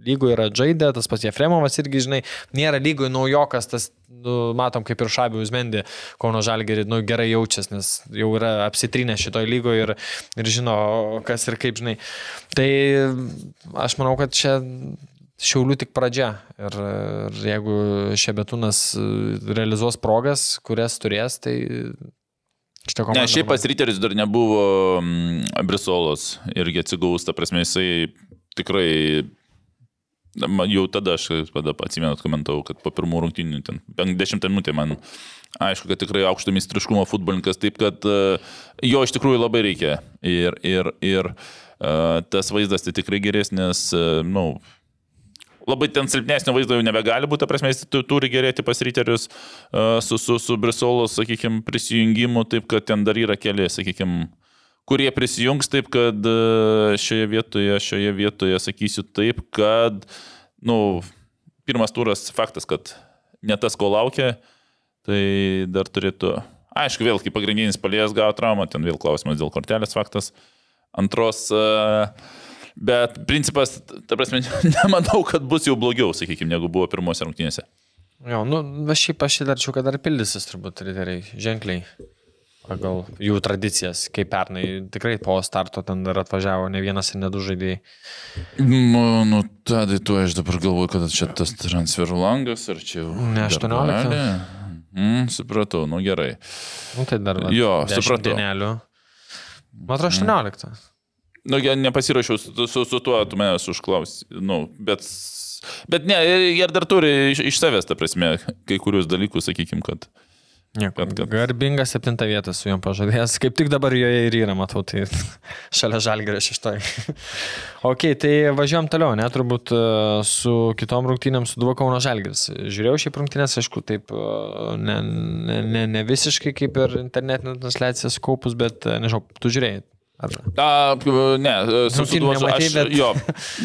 S3: lygoje yra žaidę, tas pats Jefremovas irgi, žinai, nėra lygoje naujokas, tas, nu, matom, kaip ir Šabių Uzmendi, Kauno Žalgerį, nu, gerai jaučiasi, nes jau yra apsitrinę šitoje lygoje ir, ir žino, kas ir kaip, žinai. Tai aš manau, kad čia Šiaulių tik pradžia. Ir, ir jeigu Šebetūnas e, realizuos progas, kurias turės, tai.
S5: Ne, šiaip pas Ryteris dar nebuvo mm, Brisolos irgi atsigaus, ta prasme, jisai tikrai jau tada aš tada atsimenu, komentavau, kad po pirmų rungtynių, ten 50 minutė man aišku, kad tikrai aukšto mistriškumo futbolininkas, taip kad uh, jo iš tikrųjų labai reikia. Ir, ir, ir uh, tas vaizdas tai tikrai geresnis, na, nu, labai ten silpnesnio vaizdo jau nebegali būti, prasme, jis turi gerėti pas ryterius su, su, su Brisolo, sakykime, prisijungimu, taip kad ten dar yra keli, sakykime, kurie prisijungs taip, kad šioje vietoje, šioje vietoje sakysiu taip, kad, na, nu, pirmas turas faktas, kad ne tas, ko laukia, tai dar turėtų, aišku, vėl kaip pagrindinis palėjas gavo traumą, ten vėl klausimas dėl kortelės faktas. Antros, uh, Bet principas, ta prasme, nemanau, kad bus jau blogiau, sakykime, negu buvo pirmose rungtynėse.
S3: Jo, nu, aš šiaip aš įdarčiau, kad dar pildysis turbūt riteriai ženkliai pagal jų tradicijas, kaip pernai tikrai po starto ten dar atvažiavo ne vienas ir ne du žaidėjai.
S5: Nu, nu tada tu aš dabar galvoju, kad čia tas transferų langas, ar čia jau...
S3: Ne 18.
S5: Mm, supratau, nu gerai.
S3: Nu tai dar.
S5: Jo, supratau. Dienelių.
S3: Man atrodo 18. Mm.
S5: Nu, nepasirašiau su, su, su tuo, tu manęs užklausai. Nu, bet, bet ne, jie dar turi iš, iš savęs, ta prasme, kai kurius dalykus, sakykim, kad
S3: Nieko. Kad, kad... Garbinga septinta vieta su juom pažadėjęs. Kaip tik dabar joje ir yra, matau, tai šalia žalgerio šeštoji. ok, tai važiuojam toliau, net turbūt e, su kitom rungtynėm su Duo Kauno žalgeris. Žiūrėjau šią rungtynės, aišku, taip e, ne, ne, ne, ne visiškai kaip ir internetinė transliacija skaupus, bet e, nežinau, tu žiūrėjai.
S5: Ar... A, ne, susiduosiu aš. Bet... Jo,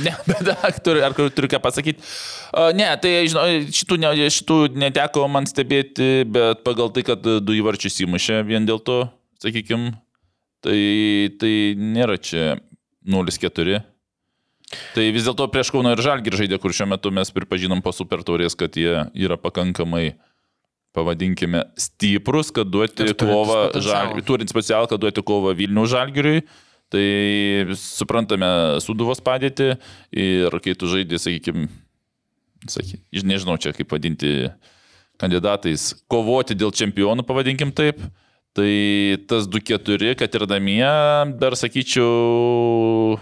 S5: ne, bet ar turiu, ar turiu ką pasakyti. A, ne, tai žinau, šitų, ne, šitų neteko man stebėti, bet pagal tai, kad du įvarčius įmušė vien dėl to, sakykime, tai, tai nėra čia 0-4. Tai vis dėlto prieš Kauno ir Žalgir žaidė, kur šiuo metu mes pripažinom po super taurės, kad jie yra pakankamai uh, pavadinkime, stiprus, kad duoti kovą, žalgiriui, turint specialą, kad duoti kovą Vilnių žalgiriui. Tai suprantame suduvos padėtį ir kai tu žaidži, sakykime, saky, nežinau čia kaip vadinti kandidatais, kovoti dėl čempionų, pavadinkim taip, tai tas 2-4, kad ir namie, dar sakyčiau,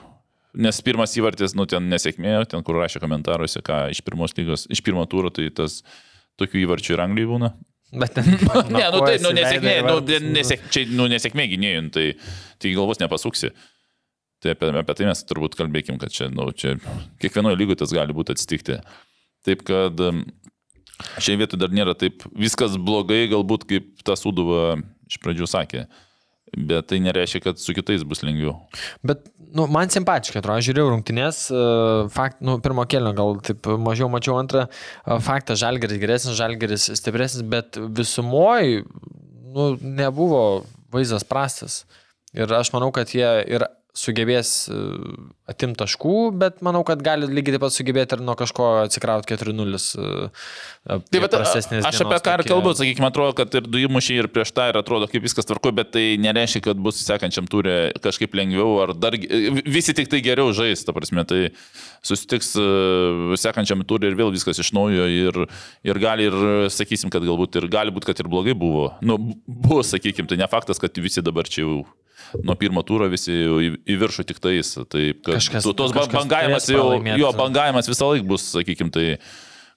S5: nes pirmas įvartis, nu ten nesėkmė, ten kur rašė komentaruose, ką iš pirmos lygos, iš pirmo tūro, tai tas tokių įvarčių ir Anglijai būna.
S3: Bet ten.
S5: ne, nu tai, nu nesėkmė, nu, nesėk, čia, nu nesėkmė gynėjų, tai, tai galvos nepasuksi. Tai apie, apie tai mes turbūt kalbėkim, kad čia, nu, čia kiekvienoje lygoje tas gali būti atsitikti. Taip kad šiai vietai dar nėra taip viskas blogai, galbūt kaip tas Uduva iš pradžių sakė. Uh, Bet tai nereiškia, kad su kitais bus lengviau.
S3: Bet nu, man simpatiškai atrodo, žiūrėjau rungtynės, e, fakt, nu, pirmo kelio gal taip mažiau mačiau antrą, e, faktas žalgeris geresnis, žalgeris stipresnis, bet visumoji nu, nebuvo vaizdas prastas. Ir aš manau, kad jie ir sugebės e, atimti taškų, bet manau, kad gali lygiai taip pat sugebėti ir nuo kažko atsikrauti 4-0. E,
S5: tai bet aš apie ką ir kalbu, sakykime, atrodo, kad ir du įmušiai ir prieš tą ir atrodo, kaip viskas tvarko, bet tai nereiškia, kad bus sekančiam turė kažkaip lengviau ar dar visi tik tai geriau žais, ta prasme, tai susitiks e, sekančiam turė ir vėl viskas iš naujo ir, ir gali ir, sakysim, kad galbūt ir gali būti, kad ir blogai buvo. Nu, buvo, sakykim, tai ne faktas, kad visi dabar čia jau nuo pirmo tūro visi į, į viršų tik tais. Tai kažkas, tos kažkas bangavimas, jau, jo bangavimas visą laiką bus, sakykim, tai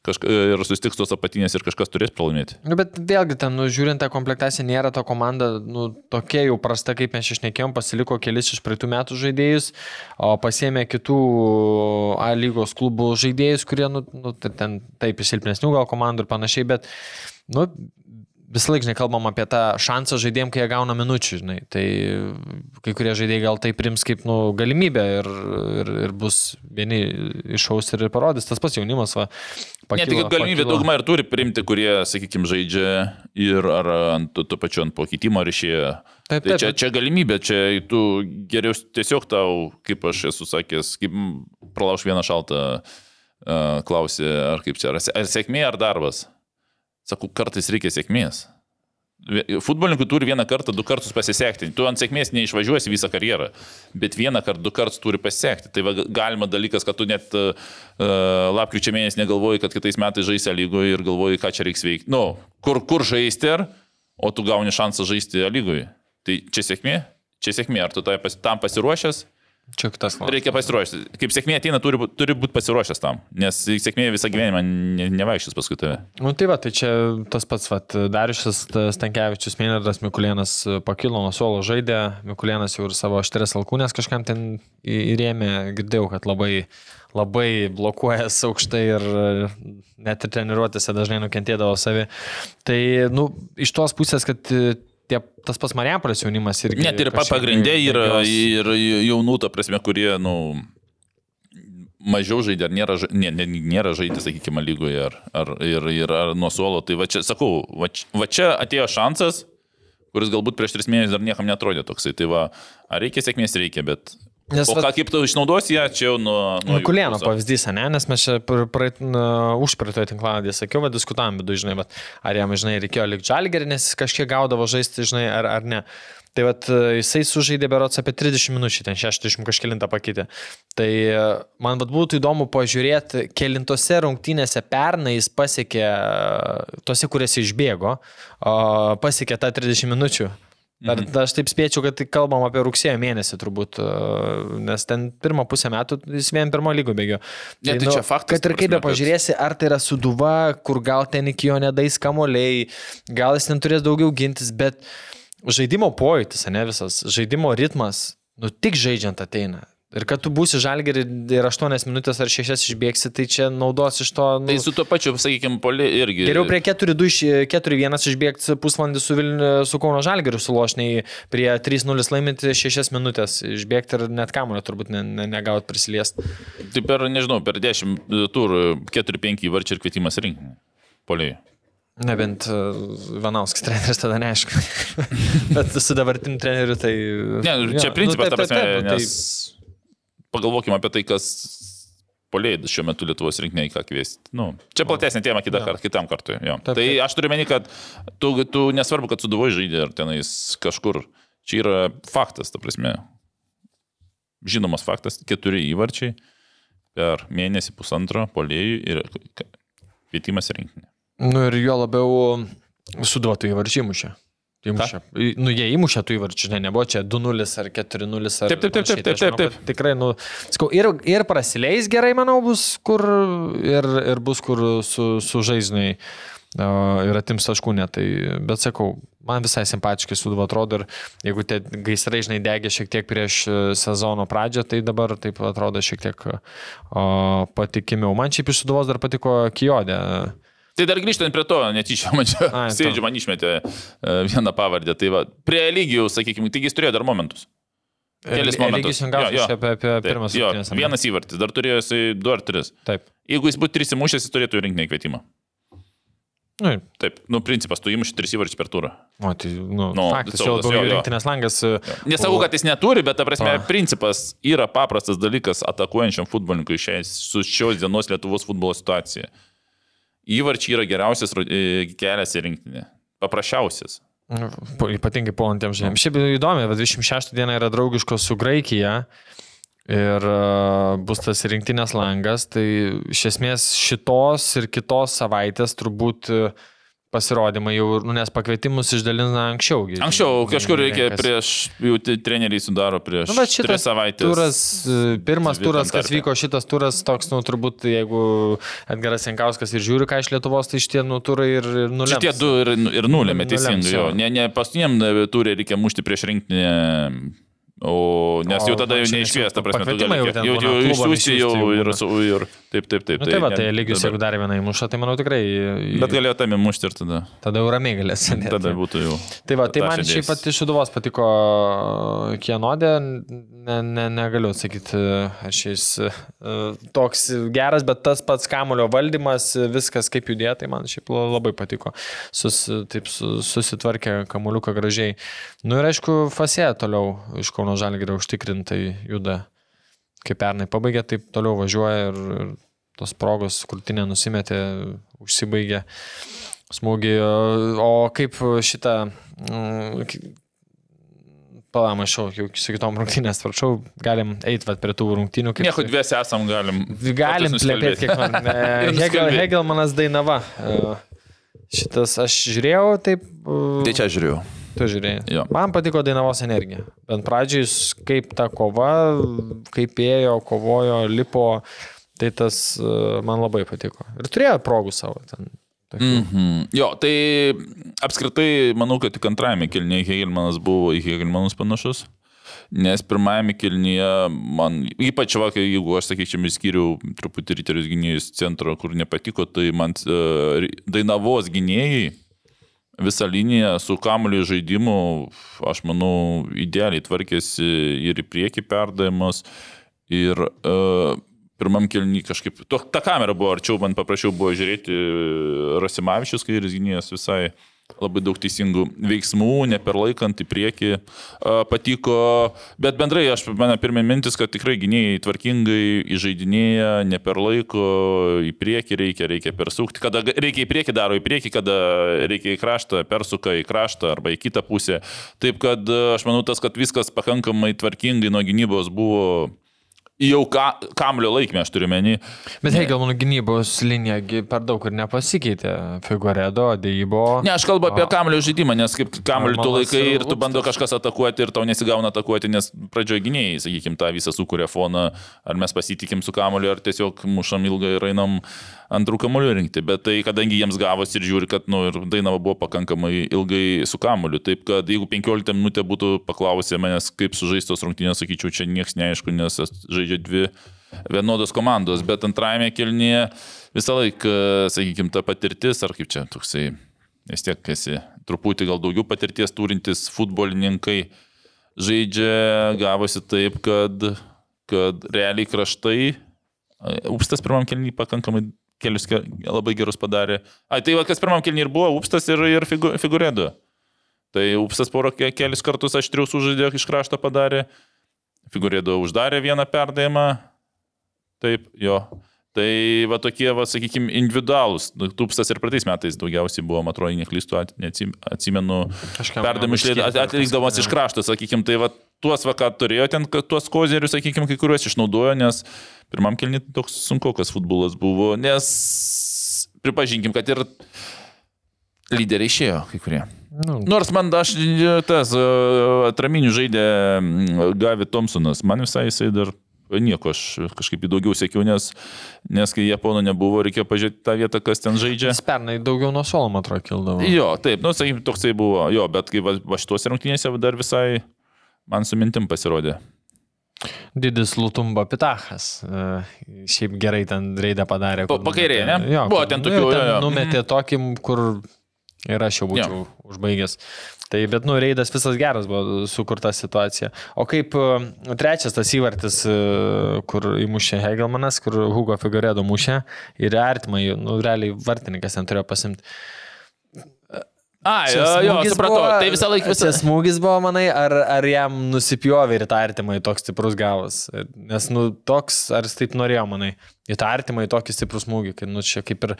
S5: kažka, ir susitiks tos apatinės ir kažkas turės pralaimėti.
S3: Nu, bet vėlgi, ten, nu, žiūrint tą komplektaciją, nėra to komanda nu, tokia jau prasta, kaip mes išnekėjom, pasiliko kelis iš praeitų metų žaidėjus, o pasėmė kitų A lygos klubų žaidėjus, kurie, nu, nu ten taip, silpnesnių gal komandų ir panašiai, bet, nu, visą laiką, žinai, kalbam apie tą šansą žaidėjim, kai jie gauna minučių, žinai. Tai kai kurie žaidėjai gal tai prims kaip nu, galimybę ir, ir, ir bus vieni išaus ir parodys. Tas pats jaunimas, va.
S5: Pakilo, ne tik galimybė, pakilo. daugumą ir turi primti, kurie, sakykime, žaidžia ir ar ant to pačio ant pokytimo ar išėję. Taip, taip, tai čia, čia galimybė, čia tu geriau tiesiog tau, kaip aš esu sakęs, kaip pralauš vieną šaltą uh, klausį, ar kaip čia, ar, ar sėkmė, ar darbas. Sakau, kartais reikia sėkmės. Futbolininkui turi vieną kartą, du kartus pasisekti. Tu ant sėkmės neišvažiuosi visą karjerą, bet vieną kartą, du kartus turi pasisekti. Tai va, galima dalykas, kad tu net uh, lapkričio mėnesį negalvoji, kad kitais metais žaisi lygoje ir galvoji, ką čia reiks veikti. Nu, kur, kur žaisti, ar, o tu gauni šansą žaisti lygoje. Tai čia sėkmė? Čia sėkmė. Ar tu tam pasiruošęs?
S3: Čia tas klausimas.
S5: Reikia pasiruošti. Kaip sėkmė ateina, turi, turi būti pasiruošęs tam, nes sėkmė visą gyvenimą ne, nevaikščios paskui tave.
S3: Nu tai va, tai čia tas pats, va, Darius Stankievičius, Mėnedas Mikulėnas pakilo nuo suolo žaidė, Mikulėnas jau ir savo aštrės alkūnės kažkam ten įrėmė, girdėjau, kad labai, labai blokuojas aukštai ir net ir treniruotėse dažnai nukentėdavo savi. Tai, nu, iš tos pusės, kad tie, tas pats Marijampolės jaunimas irgi.
S5: Net ir pagrindė yra ir jaunų, ta prasme, kurie, nu, mažiau žaidė, ar nėra, nė, nė, nėra žaidė, sakykime, lygoje, ar, ar, ir, ir ar nuo suolo. Tai va čia, sakau, va, va čia atėjo šansas, kuris galbūt prieš tris mėnesius dar niekam netrodė toksai. Tai va, ar reikia sėkmės, reikia, bet Nes, o ką, kaip tu išnaudosi ją, čia jau nuo... nuo
S3: Kulėno pavyzdys, ne? Nes mes čia praeit, užpraeitoje tinklalądėje sakiau, bet diskutavom, bet, žinai, bet ar jam, žinai, reikėjo likti žalgerį, nes jis kažkiek gaudavo žaisti, žinai, ar, ar ne. Tai vat, jisai sužaidė berots apie 30 minučių, ten 60 kažkėlintą pakeitė. Tai man vat, būtų įdomu pažiūrėti, kelintose rungtynėse pernai jis pasiekė, tose, kuriuose išbėgo, pasiekė tą 30 minučių. Ar mhm. aš taip spėčiau, kad kalbam apie rugsėjo mėnesį turbūt, nes ten pirmą pusę metų jis vien pirmo lygo bėgio.
S5: Ne, tai, tai nu, čia faktas.
S3: Kad ir kaip be pažiūrėsi, ar tai yra suduva, kur gal ten iki jo nedais kamoliai, gal jis ten turės daugiau gintis, bet žaidimo pojūtis, ne visas, žaidimo ritmas, nu tik žaidžiant ateina. Ir kad tu būsi žalgerį ir 8 minutės ar 6 išbėgsi, tai čia naudos iš to.
S5: Nu, tai su tuo pačiu, sakykime, poli irgi.
S3: Geriau prie 4-1 išbėgti pusvalandį su, Vilniu, su Kauno žalgeriu sulošniai, prie 3-0 laiminti 6 minutės išbėgti ir net kamulio turbūt ne, ne, negaut prisiliesti.
S5: Tai per, nežinau, per 10 turų 4-5 varčiai ir kvietimas rinkti. Poliai.
S3: Nebent Vanauskas treneris tada neaišku. Bet su dabartiniu treneriu tai...
S5: Ne, čia ja, principas, nu, taip, taip, taip, ta prasme, nes... Tai pagalvokime apie tai, kas polėjai šiuo metu Lietuvos rinkiniai ką kviesti. Nu, čia platesnė tema kitą kartą, kitam kartui. Jo. Taip, tai taip. aš turiu meni, kad tu, tu nesvarbu, kad suduvoj žaidė ar tenais kažkur. Čia yra faktas, ta prasme. Žinomas faktas, keturi įvarčiai per mėnesį pusantro polėjų ir kvietimas rinkinį.
S3: Nu ir jo labiau suduotų įvarčiai mušė. Įmušė. Nu, jie įmušė tų įvarčių, ne, nebuvo čia 2-0 ar 4-0 ar...
S5: Taip, taip, taip, taip, taip, taip, taip.
S3: Tikrai, nu, skau, ir, ir prasileis gerai, manau, bus kur, ir, ir bus kur su, su žaizniai ir atims taškų net. Tai, bet sakau, man visai simpatiškai suduvo atrodo ir jeigu tie gaisrai, žinai, degė šiek tiek prieš e, sezono pradžią, tai dabar taip atrodo šiek tiek o, patikimiau. Man šiaip iš suduvos dar patiko Kijodė.
S5: Tai dar grįžtant prie to, netyčia man čia sėdžiu, man išmetė e, vieną pavardę. Tai va, prie lygijų, sakykime, taigi jis turėjo dar momentus. Kelis momentus.
S3: Jo, jo. Apie, apie pirmas
S5: jo, vienas įvartis, dar turėjo jisai du ar tris.
S3: Taip.
S5: Jeigu jis būtų tris įmušęs, jis turėtų rinkti nekvietimą.
S3: Nu,
S5: Taip, nu, principas, tu įmuši tris įvarčius per turą.
S3: O, tai, nu, nu faktas, jau daugiau rinktinės langas. E,
S5: Nesakau, kad jis neturi, bet, ta prasme, o. principas yra paprastas dalykas atakuojančiam futbolininkui su šios dienos Lietuvos futbolo situacija įvarčiai yra geriausias e, kelias į rinktinį. Paprasčiausias.
S3: Nu, ypatingai puolantiems žemėms. Šiaip įdomi, 26 diena yra draugiškos su Graikija ir uh, bus tas rinktinės langas, tai iš esmės šitos ir kitos savaitės turbūt uh, pasirodymai jau, nu, nes pakvietimus išdalina anksčiau.
S5: Anksčiau, kažkur reikia kas... prieš, jau treneriai sudaro prieš nu, tris savaitės.
S3: Turas, e, pirmas turas, kas vyko šitas turas, toks, nu, turbūt, jeigu Edgaras Jankauskas ir žiūri, ką iš Lietuvos, tai šitie nu, turai ir, ir nulėmė.
S5: Šitie du ir, ir nulėmė, teisingai. Ne, ne paskutiniam turė reikia mušti prieš rinkinį O, nes jau tada jau neiškvies, ta prasme, gali, jau, jau, jau išsiųsti jau ir, ir taip, taip, taip.
S3: Nu, tai va, tai lygius, jeigu dar vieną įmuša, tai manau tikrai.
S5: Bet galėjo tam įmušti ir tada.
S3: Tada jau ramiai galės.
S5: Tada būtų jau.
S3: Tai va, tai man šiaip pat iš Uduvos patiko Kienodė, ne, ne, negaliu sakyti, aš jis toks geras, bet tas pats kamulio valdymas, viskas kaip judėjo, tai man šiaip labai patiko. Sus, taip susitvarkė kamuliuką gražiai. Nu ir aišku, Fasė toliau iš Kauno Žalgirio užtikrintai juda, kaip pernai pabaigė, taip toliau važiuoja ir, ir tos progos krūtinė nusimetė, užsibaigė smūgį. O kaip šitą... Mm, Palaim, aš jau su kitom rungtynės tvarčiau, galim eiti prie tų rungtynių.
S5: Kaip... Nieko dviesi esam, galim.
S3: Galim plėpėti, kiek man. Hegel, Hegelmanas Dainava. Šitas aš žiūrėjau taip.
S5: Tai čia žiūrėjau.
S3: Tu žiūrėjai. Jo. Man patiko Dainavos energija. Bent pradžiai, kaip ta kova, kaip ėjo, kovojo, lipo, tai tas e, man labai patiko. Ir turėjo progų savo ten.
S5: Mm -hmm. Jo, tai apskritai manau, kad tik antrajame kilnyje Hegelmanas buvo į Hegelmanus panašus. Nes pirmajame kilnyje man, ypač vakar, jeigu aš, sakyčiau, išskyriau truputį ryterius gynėjus centro, kur nepatiko, tai man uh, Dainavos gynėjai visą liniją su kamuoliu žaidimu, aš manau, idealiai tvarkėsi ir į priekį perdavimas. Ir uh, pirmam kelnį kažkaip, to, ta kamera buvo arčiau, man paprašiau buvo žiūrėti Rasimavičius, kai ir gynėjas visai uh, labai daug teisingų veiksmų, neperlaikant į priekį patiko, bet bendrai aš, mano pirmie mintis, kad tikrai gynėjai tvarkingai įžeidinėja, neperlaiko, į priekį reikia, reikia persukti, kada reikia į priekį daro į priekį, kada reikia į kraštą, persuka į kraštą arba į kitą pusę. Taip kad aš manau tas, kad viskas pakankamai tvarkingai nuo gynybos buvo jau ka, kamlio laikmė, aš turiu menį.
S3: Bet Hegelmanų gynybos linija per daug ir nepasikeitė. Figuredo, Deibo.
S5: Ne, aš kalbu apie kamlio žaidimą, nes kaip kamlio tu laikai ir tu bando kažkas atakuoti ir tau nesigauna atakuoti, nes pradžioje gynėjai, sakykime, tą visą sukūrė foną, ar mes pasitikim su kamliu, ar tiesiog mušam ilgai ir einam antrų kamuolių rinkti. Bet tai, kadangi jiems gavosi ir žiūri, kad, nu, ir Dainava buvo pakankamai ilgai su kamuoliu, taip kad jeigu 15 minutė būtų paklausę manęs, kaip sužaistos rungtynės, sakyčiau, čia niekas neaišku, nes žaidžia dvi vienodos komandos, bet antrajame kelnyje visą laiką, sakykime, ta patirtis, ar kaip čia toksai, vis tiek esi truputį gal daugiau patirties turintis futbolininkai, žaidžia, gavosi taip, kad, kad realiai kraštai, Upstas pirmam kelnį pakankamai kelius labai gerus padarė. Ai, tai va, kas pirmam kelnį ir buvo, Upstas ir, ir figu, Figuredo. Tai Upstas porą kelis kartus aštrius užžaidė, iš krašto padarė. Figuredo uždarė vieną perdavimą. Taip, jo. Tai va tokie, va, sakykime, individualūs. Nu, Tupstas ir praeitais metais daugiausiai buvo, man atrodo, neklystu, atsimenu, perdavimų atlikdamas iš krašto, sakykime, tai va tuos, va, ką turėjo ten, tuos kozerius, sakykime, kai kuriuos išnaudojo, nes pirmam kelnit toks sunkokas futbolas buvo, nes pripažinkim, kad ir lyderiai išėjo kai kurie. Nu. Nors man aš tas atraminių žaidė Gavi Thompsonas, man visai jisai dar nieko, aš kažkaip į daugiau sėkiau, nes, nes kai Japonų nebuvo, reikėjo pažiūrėti tą vietą, kas ten žaidžia.
S3: Jis pernai daugiau nuo suolo, man atrodo, kildavo.
S5: Jo, taip, nu, sakykim, toksai buvo, jo, bet kai va, va šitos rungtynėse dar visai man su mintim pasirodė.
S3: Didis Lutumba Pitachas. E, šiaip gerai ten reidą padarė.
S5: Pakairė, ne? Jo, buvo ten tokių. Jo,
S3: jo. Numetė tokį, kur ir aš jau būčiau jo. užbaigęs. Tai, bet, nu, reidas visas geras buvo sukurta situacija. O kaip e, trečias tas įvartis, e, kur įmušė Hegelmanas, kur Hugo Figuredo mušė ir artimai, nu, realiai vartininkas ten turėjo pasimti.
S5: A, jo, jo, supratau. Buvo, tai visą laiką visą.
S3: Čia smūgis buvo, manai, ar, ar jam nusipjovė ir tą artimai toks stiprus gavas? Nes, nu, toks, ar jis taip norėjo, manai, į tą artimai tokį stiprų smūgį, kad, nu, čia kaip ir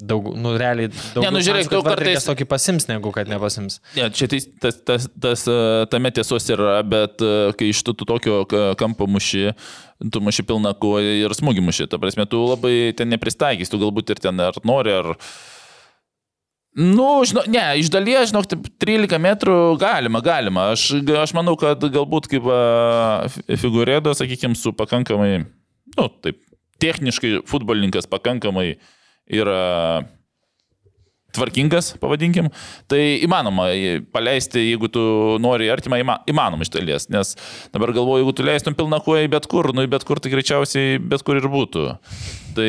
S3: daug, nu, realiai daug.
S5: Ne, nu, žiūrėk, daug kartais
S3: tokį pasims, negu kad nepasims.
S5: Ne, čia tai, tas, tas, tas, tame tiesos yra, bet kai iš tu, tu tokio kampo muši, tu muši pilną koją ir smūgį muši, ta prasme, tu labai ten nepristaikys, tu galbūt ir ten ar nori, ar... Nu, žinau, ne, iš dalies, žinok, 13 metrų galima, galima. Aš, aš manau, kad galbūt kaip figurėdo, sakykime, su pakankamai, nu, taip, techniškai futbolininkas pakankamai yra tvarkingas, pavadinkim, tai įmanoma paleisti, jeigu tu nori artimą, įmanoma iš dalies, nes dabar galvoju, jeigu tu leistum pilną koją bet kur, nu bet kur tai greičiausiai bet kur ir būtų. Tai,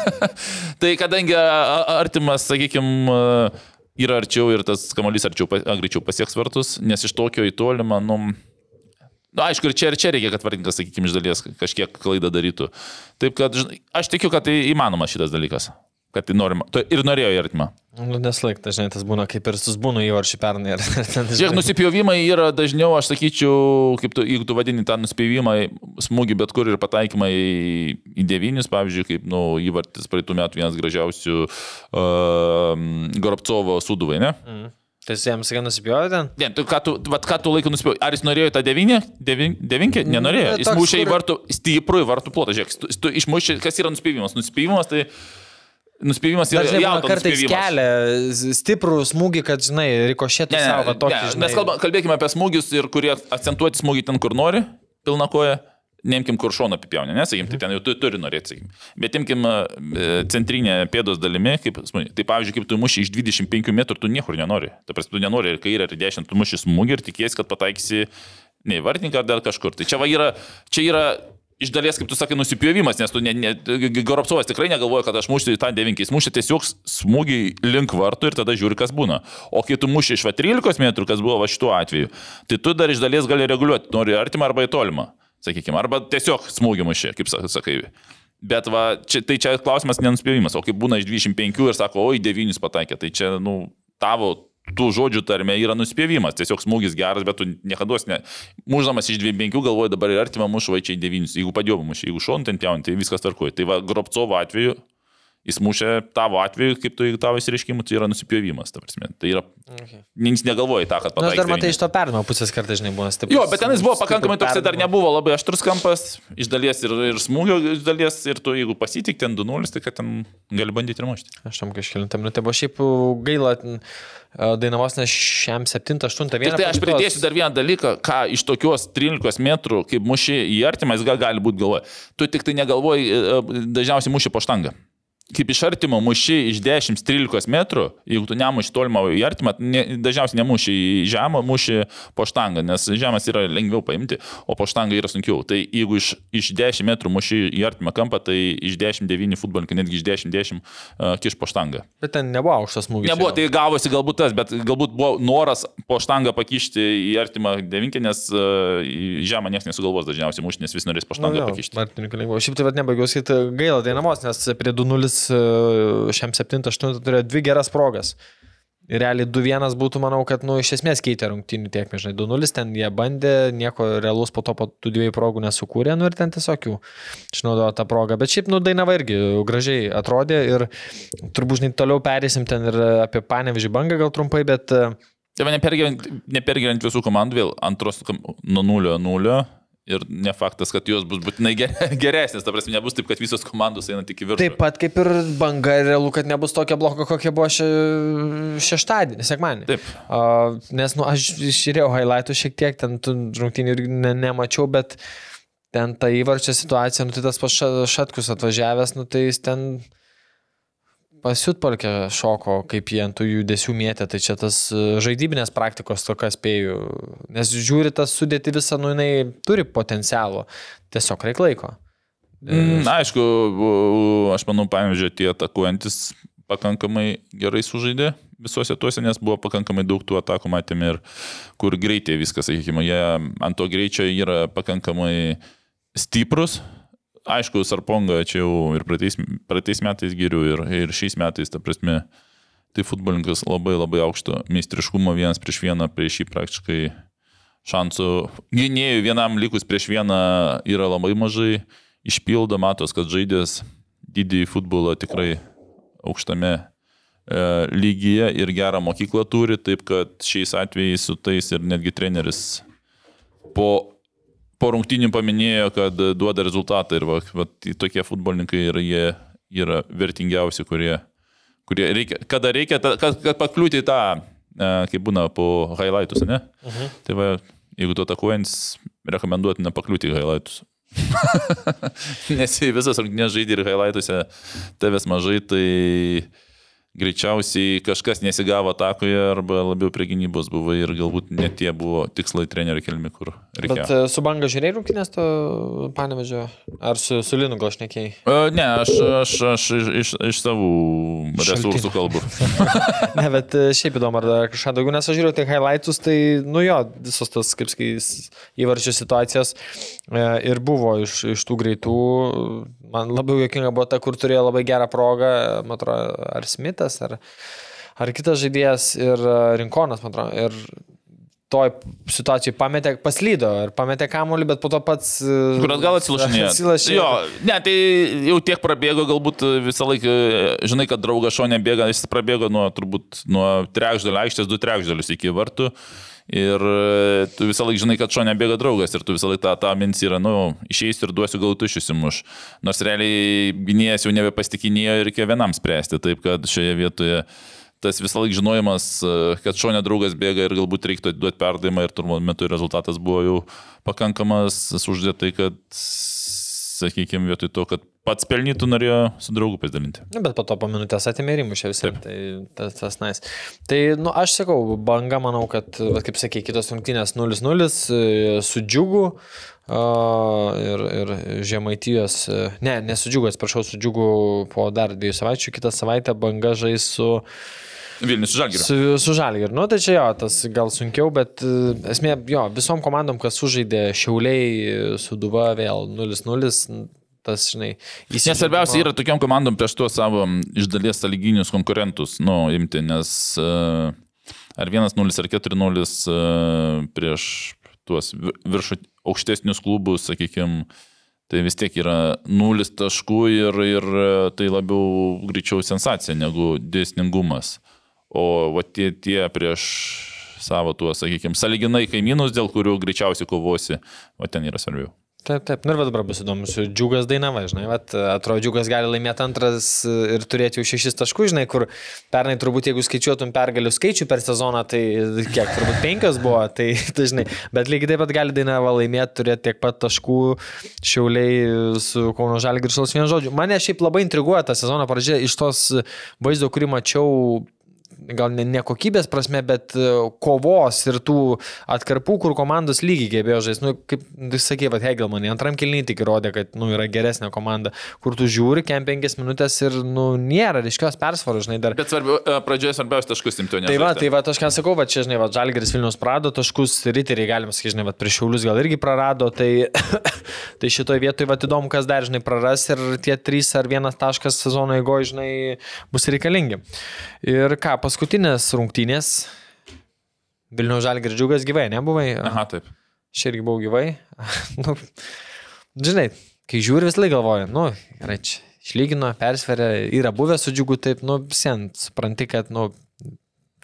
S5: tai kadangi artimas, sakykime, yra arčiau ir tas kamuolys arčiau, greičiau pasieks vartus, nes iš tokio į tolimą, nu, Na, aišku, ir čia ir čia reikia, kad vartininkas, sakykime, iš dalies kažkiek klaidą darytų. Taip kad aš tikiu, kad tai įmanoma šitas dalykas kad tai norima. Tu ir norėjo į artimą.
S3: Nu, neslaik, dažnai tas būna kaip ir susbūna įvarčių pernai.
S5: Žiūrėk, nusipjovimai yra dažniau, aš sakyčiau, kaip tu, jeigu tu vadini tą nuspėjimą, smūgį bet kur ir pataikymą į, į devynis, pavyzdžiui, kaip nu, įvartis praeitų metų vienas gražiausių uh, Goropcovo suduvai, ne? Mm.
S3: Tai jis jam sakė nusipjovė ten?
S5: Ne, tu, ką tu, vat, ką tu laiką nusipjovė? Ar jis norėjo tą devinį? Devin, devinkį? Nenorėjo. Jis mušė į vartų, stiprų į vartų plotą. Žiūrėk, tu, tu išmušė, kas yra nuspėjimas? Nuspėjimas tai... Nuspėjimas yra
S3: jaunas. Kartais kelia stiprų smūgį, kad, žinai, rikošėtų savo tokį. Ne, žinai...
S5: Mes kalba, kalbėkime apie smūgius ir kurie akcentuoti smūgį ten, kur nori, pilna koja. Neimkim, kur šono apipjaunė, nesakykim, tai ten jau tu, turi norėti, sakykim. Bet imkim e, centrinę pėdos dalimi, kaip, tai pavyzdžiui, kaip tu muši iš 25 metrų, tu niekur nenori. Ta prasme, tu nenori ir kairę, ir dešinę, tu muši smūgį ir tikiesi, kad pataikysi ne į vartininką ar dar kažkur. Tai čia va yra, čia yra iš dalies, kaip tu sakai, nusipjovimas, nes tu ne, ne, Goropsovas tikrai negalvoja, kad aš mušiu tą devinkį, jis mušia tiesiog smūgį link vartų ir tada žiūri, kas būna. O kai tu muši iš 13 metrų, kas buvo va šituo atveju, tai tu dar iš dalies gali reguliuoti, nori artimą arba į tolimą, sakykime, arba tiesiog smūgį muši, kaip sakai. Bet va, čia, tai čia klausimas nenuspėjimas, o kai būna iš 25 ir sako, oi, 9 pataikė, tai čia, nu, tavo tų žodžių tarme yra nuspėjimas, tiesiog smūgis geras, bet tu niekada ne. Muždamas iš 25 galvoji dabar ir artimą mušu vaičiai 9, jeigu padėjau mušu, jeigu šon ten pjauni, tai viskas tarkuoja. Tai va, Gropcovo atveju Jis mušė tavo atveju, kaip tu tavo įsireiškimų, tai yra nusipjovimas, ta prasme. Tai yra... Okay. Jis negalvoja tą, kad
S3: pataikė. Na, dar matai iš to perdimo pusės kartais, žinai, buvo stiprus.
S5: Jo, bet ten jis buvo pakankamai toks, dar nebuvo labai aštrus kampas, iš dalies ir, ir smūgio, iš dalies ir tu, jeigu pasitik ten 2-0, tai kad ten gali bandyti ir mušti.
S3: Aš tam kažkėlintą minutę, buvo šiaip gaila, Dainavos nes šiam 7-8 vieną.
S5: Tai aš pridėsiu dar vieną dalyką, ką iš tokios 13 metrų, kaip muši į artimą, jis gal gali būti galvoje. Tu tik tai negalvoji, dažniausiai muši po štangą kaip iš artimo muši iš 10-13 metrų, jeigu tu nemuši tolimą į artimą, ne, dažniausiai nemuši į žemą, muši po štangą, nes žemas yra lengviau paimti, o po štangą yra sunkiau. Tai jeigu iš, iš 10 metrų muši į artimą kampą, tai iš 10-9 futbolininkai, netgi iš 10-10 uh, kiš po štangą.
S3: Bet ten nebuvo aukštas smūgis.
S5: Nebuvo, tai gavosi galbūt tas, bet galbūt buvo noras po štangą pakišti į artimą devinkę, nes uh, žemą niekas nesugalvos dažniausiai mušti, nes vis norės po štangą nu, pakišti.
S3: Martininkų lengviau. Šiaip tai vad nebaigiau sakyti gaila dainamos, nes prie 2-0 E, šiam 7-8 turėjo dvi geras progas. Ir realiai 2-1 būtų, manau, kad, nu, iš esmės keitė rungtynių tiek, žinai, 2-0 ten jie bandė, nieko realus po to po tų dviejų progų nesukūrė, nu ir ten tiesiog jų išnaudojo tą progą. Bet šiaip, nu, Dainava irgi gražiai atrodė ir turbūt, žinai, toliau perėsim ten ir apie Panevižį bangą gal trumpai, bet...
S5: Tai nepergyvent visų komandų vėl antros nuo 0-0 Ir ne faktas, kad jos bus būtinai geresnės, ta prasme, nebus taip, kad visos komandos eina tik į viršų.
S3: Taip pat kaip ir banga, realu, kad nebus tokia bloka, kokia buvo še, šeštadienį, sekmanį.
S5: Taip.
S3: Uh, nes, nu, aš žiūrėjau highlightų šiek tiek, ten rungtynį ir ne, nemačiau, bet ten ta įvarčio situacija, nu, tai tas pats Šatkus atvažiavęs, nu, tai jis ten pasiutpolkė šoko, kaip jie ant tų judesių mėtė, tai čia tas e, žaidybinės praktikos tokia spėjų, nes žiūri tas sudėti visą, nu jinai turi potencialo, tiesiog reikia laiko.
S5: Mm, aišku, aš manau, pavyzdžiui, tie atakuojantis pakankamai gerai sužaidė visuose tuose, nes buvo pakankamai daug tų atakų matėme ir kur greitai viskas, sakykime, jie ant to greičio yra pakankamai stiprus, aišku, Sarponga čia jau ir praeitais, praeitais metais geriau ir, ir šiais metais, ta prasme, tai futbolininkas labai labai aukšto meistriškumo vienas prieš vieną, prieš jį praktiškai šansų. Gynėjų vienam likus prieš vieną yra labai mažai, išpildo, matos, kad žaidės didįjį futbolą tikrai aukštame e, lygyje ir gerą mokyklą turi, taip kad šiais atvejais su tais ir netgi treneris po po rungtinių paminėjo, kad duoda rezultatą ir va, va, tokie futbolininkai ir jie yra vertingiausi, kurie, kurie reikia, kada reikia, ta, kad, kad pakliūti į tą, e, kaip būna po highlightus, ne? Uh mhm. -huh. Tai va, jeigu tu atakuojant, rekomenduotina pakliūti į highlightus. Nes visas rungtynės žaidži ir highlightuose tavęs mažai, tai greičiausiai kažkas nesigavo atakoje arba labiau prie gynybos buvo ir galbūt net tie buvo tikslai trenerių kelmi, kur reikėjo.
S3: Bet e, su banga žiūrėjai rungtynės to panevežio? Ar su, su Linu gal šnekėjai?
S5: Uh, ne, aš, aš, aš iš, iš, iš savų resursų kalbu.
S3: ne, bet e, šiaip įdomu, ar kažką daugiau, nes aš žiūrėjau tik highlights, tai, nu jo, visos tas, kaip sakys, įvarčių situacijos ir buvo iš, iš tų greitų Man labiau jokinga buvo ta, kur turėjo labai gerą progą, man atrodo, ar Smithas, ar, ar kitas žaidėjas ir e, Rinkonas, man atrodo. Ir toj situacijai pametė, paslydo ir pametė kamuolį, bet po to pats... E,
S5: kur atgal atsilašinėjo.
S3: atsilašinėjo.
S5: Jo, ne, tai jau tiek prabėgo, galbūt visą laiką, žinai, kad draugas šonė bėga, jis prabėgo nuo turbūt nuo trečdalio aikštės, du trečdalius iki vartų. Ir e, tu visą laiką žinai, kad šonė bėga draugas ir tu visą laiką tą, tą mintį yra, nu, išeisiu ir duosiu gautušius įmuš. Nors realiai gynėjas jau nebepasitikinėjo ir reikia vienam spręsti, taip kad šioje vietoje tas visą laiką žinojimas, e, kad šonė draugas bėga ir galbūt reiktų duoti perdavimą ir turbūt metu rezultatas buvo jau pakankamas, uždėtai, kad, sakykime, vietoj to, kad pats pelnytų norėjo su draugu pasidalinti.
S3: Na, bet po to po minutės atėmė ir įmušė visą. Tai tas, tas nais. Tai, nu, aš sakau, banga, manau, kad, va, kaip sakė, kitos rungtynės 0-0 e, su džiugu. Uh, ir, ir žemaitijos, e, ne, nesudžiugu, atsiprašau, sudžiugu po dar dviejų savaičių, kitą savaitę banga žais su
S5: Vilnius su Žalgiriu.
S3: Su, su Žalgiriu. Nu, tai čia jo, tas gal sunkiau, bet uh, esmė, jo, visom komandom, kas sužaidė Šiauliai, Suduva vėl 0-0, tas, žinai.
S5: Nes svarbiausia yra tokiam komandom prieš tuos savo iš dalies saliginius konkurentus, nu, imti, nes uh, ar 1-0 ar 4-0 uh, prieš tuos viršų aukštesnius klubus, sakykime, tai vis tiek yra nulis taškų ir, ir tai labiau greičiau sensacija negu dėsningumas. O va, tie, tie prieš savo tuos, sakykime, saliginai kaimynus, dėl kurių greičiausiai kovosi, o ten yra svarbiau.
S3: Taip, taip, nu ir dabar bus įdomu, džiugas dainava, žinai, vat, atrodo, džiugas gali laimėti antras ir turėti jau šešis taškus, žinai, kur pernai turbūt, jeigu skaičiuotum pergalių skaičių per sezoną, tai kiek, turbūt penkios buvo, tai, tai žinai, bet lygiai taip pat gali dainava laimėti, turėti tiek pat taškų šiauliai su Kauno Žalgi ir Šaus vienu žodžiu. Mane šiaip labai intriguoja ta sezono pradžia iš tos vaizdo, kurį mačiau gal ne, ne kokybės prasme, bet e, kovos ir tų atkarpų, kur komandos lygiai gebėjo žaisti. Nu, kaip sakė, va, Hegelmanai, antram kilniui tik įrodė, kad nu, yra geresnė komanda, kur tu žiūri, kem penkias minutės ir nu, nėra ryškios persvaros, žinai, dar.
S5: Bet svarbiau, e, pradžioje svarbiausia taškus imti, ne?
S3: Tai va, tai va, aš ką sakau, va, čia, žinai, va, Žalgeris Vilnius prarado taškus, riteriai, galima sakyti, žinai, va, prieš Šiaulius gal irgi prarado, tai, tai šitoje vietoje, va, įdomu, kas dar, žinai, praras ir tie trys ar vienas taškas sezono eigoje, žinai, bus reikalingi. Ir ką, paskutinės rungtynės. Vilnių Žalgir džiugas gyvai, nebuvai?
S5: Aha, taip.
S3: Aš irgi buvau gyvai. nu, žinai, kai žiūri vis laik galvoju, nu, gerai, čia išlygino, persveria, yra buvę su džiugu, taip, nu, visiems supranti, kad, nu,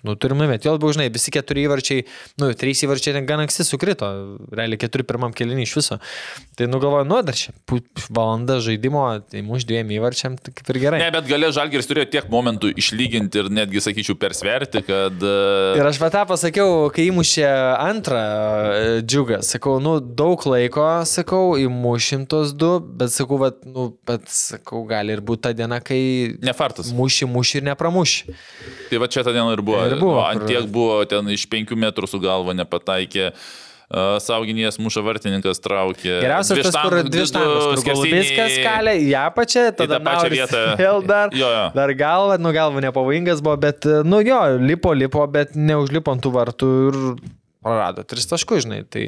S3: Nu, turim nuimėti. Jo labiau, žinai, visi keturi įvarčiai, nu, trys įvarčiai gan anksti sukrito, realiai keturi pirmam kelinį iš viso. Tai nugalvoju, nu, dar čia valanda žaidimo, tai muš dviem įvarčiam, tai kaip ir gerai.
S5: Ne, bet galė Žalgiris turėjo tiek momentų išlyginti ir netgi, sakyčiau, persverti, kad...
S3: E, ir aš va tą pasakiau, kai įmušė antrą e, džiugą, sakau, nu, daug laiko, sakau, įmušim tos du, bet sakau, va, nu, bet sakau, gali ir būti ta diena, kai...
S5: Nefartas.
S3: Muši, muši ir nepramuši.
S5: Tai va čia ta diena ir buvo. Ir buvo. Ant tiek buvo, ten iš penkių metrų su galva nepataikė. Sauginės muša vartininkas traukė.
S3: Geriausias tas, kur dvi štangos. Viskas kalė į apačią, tada tą pačią vietą. Vėl dar, jo, jo. dar galva, nu galva nepavojingas buvo, bet, nu jo, lipo, lipo, bet neužlipo ant tų vartų ir prarado tris taškus, žinai. Tai,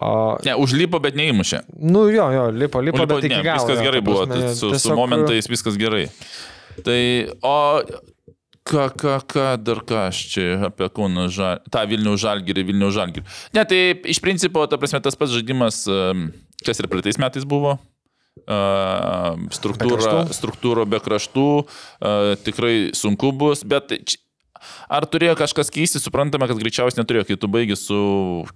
S5: O... Ne, užlipo, bet neįmušė.
S3: Nu jo, jo, lipo, lipo, lipo bet iki galo.
S5: Viskas gerai buvo, prasme, su, tiesiog... su momentais viskas gerai. Tai, o ką, ką, ką, dar ką aš čia apie Kauno Žalgirį, tą Vilnių Žalgirį, Vilnių Žalgirį. Ne, tai iš principo, ta prasme, tas pats žaidimas, kas ir praeitais metais buvo, struktūra, be struktūra be kraštų, tikrai sunku bus, bet Ar turėjo kažkas keisti, suprantame, kad greičiausiai neturėjo, kai tu baigi su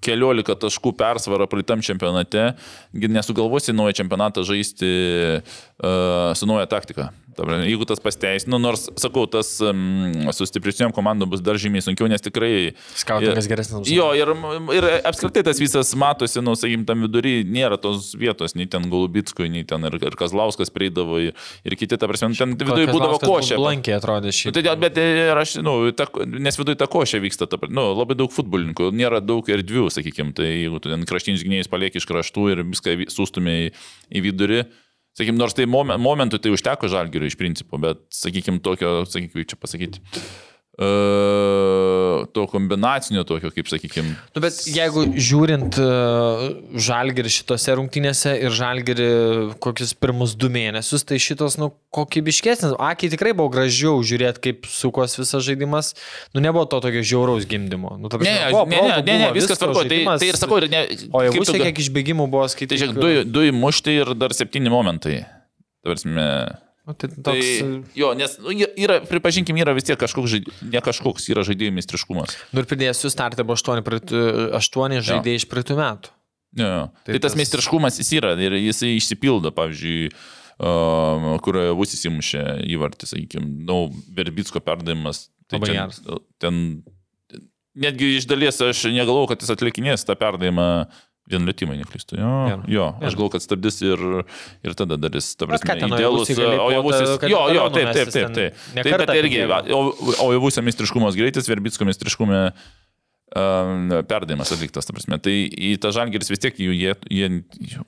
S5: keliolika taškų persvara praeitam čempionate, nesugalvosi naują čempionatą žaisti uh, su nauja taktika. Jeigu tas pasteisino, nu, nors, sakau, tas um, su stipresniam komandom bus dar žymiai sunkiau, nes tikrai...
S3: Skautingas geresnis.
S5: Jo, ir, ir apskritai tas visas matosi, nu, sakykim, tam vidury nėra tos vietos, nei ten Golubitskui, nei ten ir, ir Kazlauskas prieidavo, ir, ir kiti, ta prasme, ten viduje būdavo košė.
S3: Blankiai atrodė šį.
S5: Nu, tai, bet ir aš, nu, ta, nes viduje ta košė vyksta, ta, nu, labai daug futbolininkų, nėra daug erdvių, sakykim, tai jeigu tu ten kraštinis gynėjas palieki iš kraštų ir viską sustumė į, į vidurį, Sakykim, nors tai momentų tai užteko žalgiriui iš principo, bet, sakykim, tokio, sakykim, kaip čia pasakyti, to kombinacinio tokio, kaip sakykime.
S3: Nu, bet jeigu žiūrint uh, žalgerį šitose rungtynėse ir žalgerį kokius pirmus du mėnesius, tai šitos, nu, kokybiškesnis. Akiai tikrai buvo gražiau žiūrėti, kaip sukos visas žaidimas. Nu, nebuvo to tokio žiauraus gimdymo. Nu,
S5: prasme, ne, buvo, ne, ne, ne, ne, viskas tvarko. Tai, tai ir sakau, ir ne.
S3: O jau bus kiek išbėgimų buvo skaityti.
S5: Tai žiūrėk, du, du įmušti ir dar septyni momentai. Tavarsime.
S3: Nu, tai, toks... tai
S5: jo, nes nu, yra, pripažinkim, yra vis tiek kažkoks, žaid... ne kažkoks, yra žaidėjų mistriškumas.
S3: Nu ir pridėsiu startą buvo 8, praeitų, 8 žaidėjai iš praeitų metų.
S5: Jo, jo. Tai, tai tas, tas meistriškumas jis yra ir jisai išsipildo, pavyzdžiui, uh, kur Vusis įmušė įvartį, sakykime, nu, Verbitsko perdavimas. Tai
S3: Labai geras.
S5: Ten, netgi iš dalies aš negalvoju, kad jis atlikinės tą perdavimą Vien lietimai neklystu. Jo, jo, jo aš galvoju, kad stabdys ir, ir tada darys, ta prasme, idealus. O javusis. Jo, jo, taip, taip, taip. taip. Taip, bet irgi, o, o javusio mistriškumos greitis, verbitsko mistriškume um, perdavimas atliktas, ta prasme. Tai į tą žangeris vis tiek jie, jie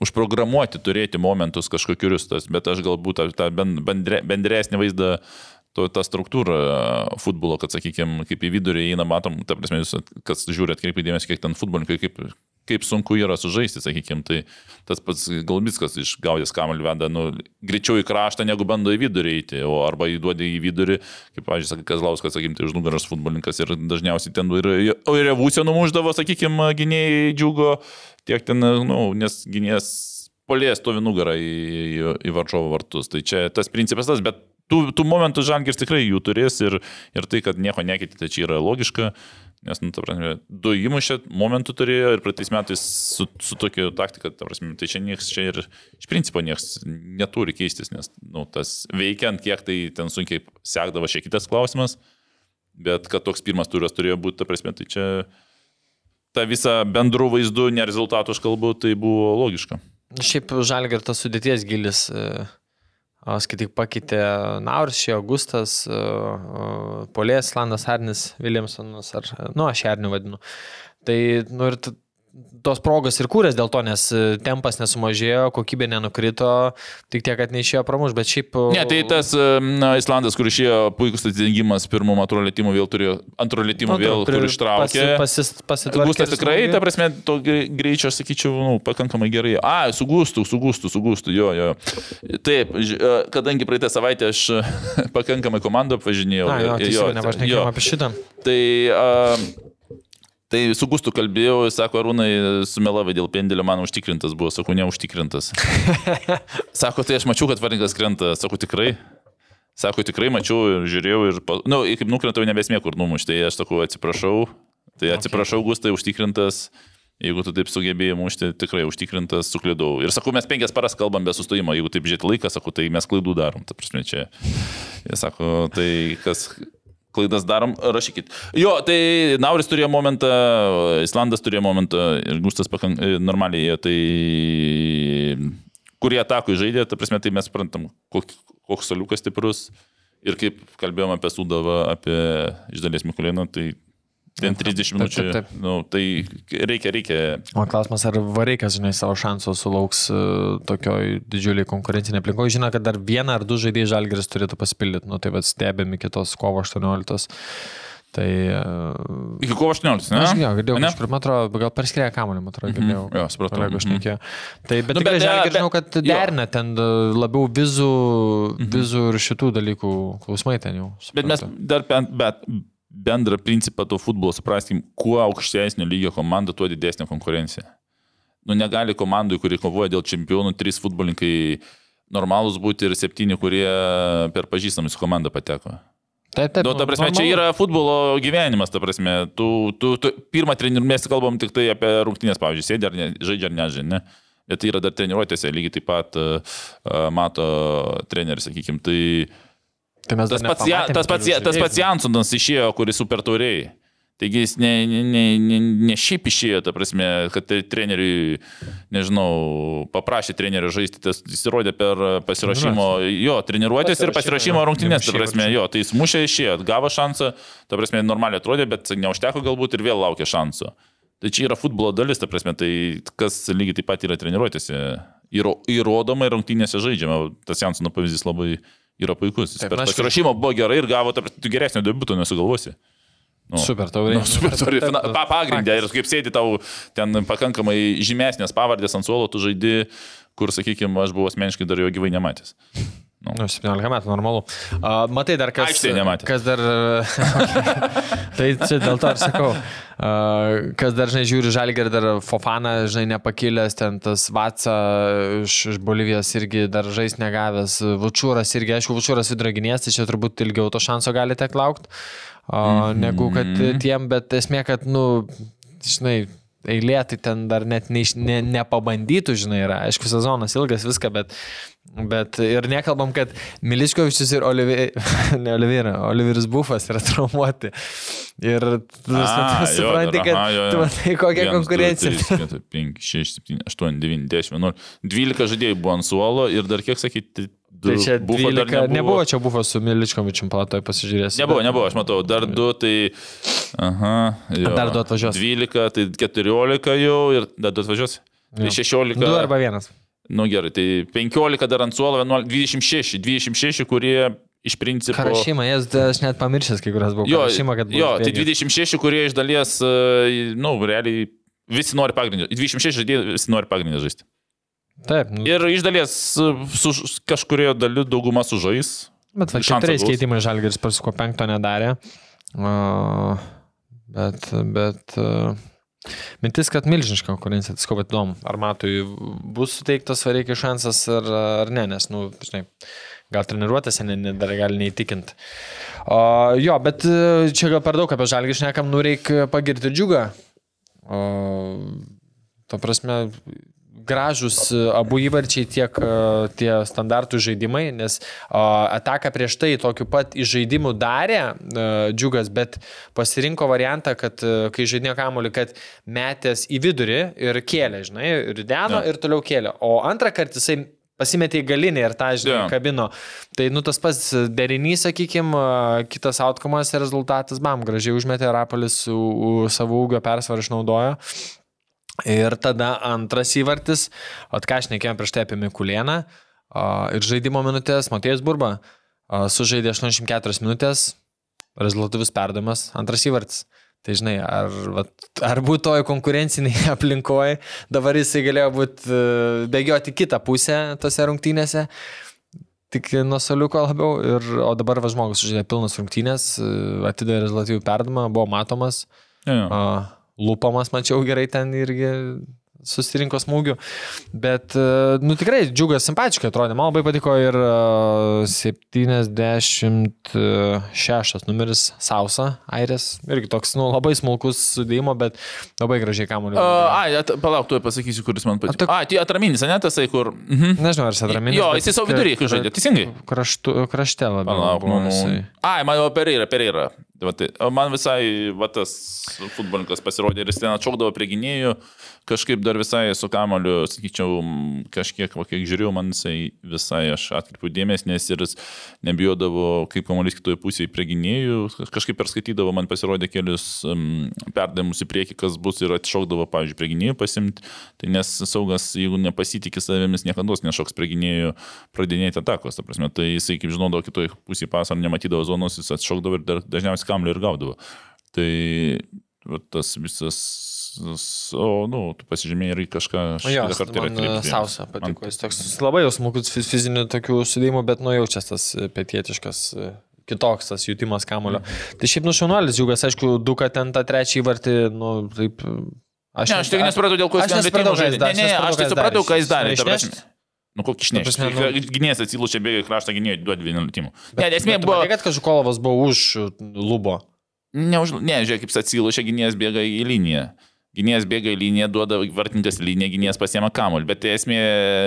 S5: užprogramuoti turėti momentus kažkokius, bet aš galbūt tą bendre, bendresnį vaizdą to, tą struktūrą futbolo, kad, sakykime, kaip į vidurį eina, matom, ta prasme, kas žiūri, atkreipia dėmesį, kiek ten futbolininkai, kaip, kaip sunku yra sužaisti, sakykime, tai tas pats Galbiskas išgaudęs kamalį veda, nu, greičiau į kraštą, negu bando į vidurį eiti, o arba įduodė į vidurį, kaip, pavyzdžiui, Kazlauskas, sakykime, tai už nugaros futbolininkas ir dažniausiai ten ir, ir revūciją numuždavo, sakykime, gynėjai džiugo, tiek ten, nu, nes gynėjas polės stovi nugarą į, į, į varžovo vartus. Tai čia tas principas tas, bet tų, tų momentų Žalgiris tikrai jų turės ir, ir tai, kad nieko nekeitė, tai čia yra logiška. Nes, nu, ta prasme, du įmušę momentų turėjo ir praeitais metais su, su tokia taktika, ta prasme, tai čia niekas čia ir iš principo niekas neturi keistis, nes, nu, tas veikiant, kiek tai ten sunkiai sekdavo, šiek kitas klausimas, bet kad toks pirmas turas turėjo būti, ta prasme, tai čia tą visą bendrų vaizdų, ne rezultatų aš kalbu, tai buvo logiška.
S3: Šiaip žalgi ir tas sudėties gilis, skaityk pakeitė Nauris, šio Augustas, Polės, Landas Arnis, Williamsonas, ar, nu, aš Arniu vadinu. Tai, nu, ir tos progos ir kūrės dėl to, nes e, tempas nesumažėjo, kokybė nenukrito, tik tiek, kad neišėjo pramuš, bet šiaip...
S5: Ne, tai tas na, Islandas, kur išėjo puikus atidengimas pirmo antro lėtimo, vėl turėjo antro lėtimo vėl, kur ištraukė.
S3: Pasis, pasitvarkė.
S5: Gustas tikrai, ta prasme, to greičio, sakyčiau, nu, pakankamai gerai. A, su gustu, su gustu, su gustu, jo, jo. Taip, e, kadangi praeitą savaitę aš pakankamai komandą apvažinėjau.
S3: Na, jo, jo, nevažinėjau apie šitą.
S5: Tai... Uh, Tai su Gustu kalbėjau, sako, Arūnai, sumelavai dėl pendelio, man užtikrintas buvo, sako, neužtikrintas. sako, tai aš mačiau, kad varninkas krenta, sako, tikrai. Sako, tikrai mačiau ir žiūrėjau ir, na, nu, kaip nukrentau, nebesmė kur numušti, tai aš sakau, atsiprašau, tai atsiprašau, okay. Gustai, užtikrintas. Jeigu tu taip sugebėjai mušti, tikrai užtikrintas, suklydau. Ir sakau, mes penkias paras kalbam be sustojimo, jeigu taip žiūrėti laiką, sakau, tai mes klaidų darom. Ta prasme, čia. Jie sako, tai kas, klaidas darom, rašykit. Jo, tai Nauris turėjo momentą, Islandas turėjo momentą ir Gustas pakank, e, normaliai, tai kurie atakui žaidė, ta prasme, tai mes suprantam, koks, koks soliukas stiprus. Ir kaip kalbėjome apie Sudavą, apie iš dalies Mikulėną, tai Ten 30 minučių. Taip, taip, taip. Nu, tai reikia, reikia.
S3: O klausimas, ar Vareikas, žinai, savo šansų sulauks uh, tokioj didžiuliai konkurencinė aplinkoje. Žinau, kad dar vieną ar du žaidėjai Žalgeris turėtų pasipildyti. Nu, tai vad stebėmi kitos kovo 18. Tai... Uh,
S5: Iki kovo 18, ne?
S3: Aš girdėjau, girdėjau, ne? kažkur, man atrodo, gal perskrėja kamuolį, man atrodo, girdėjau. Mm -hmm.
S5: Jo, supratau.
S3: Kolegų šnekėjo. Mm -hmm. Tai, bet nu, tikrai žinau, žinau, kad derina ten labiau vizų, mm -hmm. vizų ir šitų dalykų klausimai ten jau.
S5: Supratau. Bet mes dar, bet bendrą principą to futbolo supraskim, kuo aukštesnio lygio komanda, tuo didesnė konkurencija. Nu, negali komandai, kuri kovoja dėl čempionų, trys futbolininkai normalūs būti ir septyni, kurie per pažįstamus komandą pateko.
S3: Taip, taip.
S5: Nu, ta prasme, normalu. čia yra futbolo gyvenimas, ta prasme. Tu, tu, tu pirmą treniruotę mes kalbam tik tai apie rungtynės, pavyzdžiui, sėdė ar ne, žaidžia ar nežaidžia. Ne? Bet tai yra dar treniruotėse, lygiai taip pat uh, mato treneris, sakykime. Tai uh,
S3: Tai mes
S5: tas pats, ja, tas pats, ja, tas pats Jansonas išėjo, kuris super tauriai. Taigi jis ne, ne, ne, ne, ne šiaip išėjo, ta prasme, kad tai treneriui, nežinau, paprašė trenerių žaisti, tas jis įrodė per pasirašymo, jo, treniruotės ir pasirašymo rungtynės, ta prasme, jo, tai jis mušė išėjo, gavo šansą, ta prasme, normaliai atrodė, bet neužteko galbūt ir vėl laukia šansų. Tai čia yra futbolo dalis, ta prasme, tai kas lygiai taip pat yra treniruotėse. Įrodoma ir rungtynėse žaidžiama. Tas Jansono pavyzdys labai yra puikus. Jis Taip, per pasirašymą buvo gerai ir gavo, tu geresnio debuto nesugalvosi.
S3: Nu, super taurė.
S5: Nu, super taurė. Pa, pagrindė ir kaip sėdi tau ten pakankamai žymesnės pavardės ant suolo, tu žaidi, kur, sakykime, aš buvau asmeniškai dar jo gyvai nematęs.
S3: Nu. nu, 17 metų, normalu. Uh, matai dar kas.
S5: Aikštėje nematė.
S3: Kas dar. tai čia dėl to ir sakau. Uh, kas dar, žinai, žiūri žalgerį, dar Fofana, žinai, nepakilęs, ten tas Vatsa iš, iš Bolivijos irgi dar žais negavęs. Vučūras irgi, aišku, Vučūras viduroginės, tai čia turbūt ilgiau to šanso galite laukti. Uh, mm -hmm. Negu kad tiem, bet esmė, kad, nu, žinai, eilė, tai ten dar net ne, ne, nepabandytų, žinai, yra. Aišku, sezonas ilgas, viską, bet Bet ir nekalbam, kad Miliškovičius ir Olivier, ne Olivier, Oliveris Bufas yra traumuoti. Ir tu, A, supranti, kad aha, jo, jo. tu matai kokią 1, konkurenciją.
S5: 2, 3, 4, 5, 6, 7, 8, 9, 10, 11. 12 žaidėjai buvo ant suolo ir dar kiek sakyti, Du,
S3: tai čia bufo 12, nebuvo. nebuvo čia bufo su Miličkovičium platoje pasižiūrės.
S5: Nebuvo, nebuvo, aš matau, dar 2, tai... Aha, jo.
S3: Dar 2 atvažiuos.
S5: 12, tai 14 jau ir dar 2 atvažiuos. Tai 16.
S3: 2 arba 1.
S5: Nu gerai, tai 15 dar ant suolo, 26, 26, kurie iš principo.
S3: Karašymą, jas, aš net pamiršęs, kai kurias buvo.
S5: Jo,
S3: karašymą,
S5: jo tai 26, kurie iš dalies, e, nu, realiai visi nori pagrindinį. 26 žaidėjai visi nori pagrindinį žaisti.
S3: Taip. Nu.
S5: Ir iš dalies e, su kažkurio daly dauguma sužais.
S3: Bet va, keturiais keitimais Žalgeris pasuko penkto nedarė. Uh, bet, bet. Uh, Mintis, kad milžiniška konkurencija, tai bet įdomu, ar matui bus suteiktas vareikiai šansas ar, ar ne, nes, nu, žinai, gal treniruotėse ne, ne, dar gali neįtikinti. O, jo, bet e, čia gal per daug apie žalgį šnekam, nu reikia pagirti džiugą. O, to prasme, gražus e, abu įvarčiai, tiek e, tie standartų žaidimai, nes ataką prieš tai tokiu pat žaidimu darė e, džiugas, bet pasirinko variantą, kad kai žaidinėjo kamuolį, kad metęs į vidurį ir kėlė, žinai, ir deno ja. ir toliau kėlė. O antrą kartą jisai pasimetė į galinį ir tą, žinai, yeah. kabino. Tai, nu, tas pats derinys, sakykime, kitas outcomas ir rezultatas, bam, gražiai užmetė Rapolis, savo ūgio persvarą išnaudojo. Ir tada antras įvartis, at ką aš nekėjom prieš tai apie Mikulėną ir žaidimo minutės, Matėjas Burba sužaidė 84 minutės, rezultatyvus perdavimas, antras įvartis. Tai žinai, ar, ar būtų toje konkurencinėje aplinkoje, dabar jisai galėjo būti e, bėgioti kitą pusę tose rungtynėse, tik nuo soliuko labiau, ir, o dabar va žmogus žaidė pilnas rungtynės, e, atidavė rezultatyvų perdavimą, buvo matomas. Ja, ja. A, lupamas, mačiau gerai ten irgi susirinko smūgių. Bet, e, nu tikrai, džiugas simpatiškai atrodė. Man labai patiko ir 76 e, numeris Sausa, Airės. Irgi toks, nu, labai smulkus sudėjimo, bet labai gražiai kamuolį.
S5: Ai, palauk, tu pasakysiu, kuris man patiko. Ai, tai atraminis, ne tasai, kur. Mhm.
S3: Nežinau, ar jis atraminis.
S5: Jo, jis savo vidurį žaidė, teisingai.
S3: Kraštu, krašte labiau.
S5: Palauk, nu, nu. Ai, man jau pereira, pereira. Va, tai, man visai va, tas futbolininkas pasirodė ir jis ten atšaukdavo prie gynėjų, kažkaip dar visai su kamoliu, sakyčiau, kažkiek, va, kiek žiūrėjau, man jisai visai aš atkreipiu dėmesį, nes ir jis nebijodavo, kaip kamuolys kitoje pusėje prie gynėjų, kažkaip perskaitydavo, man pasirodė kelius um, perdavimus į priekį, kas bus ir atšaukdavo, pavyzdžiui, prie gynėjų pasimti, tai nes saugas, jeigu nepasitikė savėmis, niekada nešoks prie gynėjų pradinėti atakos, ta prasme, tai jisai, kaip žinodavo, kitoje pusėje pasą nematydavo zonos, jis atšaukdavo ir dažniausiai kamlį ir gaudavo. Tai tas visas O, nu, tu pasižymėjai ir kažką.
S3: Jo, man Sausa patiko. Jis toks labai jau smulkus fizinių tokių sudėjimų, bet nujaučias tas pietietiškas kitoks tas jutimas kamulio. Mm. Tai šiaip nušaunuolis džiugas, aišku, du, kad ten tą trečią įvartį, nu, taip.
S5: Aš, ne, aš tik nesupratau, dėl ko jis ten žaidė. Ne, ne, aš tik supratau, ką jis darė. Nu, kokį išnešti. Nu... Gynėjas atsilučia bėga kraštą gynėjo, duodi vieną lėtimų. Ne, esmė buvo.
S3: Tai kad Kažukolovas buvo už lubo.
S5: Ne, už, ne žiūrėk, kaip atsilučia gynėjas bėga į liniją. Gynėjas bėga į liniją, duoda vartininkas liniją, gynėjas pasiema kamuolį. Bet esmė,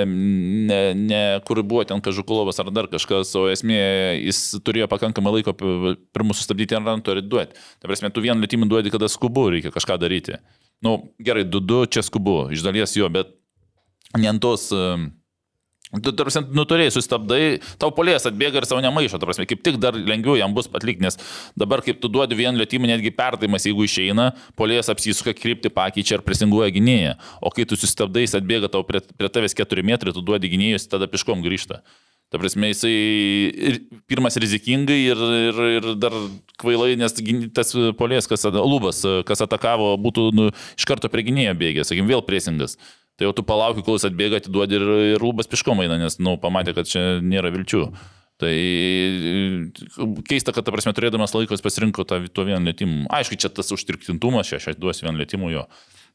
S5: ne, ne kur buvo ten Kažukulovas ar dar kažkas, o esmė, jis turėjo pakankamai laiko pirmus sustabdyti ant rantų ir duoti. Tai prasme, tu vieną lėtimą duodi, kada skubu, reikia kažką daryti. Na, nu, gerai, du du čia skubu, iš dalies jo, bet ne ant tos... Uh, Tu, tarsi, nu, turėjai sustabdai, tau polės atbėga ir savo nemaišo, ta prasme, kaip tik dar lengviau jam bus atlikti, nes dabar kaip tu duodi vieną lėtymą, netgi perdavimas, jeigu išeina, polės apsisuka krypti, pakeičia ir presinguoja gynėją, o kai tu sustabdai, jis atbėga tau prie, prie tavęs 4 metrai, tu duodi gynėjus, tada piškom grįžta. Ta prasme, jisai ir, pirmas rizikingai ir, ir, ir dar kvailai, nes tas polės, kas, lubas, kas atakavo, būtų nu, iš karto prie gynėjo bėgęs, sakykim, vėl presingas. Tai jau tu palauki, kol jis atbėga, atiduodi ir, ir lūbas piškom eina, nes, na, nu, pamatė, kad čia nėra vilčių. Tai keista, kad, ta prasme, turėdamas laikos pasirinko tą, tuo vieną lėtimą. Aišku, čia tas užtirktintumas, čia aš duosiu vieną lėtimą jo.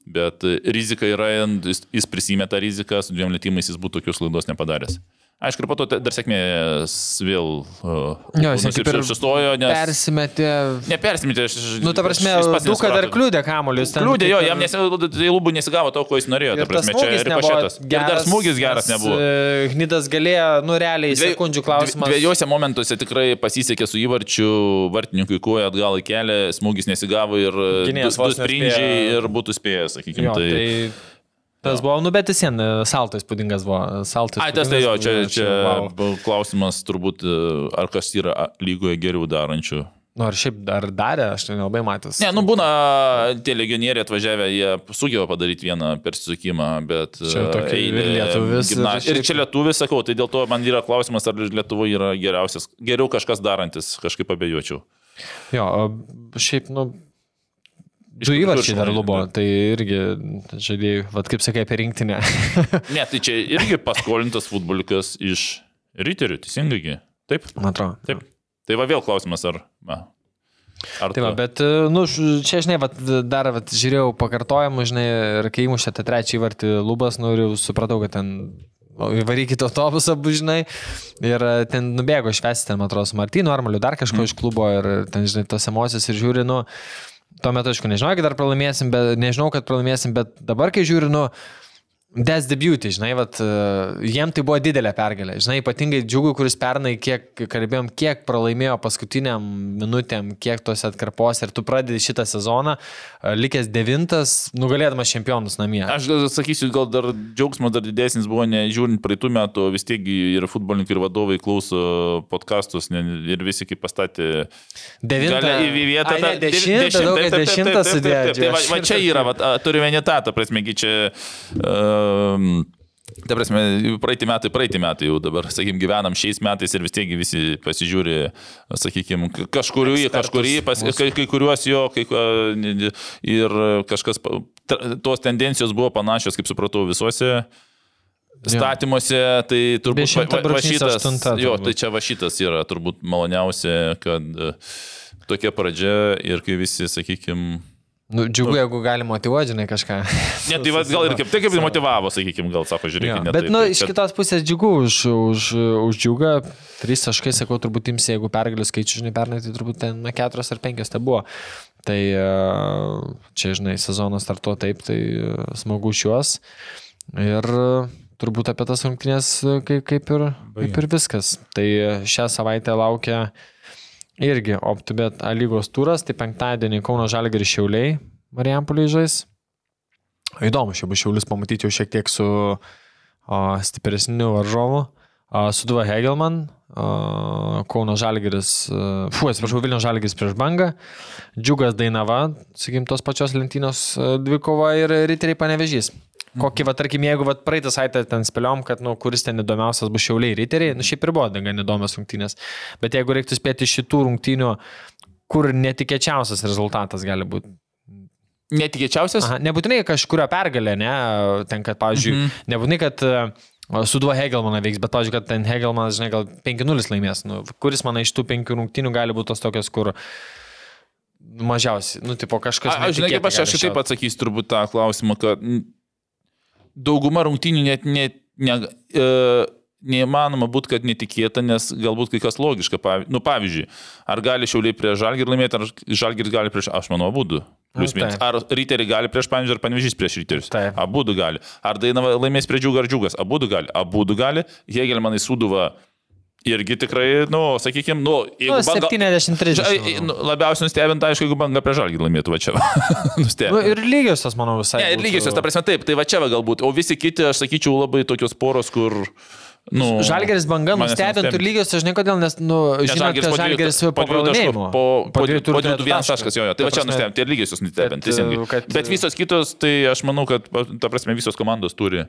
S5: Bet rizika yra, jis prisimė tą riziką, su dviem lėtimais jis būtų tokios klaidos nepadaręs. Aišku, ir po to dar sėkmės vėl uh,
S3: jo, sustojo, nes... Persimetė.
S5: Nepersimetė, aš...
S3: Nu, ta prasme, Duka dar kliūdė kamuolius.
S5: Kliūdė, jo, jam tai lūbų nesigavo to, ko jis norėjo. Ta prasme, čia ir pašėtas. Ir dar smūgis geras nebuvo.
S3: Gnidas galėjo, nu, realiai, Dvie, sekundžių klausimas.
S5: Dviejose momentuose tikrai pasisekė su įvarčiu, vartininkui kuoja atgal į kelią, smūgis nesigavo ir Gynės, du, du sprindžiai ir būtų spėjęs, sakykime. Tai... tai
S3: Tas buvo, nu bet vis vien e, saltas įspūdingas buvo. Saltas
S5: Ai, tas tai jo, čia, čia wow. klausimas turbūt, e, ar kas yra lygoje geriau darančių.
S3: Nu, ar šiaip dar darė, aš tai nelabai matęs.
S5: Ne, nu būna, tie legionieriai atvažiavę, jie sugeba padaryti vieną persisukimą, bet...
S3: Čia e, eilė, lietuvis.
S5: Gimna... Ir, šiaip... ir čia lietuvis, sakau, tai dėl to man yra klausimas, ar Lietuvoje yra geriausias, geriau kažkas darantis, kažkaip abejočiau.
S3: Jo, šiaip, nu, Du įvarčiai dar lubo, tai irgi žaidėjai, vad kaip sakai, apie rinktinę.
S5: ne, tai čia irgi paskolintas futbolikas iš riterių, teisingai? Taip?
S3: Man atrodo.
S5: Taip. Tai va vėl klausimas, ar... Na.
S3: Ar tai va, bet, nu, čia, žinai, vat, dar vat, žiūrėjau pakartojimų, žinai, ir kai įmušė tą trečią įvartį lubas, nu, ir supratau, kad ten Įvarykite autobusą, žinai, ir ten nubėgo švesti, ten, man atrodo, su Martinu Armaliu, dar kažko mm. iš klubo ir ten, žinai, tos emocijos ir žiūri, nu, tuo metu, aišku, nežinau, kad dar pralaimėsim, bet nežinau, kad pralaimėsim, bet dabar, kai žiūri, nu, The beauty, žinai, vat, uh, jiem tai buvo didelė pergalė. Žinai, ypatingai džiugui, kuris pernai, kiek kalbėjom, kiek pralaimėjo paskutiniam minutėm, kiek tos atkarpos ir tu pradedi šitą sezoną, uh, likęs devintas, nugalėdamas čempionus namie.
S5: Aš sakysiu, gal dar džiaugsmas dar didesnis buvo, nežiūrint praeitų metų, vis tiek ir futbolininkai, ir vadovai klauso podkastus ir visi kaip pastatė.
S3: Devintą
S5: į vietą.
S3: Dešimtą, sudėjo.
S5: Tai va, čia yra, turime ne tą, ta prasme, čia... Uh, Ta prasme, praeitį metai, praeitį metai jau dabar, sakykim, gyvenam šiais metais ir vis tiek visi pasižiūri, sakykim, kažkurį, kažkurį, pas, kai, kai kuriuos jo, kai, ir kažkas, tos tendencijos buvo panašios, kaip supratau, visuose statymuose, tai turbūt va, va, šitas, 8, jo, tai čia va šitas yra turbūt maloniausia, kad tokia pradžia ir kai visi, sakykim,
S3: Nu, džiugu, nu, jeigu gali motivuoti, žinai, kažką.
S5: Ne, tai vad gal ir kaip, tai kaip motivavo, sakykime, gal sako, žiūrėkit. Ja,
S3: bet, nu, tai, iš kad... kitos pusės džiugu už, už, už džiugą. Trys taškai, sakau, turbūt imsi, jeigu pergalių skaičių, žinai, pernai, tai turbūt ten na, keturios ar penkios tai buvo. Tai e, čia, žinai, sezonas startuo taip, tai e, smagu šiuos. Ir e, turbūt apie tas rungtynės kaip, kaip, ir, kaip ir viskas. Tai šią savaitę laukia Irgi OptiBet A lygos turas, tai penktadienį Kauno Žalgiri Šiauliai Marijampoliai žais. Įdomu, šia bus Šiaulis pamatyti jau šiek tiek su o, stipresniu varžovu. Suduva Hegelman, o, Kauno Žalgiris, fu, atsiprašau, Vilnių Žalgiris prieš bangą, Džiugas Dainava, sakykim, tos pačios lentynos dvikova ir Riteriai Panevežys. Kokį, va, tarkim, jeigu va, praeitą savaitę ten spėliom, kad, nu, kuris ten įdomiausias bus šiauliai riteriai, nu, šiaip ir buvo gan įdomios rungtynės. Bet jeigu reiktų spėti šitų rungtynių, kur netikėčiausias rezultatas gali būti?
S5: Netikėčiausias?
S3: Aha, nebūtinai kažkurio pergalė, ne? Ten, kad, pavyzdžiui, mhm. nebūtinai, kad su duo Hegelmaną veiks, bet, pavyzdžiui, kad ten Hegelmanas, žinai, gal 5-0 laimės. Nu, kuris man iš tų penkių rungtynių gali būti tos tokios, kur mažiausiai, nu, tipo kažkas.
S5: Aš žinai, kaip aš, aš taip atsakysiu turbūt tą klausimą, kad dauguma rungtynių net, net ne, e, neįmanoma būti, kad netikėta, nes galbūt kai kas logiška. Pavyzdžiui, nu, pavyzdžiui ar gali šiauliai prieš žalgirį laimėti, ar žalgiris gali prieš, aš manau. Plius nu, minus. Ar ryteriai gali prieš panžiūrį, ar panvežys prieš ryterius? Abu gali. Ar dainava laimės prie džiugas ar džiugas? Abu gali. Abu gali. Hegelmanai suduva irgi tikrai, nu, sakykime, nu,
S3: nu, banga... 70-30.
S5: Nu, labiausiai nustebinta, aišku, jeigu banga prie žalgį laimėtų, va čia.
S3: nu, ir lygiosios, manau, visai.
S5: Ne, ir lygiosios, ta prasme, taip, tai va čia va galbūt. O visi kiti, aš sakyčiau, labai tokios poros, kur... Nu,
S3: Žalgeris banga nustebintų lygios, aš žinai kodėl, nes, nu, žinai, kad Žalgeris po pralaimėjimo.
S5: Po, po, po, po, po vienas taškas, jo, jo. Tai va čia nustebinti, ir lygiosios nustebinti, teisingai. Bet, bet visos kitos, tai aš manau, kad, ta prasme, visos komandos turi.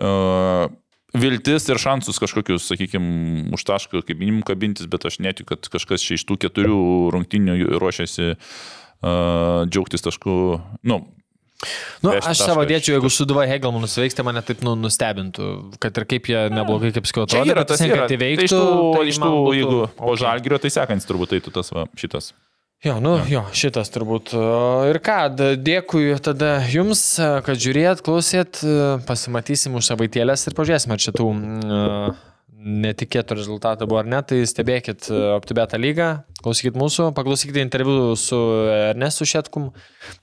S5: Uh, viltis ir šansus kažkokius, sakykime, už tašką kaip minimum kabintis, bet aš netikiu, kad kažkas iš tų keturių rungtinių ruošiasi uh, džiaugtis tašku. Nu,
S3: Nu, aš savo dėčiau, jeigu Suduva Hegelmanus veiks, tai mane taip nu, nustebintų, kad ir kaip jie neblogai, kaip sakiau, atrodo.
S5: Yra tas, kad tai veiktų. Tai iš tų, tai iš tų jeigu okay. po žalgirio, tai sekantis turbūt tai tu tas va, šitas.
S3: Jo, nu, jo, šitas turbūt. Ir ką, dėkui tada jums, kad žiūrėt, klausėt, pasimatysim už savaitėlės ir pažiūrėsim, ar šitų netikėtų rezultatų buvo ar ne, tai stebėkit OptiBeta lygą, klausykit mūsų, paklausykite interviu su Ernestu Šetkum.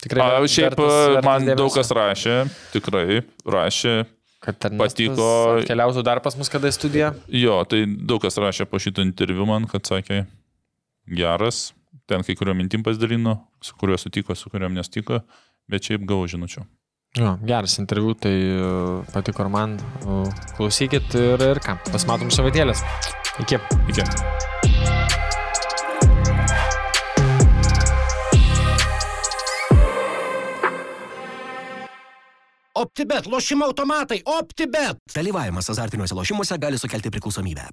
S5: Tikrai. A, šiaip vertas, man vertas daug kas rašė, tikrai rašė.
S3: Kad patiko. Keliautų dar pas mus kada į studiją?
S5: Jo, tai daug kas rašė po šito interviu man, kad sakė, geras, ten kai kurio mintim pasidalino, su kuriuo sutiko, su kuriuo nesutiko, bet šiaip gavau žinučių.
S3: Jo, geras interviu, tai e, patiko ir man. Klausykit ir, ir ką, pasimatom savaitėlės. Iki.
S5: Iki.
S1: OptiBet, lošimo automatai, OptiBet.
S2: Dalyvavimas azartiniuose lošimuose gali sukelti priklausomybę.